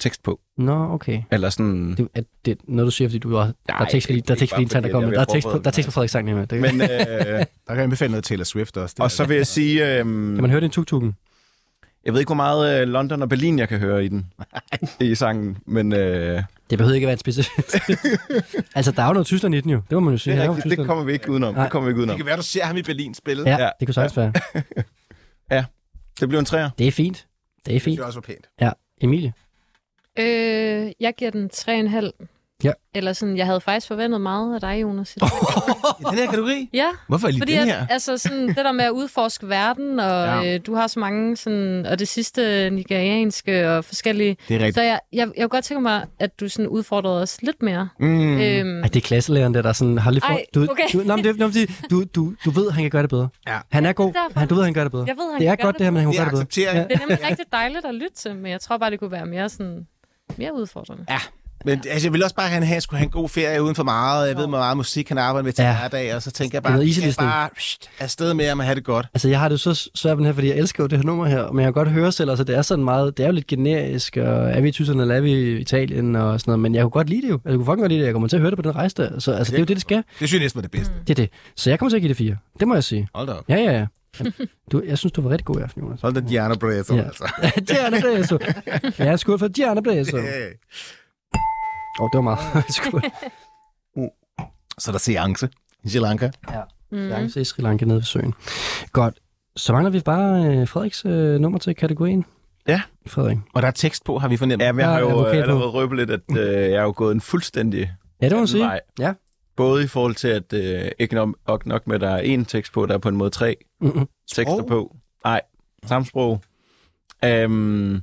tekst på. Nå, okay. Eller sådan... Det, er det, når du siger, fordi du er, der er Nej, tekst, fordi, der er det er tekst, fordi der kommer. Der er tekst på, der er tekst på Frederik sang med. Det, Men, øh, Der kan jeg anbefale noget Taylor Swift også. Det og så vil jeg sige... Øh, kan man høre det i tuk-tukken? Jeg ved ikke, hvor meget øh, London og Berlin, jeg kan høre i den. I sangen, men øh, Det behøver ikke at være en specifik. altså, der er jo noget Tyskland i den jo. Det må man jo sige. det, er er rigtigt, det kommer vi ikke udenom. Nej. Det kommer vi ikke Det udenom. kan være, du ser ham i Berlin spille. Ja, Ja. det kunne sagtens være. Det bliver en træer. Det er fint. Det er Det fint. synes også var pænt. Ja, Emilie. Øh, jeg giver den 3,5. Ja. Eller sådan, jeg havde faktisk forventet meget af dig, Jonas. I den her kategori? ja, Hvorfor er lige fordi den at, her? altså sådan, det der med at udforske verden, og Ja. øh, du har så mange sådan, og det sidste nigerianske og forskellige. Det er rigtigt. Så jeg, jeg, jeg kunne godt tænke mig, at du sådan udfordrede os lidt mere. Mm. Øhm, Ej, det er klasselæreren, der, der sådan har lidt for... Ej, du, okay. du, nå, men det, nå, men det, du, du, du ved, han kan gøre det bedre. Ja. Han er god. derfor. Han, du ved, han gør det bedre. jeg ved, han det er kan godt, det her, men han Det kan er gøre det bedre. Det er nemlig rigtig dejligt at lytte til, men jeg tror bare, det kunne være mere sådan mere udfordrende. Ja, men altså, jeg vil også bare have, at han skulle have en god ferie uden for meget. Jeg ved, hvor meget musik han arbejder med til Ja. hverdag, og så tænker jeg Det bare, noget jeg bare pst, afsted med ham og have det godt. Altså, jeg har det så svært med den her, fordi jeg elsker jo det her nummer her, men jeg kan godt høre selv, altså det er sådan meget, det er jo lidt generisk, og er vi i Tyskland, eller er vi i Italien, og sådan noget, men jeg kunne godt lide det jo. Altså, Jeg kunne fucking godt lide det, jeg kommer til at høre det på den rejse der, så altså, det er jo det, det skal. Det synes jeg næsten var det bedste. Det er det. Så jeg kommer til at give det fire. Det må jeg sige. Hold da op. Ja, ja, ja. Du, jeg synes, du var rigtig god i aften, Jonas. Hold da Diana Brezo, Ja. altså. Gianna Breso. Ja, skål for Gianna Breso. Åh, Hey. oh, det var meget. skål. Så er der seance i Sri Lanka. Mm. Seance i Sri Lanka nede ved søen. Godt. Så mangler vi bare øh, Frederiks øh, nummer til kategorien. Ja. Frederik. Og der er tekst på, har vi fornemt. Ja, men jeg har Ja, jo øh, allerede røbet lidt, at øh, jeg er jo gået en fuldstændig Ja, det må sige. vej. Ja. Både i forhold til, at øh, ikke nok, nok, nok med, at der er én tekst på, der er på en måde tre Mm-hmm. tekster Sprog? på. Nej, samme sprog. Øhm,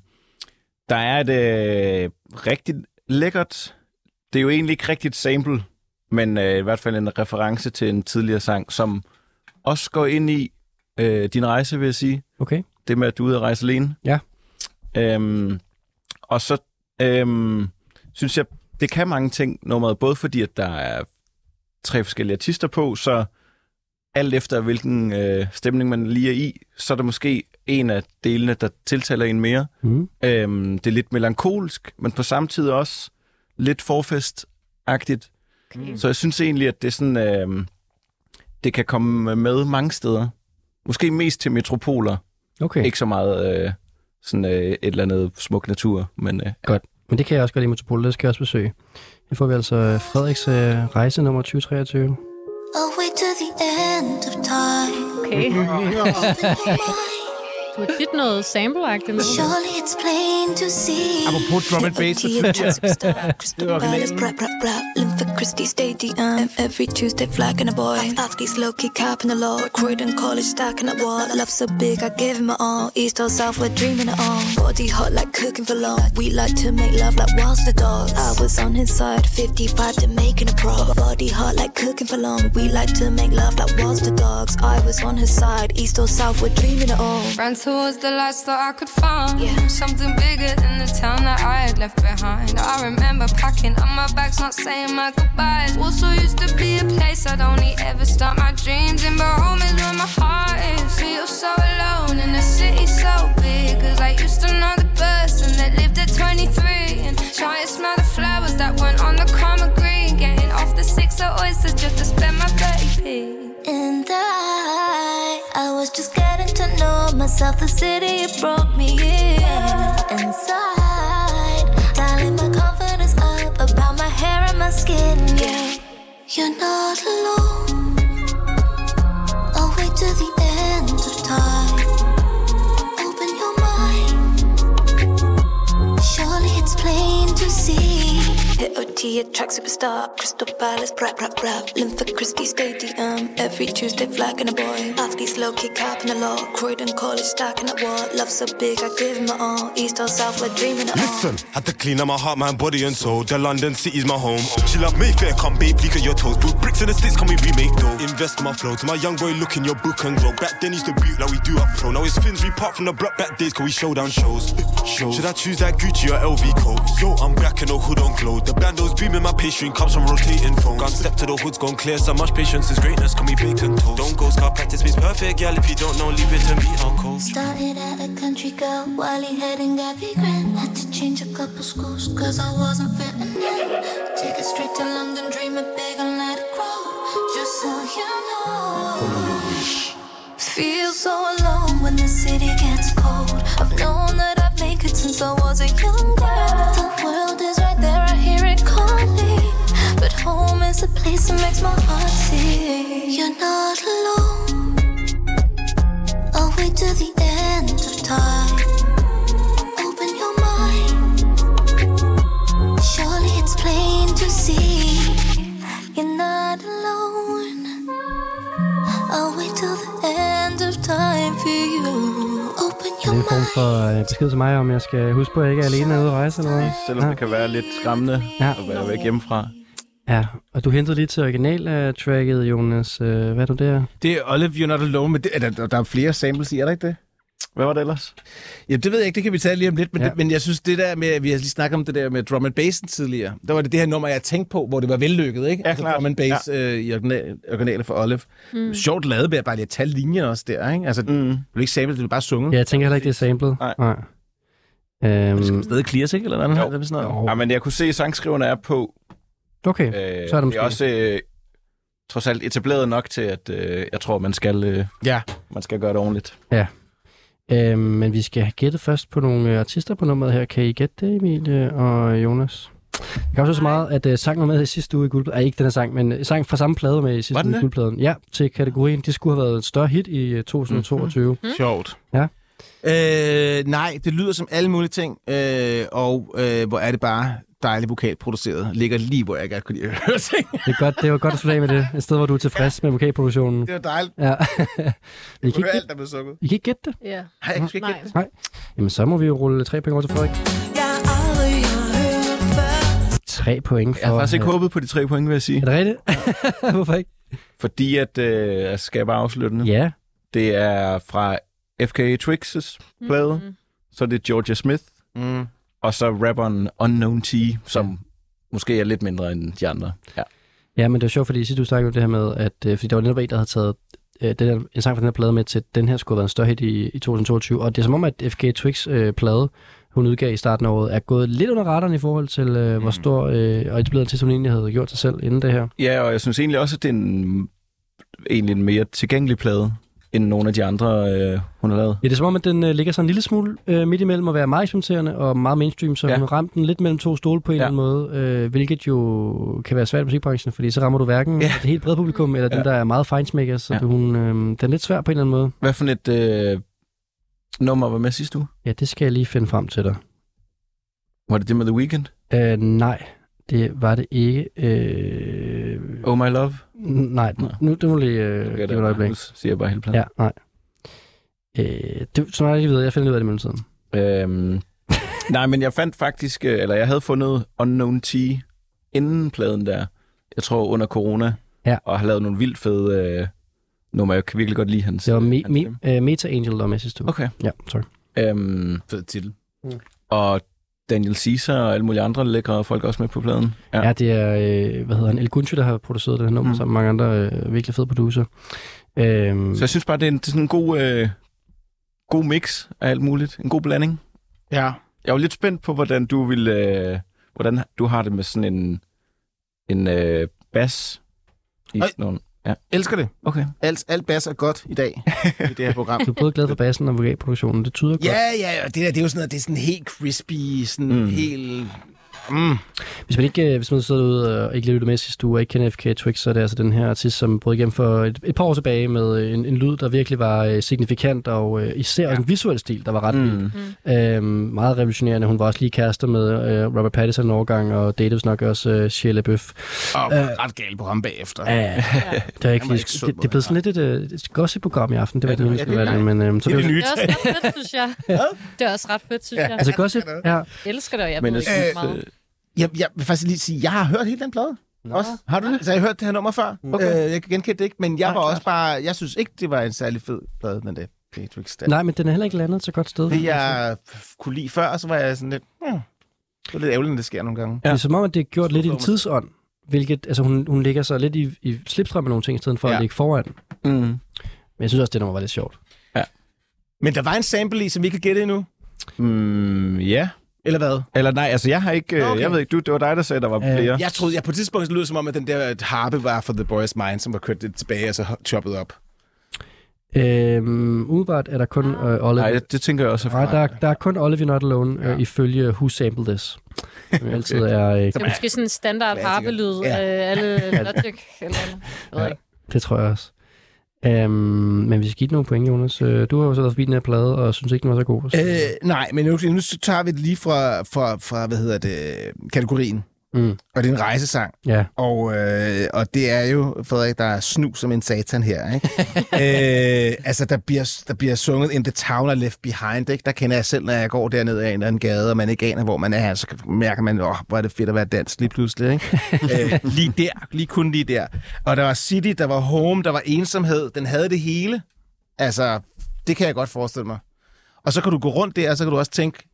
der er et øh, rigtig lækkert... Det er jo egentlig ikke rigtigt sample, men øh, i hvert fald en reference til en tidligere sang, som også går ind i øh, din rejse, vil jeg sige. Okay. Det med, at du er ude at rejse alene. Ja. Øhm, og så øhm, synes jeg, det kan mange ting, nummeret, både fordi, at der er tre forskellige artister på, så alt efter hvilken øh, stemning man lige er i, så er der måske en af delene, der tiltaler en mere. Mm. Øhm, det er lidt melankolsk, men på samme tid også lidt forfestagtigt. Okay. Så jeg synes egentlig, at det er sådan, øhm, det kan komme med mange steder. Måske mest til metropoler. Okay. Ikke så meget øh, sådan øh, et eller andet smuk natur, men øh, Men det kan jeg også godt lide Metropol, det skal jeg også besøge. Nu får vi altså øh, Frederiks øh, rejse nummer 2023. I'll wait till the end of time. Okay. Open your mind. Du har tit noget sample-agtigt med. Surely it's plain to see. Apropos drum and bass, Det er originalen. Christie Stadium. Every Tuesday flagging a boy. Athletes low key capping the law. Croydon College stacking up wall. Love so big, I gave him my all. East or South, we're dreaming it all. Body hot like cooking for long. We like to make love like whilst the dogs. I was on his side, 55 to making a pro. Body hot like cooking for long. We like to make love like whilst the dogs. I was on his side, East or South, we're dreaming it all. Front towards the lights thought I could find yeah. something bigger than the town that I had left behind. I remember packing up my bags, not saying my goodbyes. Also used to be a place I'd only ever start my dreams in, but home is where my heart is. Feel so alone in a city so big, cause I used to know the person that lived at 23 and try and smell the flowers that weren't on the common green. Getting off the six of oysters just to spend my baby. And I, I was just getting to know myself. The city it broke me in. Inside, dialing my confidence up about my hair and my skin. Yeah, you're not alone. I'll wait till the end of time. Surely it's plain to see. Hit OT, a track superstar. Crystal Palace, rap, rap, rap. Linford Christie Stadium. Every Tuesday, flagging a boy. Athletes low kick up in the law. Croydon College, stacking at war. Love so big, I give him my all. East or South, we're dreaming it all. Listen, had to clean up my heart, mind, body, and soul. The London city's my home. She love Mayfair, come babe, leak at your toes. Build bricks in the sticks, can we remake though? Invest in my flow. To my young boy, look in your book and grow. Back then, used to beat like we do up pro. Now it's fins, we part from the block back days, cause we show down shows. shows. Should I choose that Gucci or LV coat? Yo, I'm back in the hood on glow. The bandos beaming, my pastry comes from rotating phones. Gone step to the hoods, gone clear. So much patience is greatness, can we bacon toast? Don't go scar practice means perfect, girl. If you don't know, leave it to me, uncle. Started at a country girl, Wally head and Gabby Grant. Had to change a couple schools, cause I wasn't fitting in. Take it straight to London, dream it big and let it grow. Just so you know. Feel so alone when the city gets cold. I've known that I'd make it since I was a young girl. The world is right there, I hear it calling. But home is a place that makes my heart sing. You're not alone. I'll wait till the end of time. Open your mind. Surely it's plain to see. You're not alone. For øh, besked til mig, om jeg skal huske på, at jeg ikke er alene ude at rejse eller hvad? Selvom det kan være lidt skræmmende Ja. at være væk hjemmefra. Ja, og du hentede lige til original-tracket, Jonas. Øh, hvad er du der? Det er Olive, You're Not Alone, men det, er der, der er flere samples i, er der ikke det? Hvad var det ellers? Ja, det ved jeg ikke, det kan vi tage lige om lidt, men, Ja. ja. det, men jeg synes, det der med, vi har lige snakket om det der med drum and bassen tidligere, der var det det her nummer, jeg tænkte på, hvor det var vellykket, ikke? Altså, Ja, klart. Drum and bass ja. øh, i original, originalet for Olive. Mm. Sjovt lavet ved at bare lige at tage linjer også der, ikke? Altså, mm. det blev ikke samlet, det blev bare sunget. Ja, jeg tænker heller ikke, det er samlet. Nej. Nej. Øhm, Det stadig clears, ikke? Eller noget? Jo. Det sådan noget. Ja, men jeg kunne se, at sangskriverne er på. okay, Øh, så er det det måske. er også øh, trods alt etableret nok til, at øh, jeg tror, man skal, øh, Ja. man skal gøre det ordentligt. Øhm, men vi skal have gættet først på nogle øh, artister på nummeret her. Kan I gætte det, Emilie og Jonas? Jeg kan også så meget, at uh, sangen var med i sidste uge i guldpladen. Ej, ikke den her sang, men øh, sang fra samme plade med i sidste uge i guldpladen. Ja, til kategorien. Det skulle have været et større hit i øh, 2022. Mm. Sjovt. Ja. Øh, nej, det lyder som alle mulige ting, øh, og øh, hvor er det bare dejligt vokalproduceret. Ligger lige, hvor jeg godt kunne lide at høre ting. Det er godt, det var godt at slutte af med det. Et sted, hvor du er tilfreds med vokalproduktionen. Det var dejligt. Ja. I, Jeg kan høre gætte, alt, der blev sukket. I kan ikke gætte det? Ja. Nej, jeg kan ikke Nej. gætte det. Jamen, så må vi jo rulle tre point over til Frederik. Tre point for... Jeg har faktisk ikke håbet på de tre point, vil jeg sige. Er det rigtigt? Hvorfor ikke? Fordi at, øh, skal jeg bare afslutte nu? Ja. Det er fra FK Twix's plade, Mhm. så er det Georgia Smith, Mm. Og så rapperen Unknown T, som måske er lidt mindre end de andre. Ja. Ja, men det var sjovt, fordi sidst du snakkede om det her med, at øh, fordi der var netop en, der havde taget øh, den her, en sang fra den her plade med til, den her skulle have været en større hit i, i 2022. Og det er som om, at FK Twix øh, plade, hun udgav i starten af året, er gået lidt under radaren i forhold til, øh, hvor stor øh, og etableret til, som hun egentlig havde gjort sig selv inden det her. ja, og jeg synes egentlig også, at det er en, egentlig en mere tilgængelig plade, end nogle af de andre, øh, hun har lavet. Ja, det er som om, at den øh, ligger sådan en lille smule øh, midt imellem at være meget eksperimenterende og meget mainstream, så ja. Hun har ramt den lidt mellem to stole på en Ja. eller anden måde, øh, hvilket jo kan være svært i musikbranchen, fordi så rammer du hverken ja. Det helt brede publikum, eller ja. Ja. der er meget feinsmakers, så ja. Ja. hun, øh, den er lidt svær på en eller anden måde. Hvad for et øh, nummer var med sidste uge? Ja, det skal jeg lige finde frem til dig. Var det det med The Weeknd? Øh, nej, det var det ikke. Øh, Oh My Love? n- nej, Nå. nu det må lige øh, Okay, give et øjeblik. Nu siger jeg bare hele pladen. Ja, nej. Øh, det, så jeg ikke ved, jeg finder ud af det i mellemtiden. Øhm, nej, men jeg fandt faktisk, øh, eller jeg havde fundet Unknown T inden pladen der, jeg tror under corona, Ja. og har lavet nogle vildt fede øh, nummer. Jeg kan virkelig godt lide hans... Det var me, hans me, stemme. uh, Meta Angel, der var med sidste uge. Okay. Ja, sorry. Øhm, Fed titel. og Daniel Caesar og alle mulige andre lækre folk også med på pladen. Ja, ja det er, øh, hvad hedder han, El Guncho, der har produceret det her nummer, mm. Mm. sammen med mange andre øh, virkelig fede producer. Øhm, Så jeg synes bare, det er, en, det er sådan en god, øh, god mix af alt muligt. En god blanding. Ja. Jeg var lidt spændt på, hvordan du vil, øh, hvordan du har det med sådan en, en øh, bas i sådan nogle... Ja. Elsker det. Okay. Alt, alt bas er godt i dag i det her program. du er både glad for bassen og vokalproduktionen. Det tyder godt. Ja, ja, ja. Det, der, det er jo sådan noget, det er sådan helt crispy, sådan mm. Mm. helt... Mm. Hvis man ikke, øh, hvis man sidder ude og ikke lige lytter med sidste uge og ikke kender FK Twix, så er det altså den her artist, som brød igennem for et, et par år tilbage med øh, en, en lyd, der virkelig var øh, signifikant, og øh, især ja. en visuel stil, der var ret vild. Mm. Øhm, meget revolutionerende. Hun var også lige kærester med øh, Robert Pattinson en overgang, og datede vist nok også øh, Shia LaBeouf. Og Øh. ret galt på ham bagefter. Ja, ja. det, er ikke, det, det er blevet hende. sådan lidt et, øh, et gossip-program i aften. Det var Ja, det- det det er det, men... Øh, så Det er det, det. Det er også ret fedt, synes jeg. Det er også ret fedt, synes jeg. altså gossip, ja. Jeg elsker det, og jeg Men ved jeg ikke meget. Jeg, jeg vil faktisk lige sige, jeg har hørt hele den plade. Også. har du det? Så jeg har hørt det her nummer før. Okay. Øh, jeg kan genkende det ikke, men jeg Nej, var klart. også bare... Jeg synes ikke, det var en særlig fed plade, men det Patrix der. Nej, men den er heller ikke landet så godt sted. Det, jeg kunne lide før, så var jeg sådan lidt... Hmm, det er lidt ærgerligt, når det sker nogle gange. Det er som om, at det er gjort lidt i en tidsånd. Hvilket, altså hun, hun ligger sig lidt i, i slipstrøm med nogle ting, i stedet for ja. Ja. at ligge foran. Mm. Men jeg synes også, det nummer var lidt sjovt. Men der var en sample i, som vi ikke kan gætte endnu. Mm, ja. Eller hvad? Eller nej, altså jeg har ikke... Nå, Okay. Jeg ved ikke, du, det var dig, der sagde, der var Øh, flere. Jeg troede, jeg på et tidspunkt lød som om, at den der harpe var for The Boys Mind, som var kørt lidt tilbage og så choppet op. Øhm, umiddelbart er der kun øh, Olive... Nej, det, det tænker jeg også er Nej, fra. der, er- der er kun Olive Not Alone, Ja. øh, ifølge Who Sampled This. Som okay. altid er... Øh, Det er måske sådan en standard harpelyd Ja. af alle Logic. Eller, ved ikke. det tror jeg også. Øhm, men vi skal give nogle point, Jonas. Øh, du har jo så været forbi den her plade, og synes ikke, den var så god. Så... Øh, nej, men nu, nu tager vi det lige fra, fra, fra hvad hedder det, kategorien. Mm, Og det er en rejsesang. ja. Og, øh, og det er jo, Frederik, der er snu som en satan her, ikke? øh, altså, der bliver, der bliver sunget In the Town I Left Behind, ikke? Der kender jeg selv, når jeg går derned ad en eller anden gade, og man ikke aner, hvor man er, så mærker man, åh, hvor er det fedt at være dansk lige pludselig, ikke? øh, lige der, lige kun lige der. Og der var City, der var Home, der var ensomhed, den havde det hele. Altså, det kan jeg godt forestille mig. Og så kan du gå rundt der, og så kan du også tænke,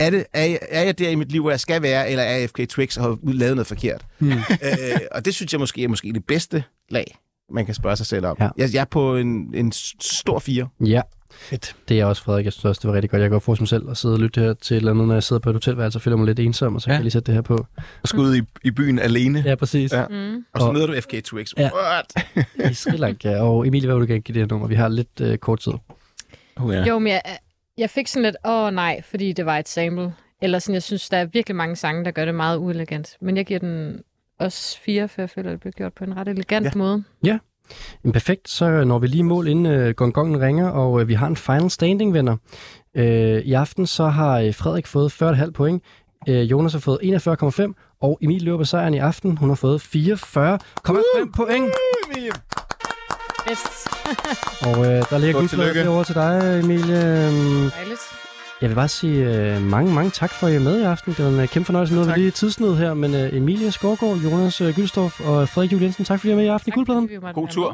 er, det, er, jeg, er jeg der i mit liv, hvor jeg skal være, eller er jeg FK Twix og har lavet noget forkert? Mm. øh, og det synes jeg måske er måske det bedste lag, man kan spørge sig selv om. Ja. Jeg, jeg er på en, en stor fire. Ja, Fedt. det er jeg også, Frederik. Jeg synes også, det var rigtig godt. Jeg kan godt forestille mig selv at sidde og lytte her til et eller andet, når jeg sidder på et hotelværelse og føler mig lidt ensom, og så ja. Kan jeg lige sætte det her på. Og skulle ud i, i byen alene. Ja, præcis. Ja. Mm. Og så Og- møder du FK Twix. Ja. What? I Sri Lanka. Og Emilie, hvad vil du gerne give det her nummer? Vi har lidt øh, kort tid. Oh, ja. Jo, men jeg, jeg fik sådan lidt, åh nej, fordi det var et sample. Eller sådan, jeg synes, der er virkelig mange sange, der gør det meget uelegant. Men jeg giver den også fire, for jeg føler, det blev gjort på en ret elegant Ja. ja. måde. Men perfekt, så når vi lige mål, inden øh, gongongen ringer, og øh, vi har en final standing, venner. Øh, I aften så har øh, Frederik fået 40,5 point, øh, Jonas har fået 41,5, og Emil løber på sejren i aften. Hun har fået 44,5 point. Yes. Og øh, der ligger guldpladen over til dig, Emilie. Øhm, Dejligt. Jeg vil bare sige øh, mange, mange tak for, at I er med i aften. Det var en øh, kæmpe fornøjelse. Nu er vi lige tidsnød her, men øh, Emilie Skorgård, Jonas øh, Gyldstorff og Frederik Juhl Jensen, tak fordi I er med i aften i Tak, Guldpladen. vi måtte God tur.